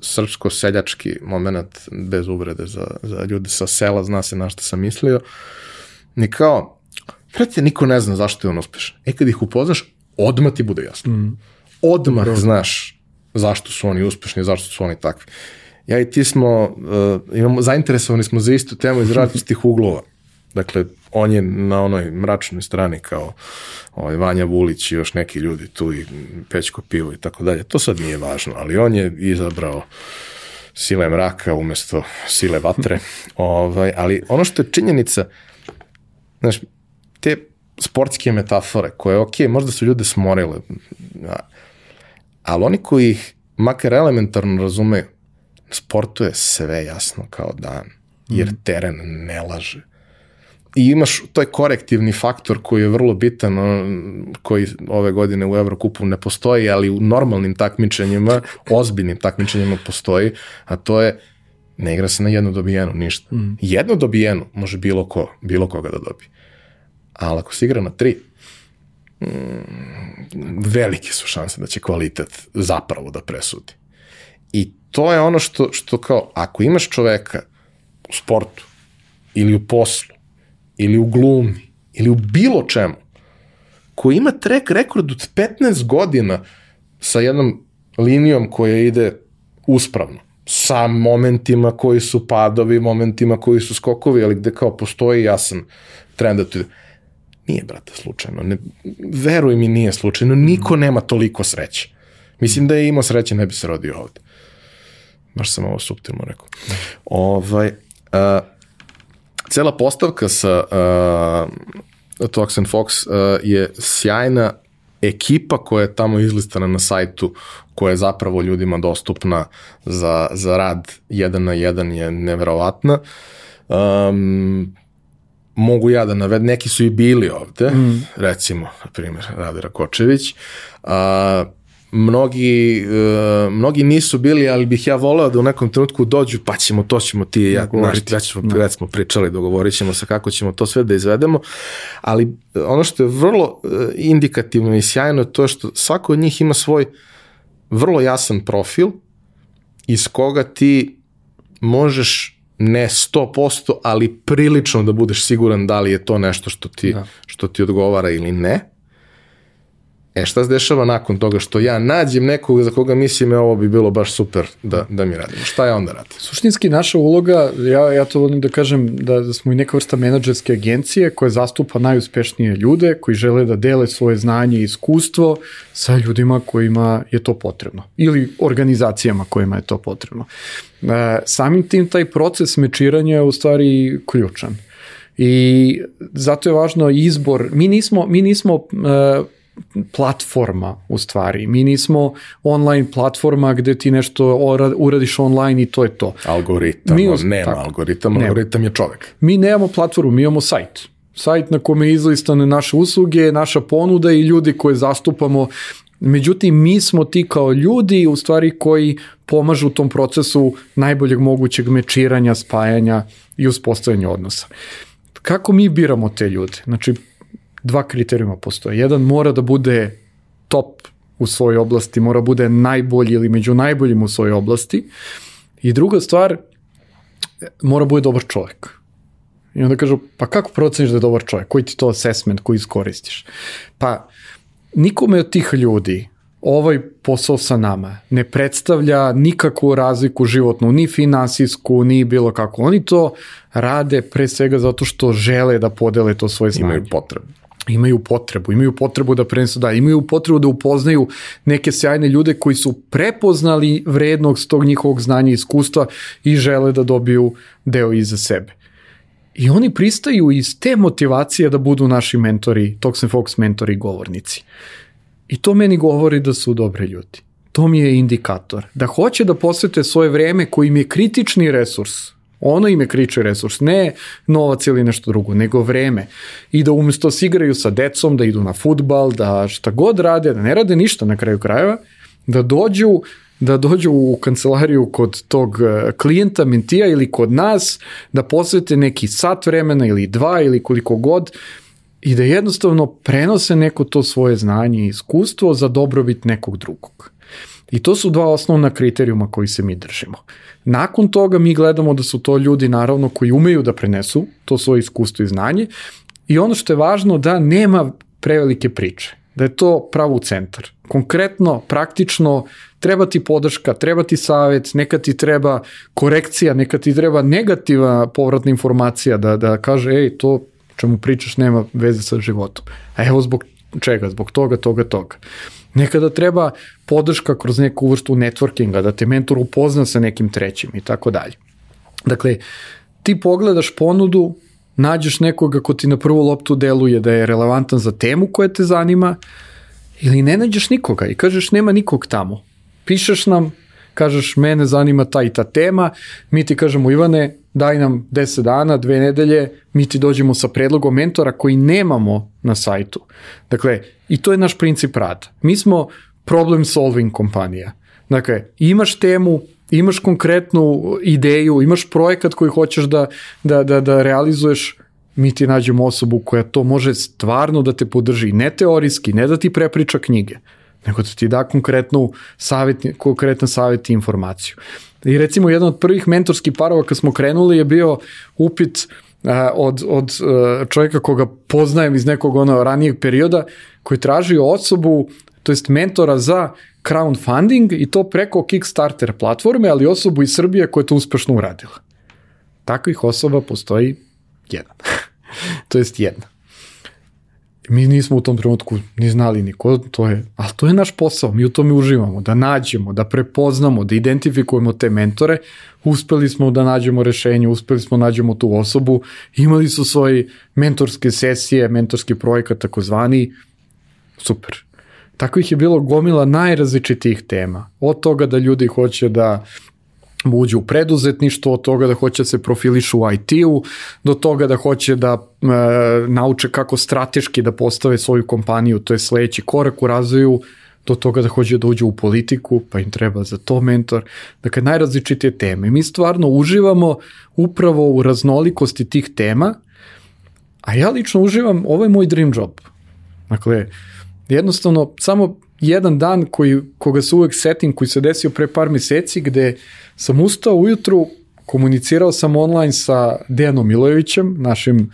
Speaker 1: srpsko-seljački moment, bez uvrede za, za ljude sa sela, zna se na što sam mislio, ni kao, Prati, niko ne zna zašto je on uspešan. E kad ih upoznaš, odmah ti bude jasno. Mm. Odmah Dobro. znaš zašto su oni uspešni, zašto su oni takvi. Ja i ti smo, uh, imamo, zainteresovani smo za istu temu iz različitih uglova. Dakle, on je na onoj mračnoj strani kao ovaj, Vanja Vulić i još neki ljudi tu i Pećko Pivo i tako dalje. To sad nije važno, ali on je izabrao sile mraka umesto sile vatre. ovaj, ali ono što je činjenica, znaš, te sportske metafore koje, ok, možda su ljude smorile, ali oni koji ih makar elementarno razumeju, sportu je sve jasno kao dan, jer mhm. teren ne laže. I imaš taj korektivni faktor koji je vrlo bitan, koji ove godine u Evrokupu ne postoji, ali u normalnim takmičenjima, ozbiljnim takmičenjima postoji, a to je ne igra se na jednu dobijenu, ništa. Mm. Jednu dobijenu može bilo ko, bilo koga da dobije ali ako se igra na tri, mm, velike su šanse da će kvalitet zapravo da presudi. I to je ono što, što kao, ako imaš čoveka u sportu, ili u poslu, ili u glumi, ili u bilo čemu, koji ima track rekord od 15 godina sa jednom linijom koja ide uspravno, sa momentima koji su padovi, momentima koji su skokovi, ali gde kao postoji jasan trend da tu ide Nije, brate, slučajno. Ne, veruj mi, nije slučajno. Niko nema toliko sreće. Mislim da je imao sreće, ne bi se rodio ovde. Baš sam ovo subtilno rekao. Ovaj, uh, cela postavka sa uh, Toxin Fox uh, je sjajna ekipa koja je tamo izlistana na sajtu, koja je zapravo ljudima dostupna za, za rad jedan na jedan je neverovatna. Um, mogu ja da naved, neki su i bili ovde, mm. recimo, na primjer, Rade Rakočević, a, mnogi, uh, mnogi nisu bili, ali bih ja voleo da u nekom trenutku dođu, pa ćemo, to ćemo ti ja, naš, ja ćemo, no. već smo pričali, dogovorit ćemo se kako ćemo to sve da izvedemo, ali ono što je vrlo uh, indikativno i sjajno je to što svako od njih ima svoj vrlo jasan profil iz koga ti možeš ne 100%, ali prilično da budeš siguran da li je to nešto što ti, da. što ti odgovara ili ne. E šta se dešava nakon toga što ja nađem nekog za koga mislim je ovo bi bilo baš super da, da mi radimo. Šta ja onda radim?
Speaker 2: Suštinski naša uloga, ja, ja to volim da kažem da, da smo i neka vrsta menadžerske agencije koja zastupa najuspešnije ljude koji žele da dele svoje znanje i iskustvo sa ljudima kojima je to potrebno ili organizacijama kojima je to potrebno. E, samim tim taj proces mečiranja je u stvari ključan. I zato je važno izbor, mi nismo, mi nismo uh, platforma u stvari. Mi nismo online platforma gde ti nešto uradiš online i to je to.
Speaker 1: Algoritam, mi, nema tako, algoritam, nema. algoritam je čovek.
Speaker 2: Mi nemamo platformu, mi imamo sajt. Sajt na kome izlistane naše usluge, naša ponuda i ljudi koje zastupamo Međutim, mi smo ti kao ljudi u stvari koji pomažu u tom procesu najboljeg mogućeg mečiranja, spajanja i uspostavljanja odnosa. Kako mi biramo te ljude? Znači, dva kriterijuma postoje. Jedan mora da bude top u svojoj oblasti, mora bude najbolji ili među najboljim u svojoj oblasti. I druga stvar, mora bude dobar čovjek. I onda kažu, pa kako proceniš da je dobar čovjek? Koji ti to assessment koji iskoristiš? Pa, nikome od tih ljudi ovaj posao sa nama ne predstavlja nikakvu razliku životnu, ni finansijsku, ni bilo kako. Oni to rade pre svega zato što žele da podele to svoje znanje.
Speaker 1: Imaju potrebu.
Speaker 2: Imaju potrebu, imaju potrebu da prenesu da, imaju potrebu da upoznaju neke sjajne ljude koji su prepoznali vrednost tog njihovog znanja i iskustva i žele da dobiju deo iza sebe. I oni pristaju iz te motivacije da budu naši mentori, Toxin Fox mentori i govornici. I to meni govori da su dobre ljudi. To mi je indikator. Da hoće da posvete svoje vreme koji im je kritični resurs, ono im je kriči resurs, ne novac ili nešto drugo, nego vreme. I da umesto se igraju sa decom, da idu na futbal, da šta god rade, da ne rade ništa na kraju krajeva, da dođu da dođu u kancelariju kod tog e, klijenta, mentija ili kod nas, da posvete neki sat vremena ili dva ili koliko god, i da jednostavno prenose neko to svoje znanje i iskustvo za dobrobit nekog drugog. I to su dva osnovna kriterijuma koji se mi držimo. Nakon toga mi gledamo da su to ljudi naravno koji umeju da prenesu to svoje iskustvo i znanje i ono što je važno da nema prevelike priče, da je to pravo centar. Konkretno, praktično, treba ti podrška, treba ti savet, neka ti treba korekcija, neka ti treba negativna povratna informacija da, da kaže, ej, to čemu pričaš nema veze sa životom. A evo zbog čega? Zbog toga, toga, toga. Nekada treba podrška kroz neku vrstu networkinga, da te mentor upozna sa nekim trećim i tako dalje. Dakle, ti pogledaš ponudu, nađeš nekoga ko ti na prvu loptu deluje da je relevantan za temu koja te zanima, ili ne nađeš nikoga i kažeš nema nikog tamo. Pišeš nam, kažeš mene zanima ta i ta tema, mi ti kažemo Ivane, daj nam 10 dana, dve nedelje, mi ti dođemo sa predlogom mentora koji nemamo na sajtu. Dakle, i to je naš princip rada. Mi smo problem solving kompanija. Dakle, imaš temu, imaš konkretnu ideju, imaš projekat koji hoćeš da, da, da, da realizuješ, mi ti nađemo osobu koja to može stvarno da te podrži, ne teorijski, ne da ti prepriča knjige, nego da ti da konkretnu savjet, konkretan savjet i informaciju. I recimo jedan od prvih mentorskih parova kad smo krenuli je bio upit uh, od, od uh, čovjeka koga poznajem iz nekog ono ranijeg perioda koji traži osobu, to jest mentora za crowdfunding i to preko Kickstarter platforme, ali osobu iz Srbije koja je to uspešno uradila. Takvih osoba postoji jedan. to jest jedna. Mi nismo u tom trenutku ni znali niko, to je, ali to je naš posao, mi u tome uživamo, da nađemo, da prepoznamo, da identifikujemo te mentore, uspeli smo da nađemo rešenje, uspeli smo da nađemo tu osobu, imali su svoje mentorske sesije, mentorski projekat takozvani, super. Tako ih je bilo gomila najrazličitijih tema, od toga da ljudi hoće da uđu u preduzetništvo, od toga da hoće da se profilišu u IT-u, do toga da hoće da e, nauče kako strateški da postave svoju kompaniju, to je sledeći korak u razvoju, do toga da hoće da uđu u politiku, pa im treba za to mentor. Dakle, najrazličitije teme. Mi stvarno uživamo upravo u raznolikosti tih tema, a ja lično uživam, ovo je moj dream job. Dakle, jednostavno, samo jedan dan koji, koga se uvek setim, koji se desio pre par meseci, gde sam ustao ujutru, komunicirao sam online sa Dejanom Milojevićem, našim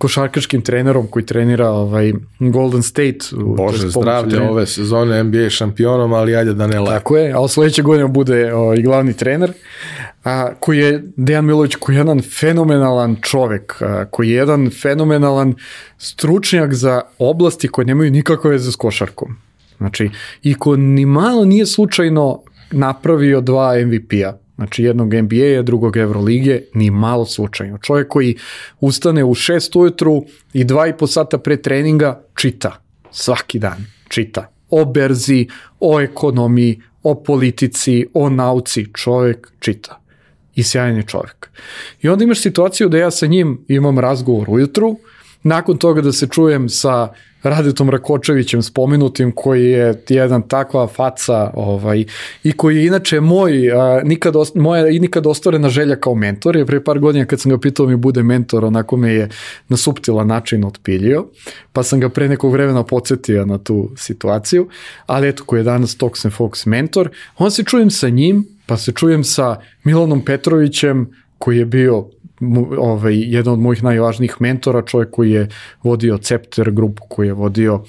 Speaker 2: košarkaškim trenerom koji trenira ovaj Golden State.
Speaker 1: Bože, zdravlje ove sezone NBA šampionom, ali ajde da ne
Speaker 2: laje. Tako je, a sledeće godine bude ovaj, glavni trener, a, koji je Dejan Milović, koji je jedan fenomenalan čovek, a, koji je jedan fenomenalan stručnjak za oblasti koje nemaju nikakve veze s košarkom. Znači, i ko ni malo nije slučajno napravio dva MVP-a, znači jednog NBA-a, drugog Evrolige, ni malo slučajno. Čovjek koji ustane u šest ujutru i dva i po sata pre treninga čita, svaki dan čita. O berzi, o ekonomiji, o politici, o nauci, čovjek čita. I sjajan je čovjek. I onda imaš situaciju da ja sa njim imam razgovor ujutru, nakon toga da se čujem sa Radetom Rakočevićem spomenutim koji je jedan takva faca ovaj, i koji je inače moj, a, nikad, moja i nikad ostvarena želja kao mentor je pre par godina kad sam ga pitao da mi bude mentor onako me je na suptilan način otpiljio pa sam ga pre nekog vremena podsjetio na tu situaciju ali eto koji je danas Tox and Fox mentor on se čujem sa njim pa se čujem sa Milanom Petrovićem koji je bio ovaj, jedan od mojih najvažnijih mentora, čovjek koji je vodio Cepter grupu, koji je vodio uh,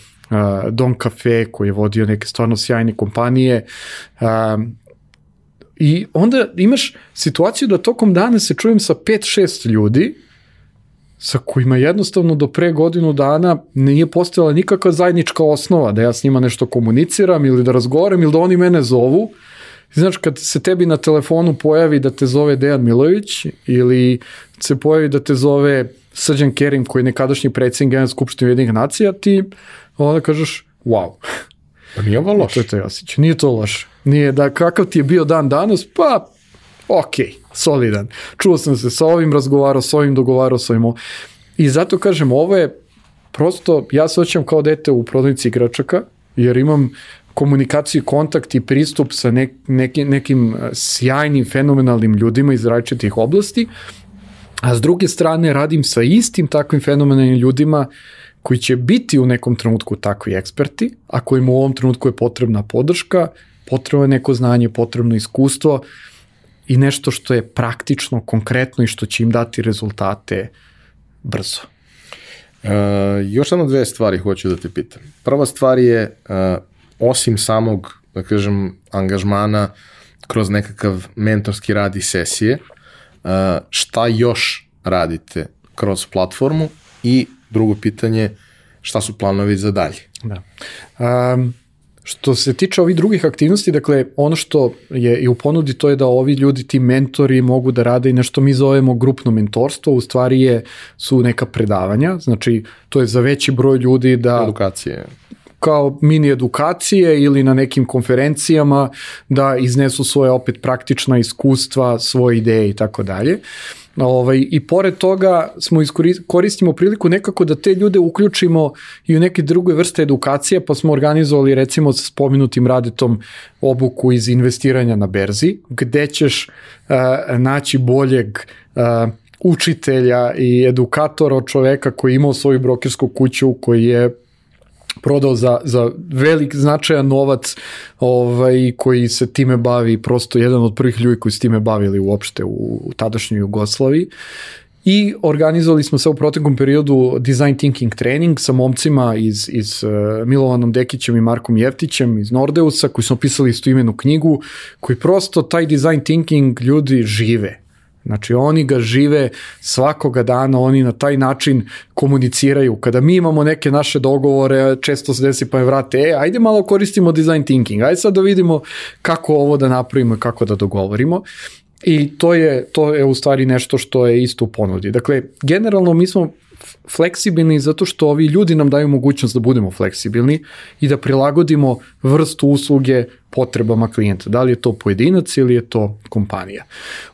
Speaker 2: Don Cafe, koji je vodio neke stvarno sjajne kompanije. Um, I onda imaš situaciju da tokom dana se čujem sa 5-6 ljudi sa kojima jednostavno do pre godinu dana nije postojala nikakva zajednička osnova da ja s njima nešto komuniciram ili da razgovaram ili da oni mene zovu Znaš, kad se tebi na telefonu pojavi da te zove Dejan Milović ili se pojavi da te zove Srđan Kerim koji je nekadašnji predsjednik Generalne skupštine Ujedinih nacija, ti onda kažeš wow.
Speaker 1: Pa nije ovo loše.
Speaker 2: To je to. Nije to loše. Nije da kakav ti je bio dan danas, pa ok, solidan. Čuo sam se sa ovim, razgovarao sa ovim, dogovarao sa ovim. I zato kažem, ovo je prosto, ja se oćem kao dete u prodavnici igračaka, jer imam komunikaciju, kontakt i pristup sa nek, nekim, nekim sjajnim, fenomenalnim ljudima iz različitih oblasti, a s druge strane radim sa istim takvim fenomenalnim ljudima koji će biti u nekom trenutku takvi eksperti, a kojima u ovom trenutku je potrebna podrška, potrebno je neko znanje, potrebno iskustvo i nešto što je praktično, konkretno i što će im dati rezultate brzo.
Speaker 1: Uh, još samo dve stvari hoću da te pitam. Prva stvar je uh, osim samog, da kažem, angažmana kroz nekakav mentorski rad i sesije, uh, šta još radite kroz platformu i drugo pitanje, šta su planovi za dalje?
Speaker 2: Da. Um, Što se tiče ovih drugih aktivnosti, dakle, ono što je i u ponudi to je da ovi ljudi, ti mentori mogu da rade i nešto mi zovemo grupno mentorstvo, u stvari je, su neka predavanja, znači to je za veći broj ljudi da...
Speaker 1: Edukacije
Speaker 2: kao mini edukacije ili na nekim konferencijama da iznesu svoje opet praktična iskustva, svoje ideje i tako dalje. Ovaj, I pored toga smo koristimo priliku nekako da te ljude uključimo i u neke druge vrste edukacije, pa smo organizovali recimo sa spomenutim radetom obuku iz investiranja na berzi, gde ćeš uh, naći boljeg uh, učitelja i edukatora od čoveka koji je imao svoju brokersku kuću, koji je prodao za, za velik značajan novac ovaj, koji se time bavi, prosto jedan od prvih ljudi koji se time bavili uopšte u, u tadašnjoj Jugoslaviji. I organizovali smo se u proteklom periodu design thinking trening sa momcima iz, iz uh, Milovanom Dekićem i Markom Jeftićem iz Nordeusa koji su napisali istu imenu knjigu koji prosto taj design thinking ljudi žive Znači oni ga žive svakoga dana, oni na taj način komuniciraju. Kada mi imamo neke naše dogovore, često se desi pa je vrate, e, ajde malo koristimo design thinking, ajde sad da vidimo kako ovo da napravimo i kako da dogovorimo. I to je, to je u stvari nešto što je isto u ponudi. Dakle, generalno mi smo fleksibilni zato što ovi ljudi nam daju mogućnost da budemo fleksibilni i da prilagodimo vrstu usluge potrebama klijenta. Da li je to pojedinac ili je to kompanija.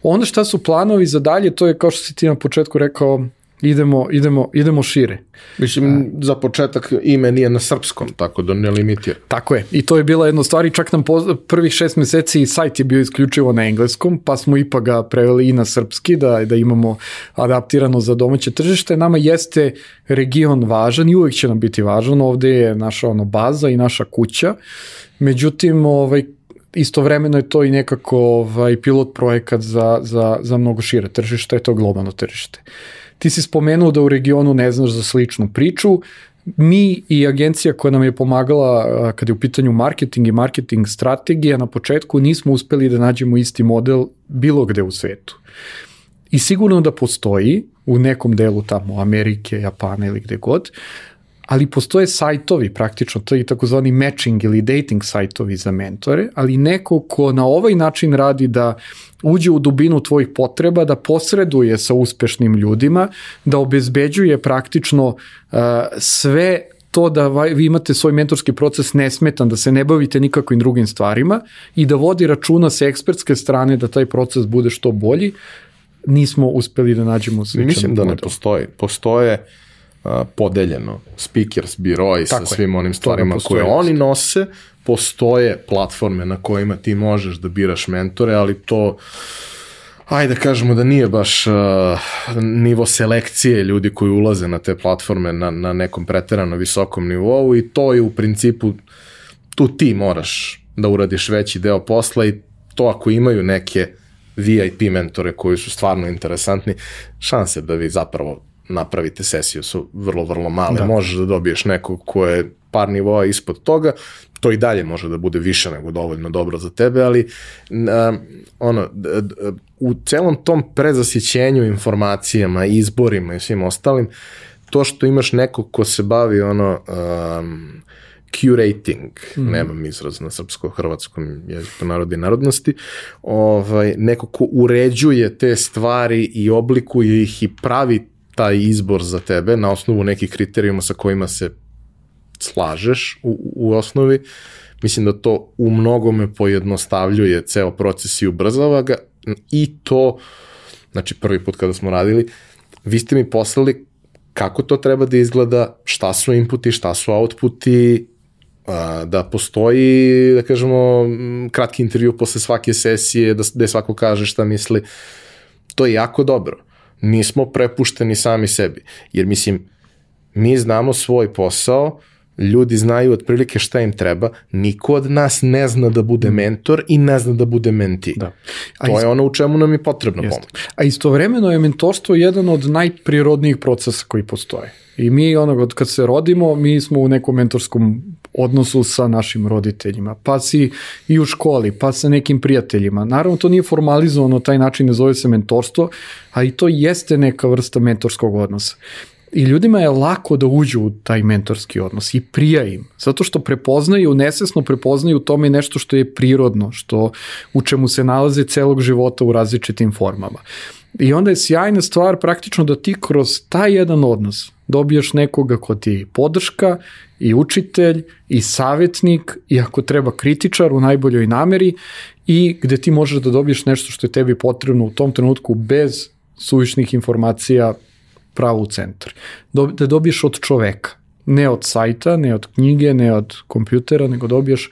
Speaker 2: Onda šta su planovi za dalje, to je kao što si ti na početku rekao, idemo, idemo, idemo šire.
Speaker 1: Mislim, za početak ime nije na srpskom, tako da ne limitira.
Speaker 2: Tako je. I to je bila jedna stvar i čak nam po, prvih šest meseci sajt je bio isključivo na engleskom, pa smo ipak ga preveli i na srpski, da, da imamo adaptirano za domaće tržište. Nama jeste region važan i uvek će nam biti važan. Ovde je naša ono, baza i naša kuća. Međutim, ovaj, istovremeno je to i nekako ovaj, pilot projekat za, za, za mnogo šire tržište, je to globalno tržište. Ti si spomenuo da u regionu ne znaš za sličnu priču, mi i agencija koja nam je pomagala kada je u pitanju marketing i marketing strategija na početku nismo uspeli da nađemo isti model bilo gde u svetu. I sigurno da postoji u nekom delu tamo Amerike, Japana ili gde god, ali postoje sajtovi praktično, to je takozvani matching ili dating sajtovi za mentore, ali neko ko na ovaj način radi da uđe u dubinu tvojih potreba, da posreduje sa uspešnim ljudima, da obezbeđuje praktično uh, sve to da vi imate svoj mentorski proces nesmetan, da se ne bavite nikakvim drugim stvarima i da vodi računa sa ekspertske strane da taj proces bude što bolji, nismo uspeli da nađemo sličan
Speaker 1: Mislim da ne postoji. Postoje a, podeljeno. Speakers, biroi sa svim onim stvarima koje oni nose, postoje platforme na kojima ti možeš da biraš mentore, ali to ajde da kažemo da nije baš uh, nivo selekcije ljudi koji ulaze na te platforme na, na nekom preterano visokom nivou i to je u principu tu ti moraš da uradiš veći deo posla i to ako imaju neke VIP mentore koji su stvarno interesantni, šanse da vi zapravo napravite sesiju su vrlo, vrlo male. Da. Možeš da dobiješ nekog ko je par nivoa ispod toga, to i dalje može da bude više nego dovoljno dobro za tebe, ali um, ono, u celom tom prezasićenju informacijama, izborima i svim ostalim, to što imaš nekog ko se bavi ono um, curating, mm. nemam izraz na srpsko-hrvatskom jeziku narodi i narodnosti, ovaj, neko ko uređuje te stvari i oblikuje ih i pravi taj izbor za tebe na osnovu nekih kriterijuma sa kojima se slažeš u, u osnovi, mislim da to u mnogome pojednostavljuje ceo proces i ubrzava ga i to, znači prvi put kada smo radili, vi ste mi poslali kako to treba da izgleda, šta su inputi, šta su outputi, da postoji, da kažemo, kratki intervju posle svake sesije, da, da svako kaže šta misli. To je jako dobro. Nismo prepušteni sami sebi. Jer, mislim, mi znamo svoj posao, ljudi znaju otprilike šta im treba, niko od nas ne zna da bude mentor i ne zna da bude menti. Da. A to is... je ono u čemu nam je potrebno Jest. pomoć.
Speaker 2: A istovremeno je mentorstvo jedan od najprirodnijih procesa koji postoje. I mi onog od kad se rodimo, mi smo u nekom mentorskom odnosu sa našim roditeljima, pa si i u školi, pa sa nekim prijateljima. Naravno, to nije formalizovano, taj način ne zove se mentorstvo, a i to jeste neka vrsta mentorskog odnosa. I ljudima je lako da uđu u taj mentorski odnos i prija im, zato što prepoznaju, nesesno prepoznaju u tome nešto što je prirodno, što u čemu se nalaze celog života u različitim formama. I onda je sjajna stvar praktično da ti kroz taj jedan odnos dobiješ nekoga ko ti je podrška i učitelj i savjetnik i ako treba kritičar u najboljoj nameri i gde ti možeš da dobiješ nešto što je tebi potrebno u tom trenutku bez suvišnih informacija pravo u centar. Da dobiješ od čoveka, ne od sajta, ne od knjige, ne od kompjutera, nego dobiješ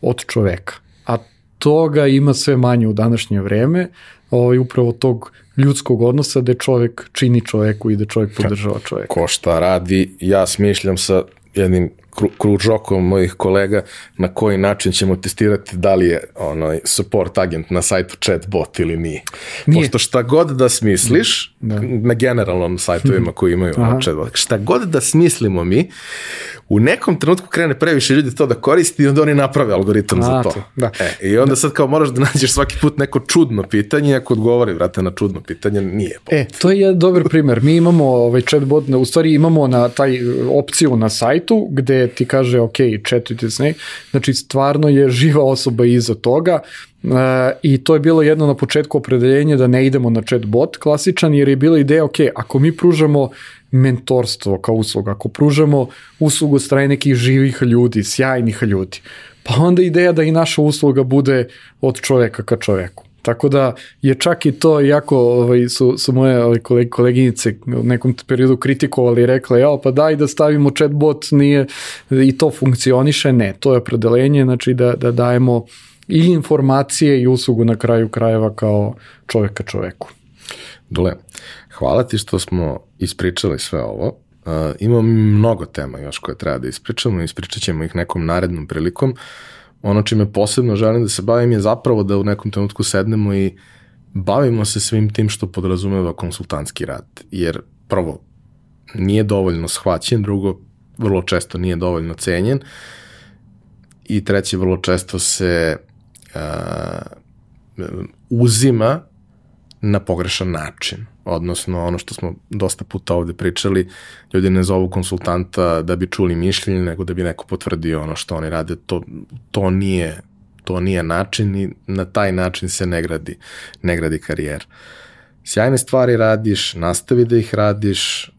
Speaker 2: od čoveka. A toga ima sve manje u današnje vreme, ovaj, upravo tog ljudskog odnosa gde čovek čini čoveku i da čovek podržava čoveka.
Speaker 1: Ko šta radi, ja smišljam sa I mean, kružokom mojih kolega na koji način ćemo testirati da li je onaj support agent na sajtu chatbot ili nije. nije. Pošto šta god da smisliš, da. na generalnom sajtovima koji imaju chatbot, šta god da smislimo mi, u nekom trenutku krene previše ljudi to da koristi i onda oni naprave algoritam A, za to. Da. E, I onda sad kao moraš da nađeš svaki put neko čudno pitanje, ako odgovori, vrate, na čudno pitanje, nije.
Speaker 2: Pot. E, to je dobar primer. Mi imamo ovaj chatbot, u stvari imamo na taj opciju na sajtu gde ti kaže ok, chatujte s ne, znači stvarno je živa osoba iza toga, Uh, I to je bilo jedno na početku opredeljenje da ne idemo na chatbot klasičan, jer je bila ideja, ok, ako mi pružamo mentorstvo kao usluga, ako pružamo uslugu strane nekih živih ljudi, sjajnih ljudi, pa onda ideja da i naša usluga bude od čoveka ka čoveku. Tako da je čak i to, jako ovaj, su, su moje ovaj, koleg, koleginice u nekom periodu kritikovali i rekla, ja, pa daj da stavimo chatbot, nije, i to funkcioniše, ne, to je opredelenje, znači da, da dajemo i informacije i uslugu na kraju krajeva kao čoveka čoveku.
Speaker 1: Dule, hvala ti što smo ispričali sve ovo. Uh, imamo mnogo tema još koje treba da ispričamo, ispričat ćemo ih nekom narednom prilikom. Ono čime posebno želim da se bavim je zapravo da u nekom trenutku sednemo i bavimo se svim tim što podrazumeva konsultantski rad. Jer prvo, nije dovoljno shvaćen, drugo, vrlo često nije dovoljno cenjen i treće, vrlo često se uh, uzima na pogrešan način. Odnosno, ono što smo dosta puta ovde pričali, ljudi ne zovu konsultanta da bi čuli mišljenje, nego da bi neko potvrdio ono što oni rade. To, to nije to nije način i na taj način se ne gradi, ne gradi karijera. Sjajne stvari radiš, nastavi da ih radiš,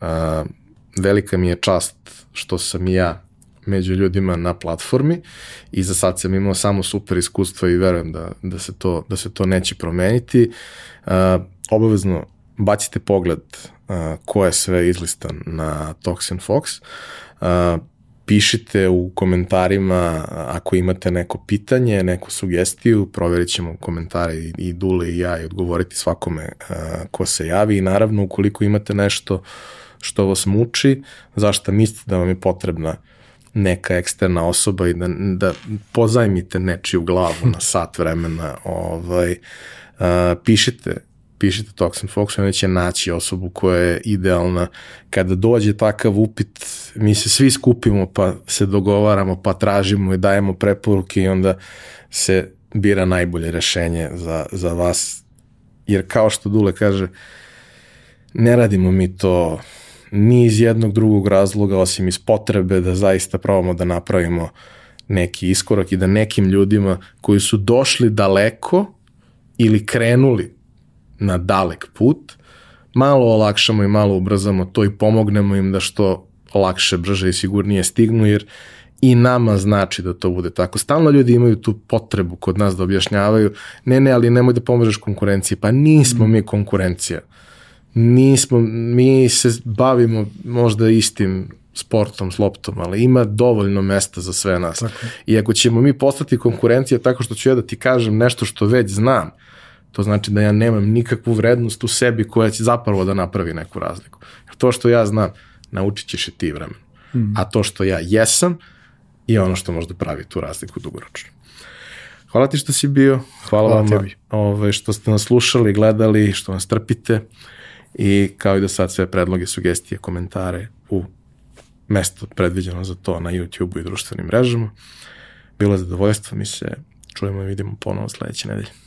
Speaker 1: velika mi je čast što sam i ja među ljudima na platformi i za sad sam imao samo super iskustva i verujem da, da, se, to, da se to neće promeniti. Uh, obavezno bacite pogled ko je sve izlistan na Toxin Fox. Uh, pišite u komentarima ako imate neko pitanje, neku sugestiju, proverit ćemo komentare i Dule i ja i odgovoriti svakome uh, ko se javi i naravno ukoliko imate nešto što vas muči, zašto mislite da vam je potrebna neka eksterna osoba i da, da pozajmite nečiju glavu na sat vremena, ovaj, uh, pišite pišite Toxin Fox, onda će naći osobu koja je idealna. Kada dođe takav upit, mi se svi skupimo pa se dogovaramo, pa tražimo i dajemo preporuke i onda se bira najbolje rešenje za, za vas. Jer kao što Dule kaže, ne radimo mi to ni iz jednog drugog razloga, osim iz potrebe da zaista probamo da napravimo neki iskorak i da nekim ljudima koji su došli daleko ili krenuli na dalek put, malo olakšamo i malo ubrzamo to i pomognemo im da što lakše, brže i sigurnije stignu, jer i nama znači da to bude tako. Stalno ljudi imaju tu potrebu kod nas da objašnjavaju, ne, ne, ali nemoj da pomožeš konkurenciji. Pa nismo mi konkurencija. Nismo, mi se bavimo možda istim sportom, s loptom, ali ima dovoljno mesta za sve nas. Tako. I ako ćemo mi postati konkurencija tako što ću ja da ti kažem nešto što već znam, To znači da ja nemam nikakvu vrednost u sebi koja će zapravo da napravi neku razliku. Jer to što ja znam, naučit ćeš i ti vremen. Mm. A to što ja jesam je ono što možda pravi tu razliku dugoročno. Hvala ti što si bio, hvala, hvala vam tebi. Ove, što ste nas slušali, gledali, što nas trpite i kao i da sad sve predloge, sugestije, komentare u mesto predviđeno za to na YouTube-u i društvenim mrežama. Bilo je zadovoljstvo, mi se čujemo i vidimo ponovo sledeće nedelje.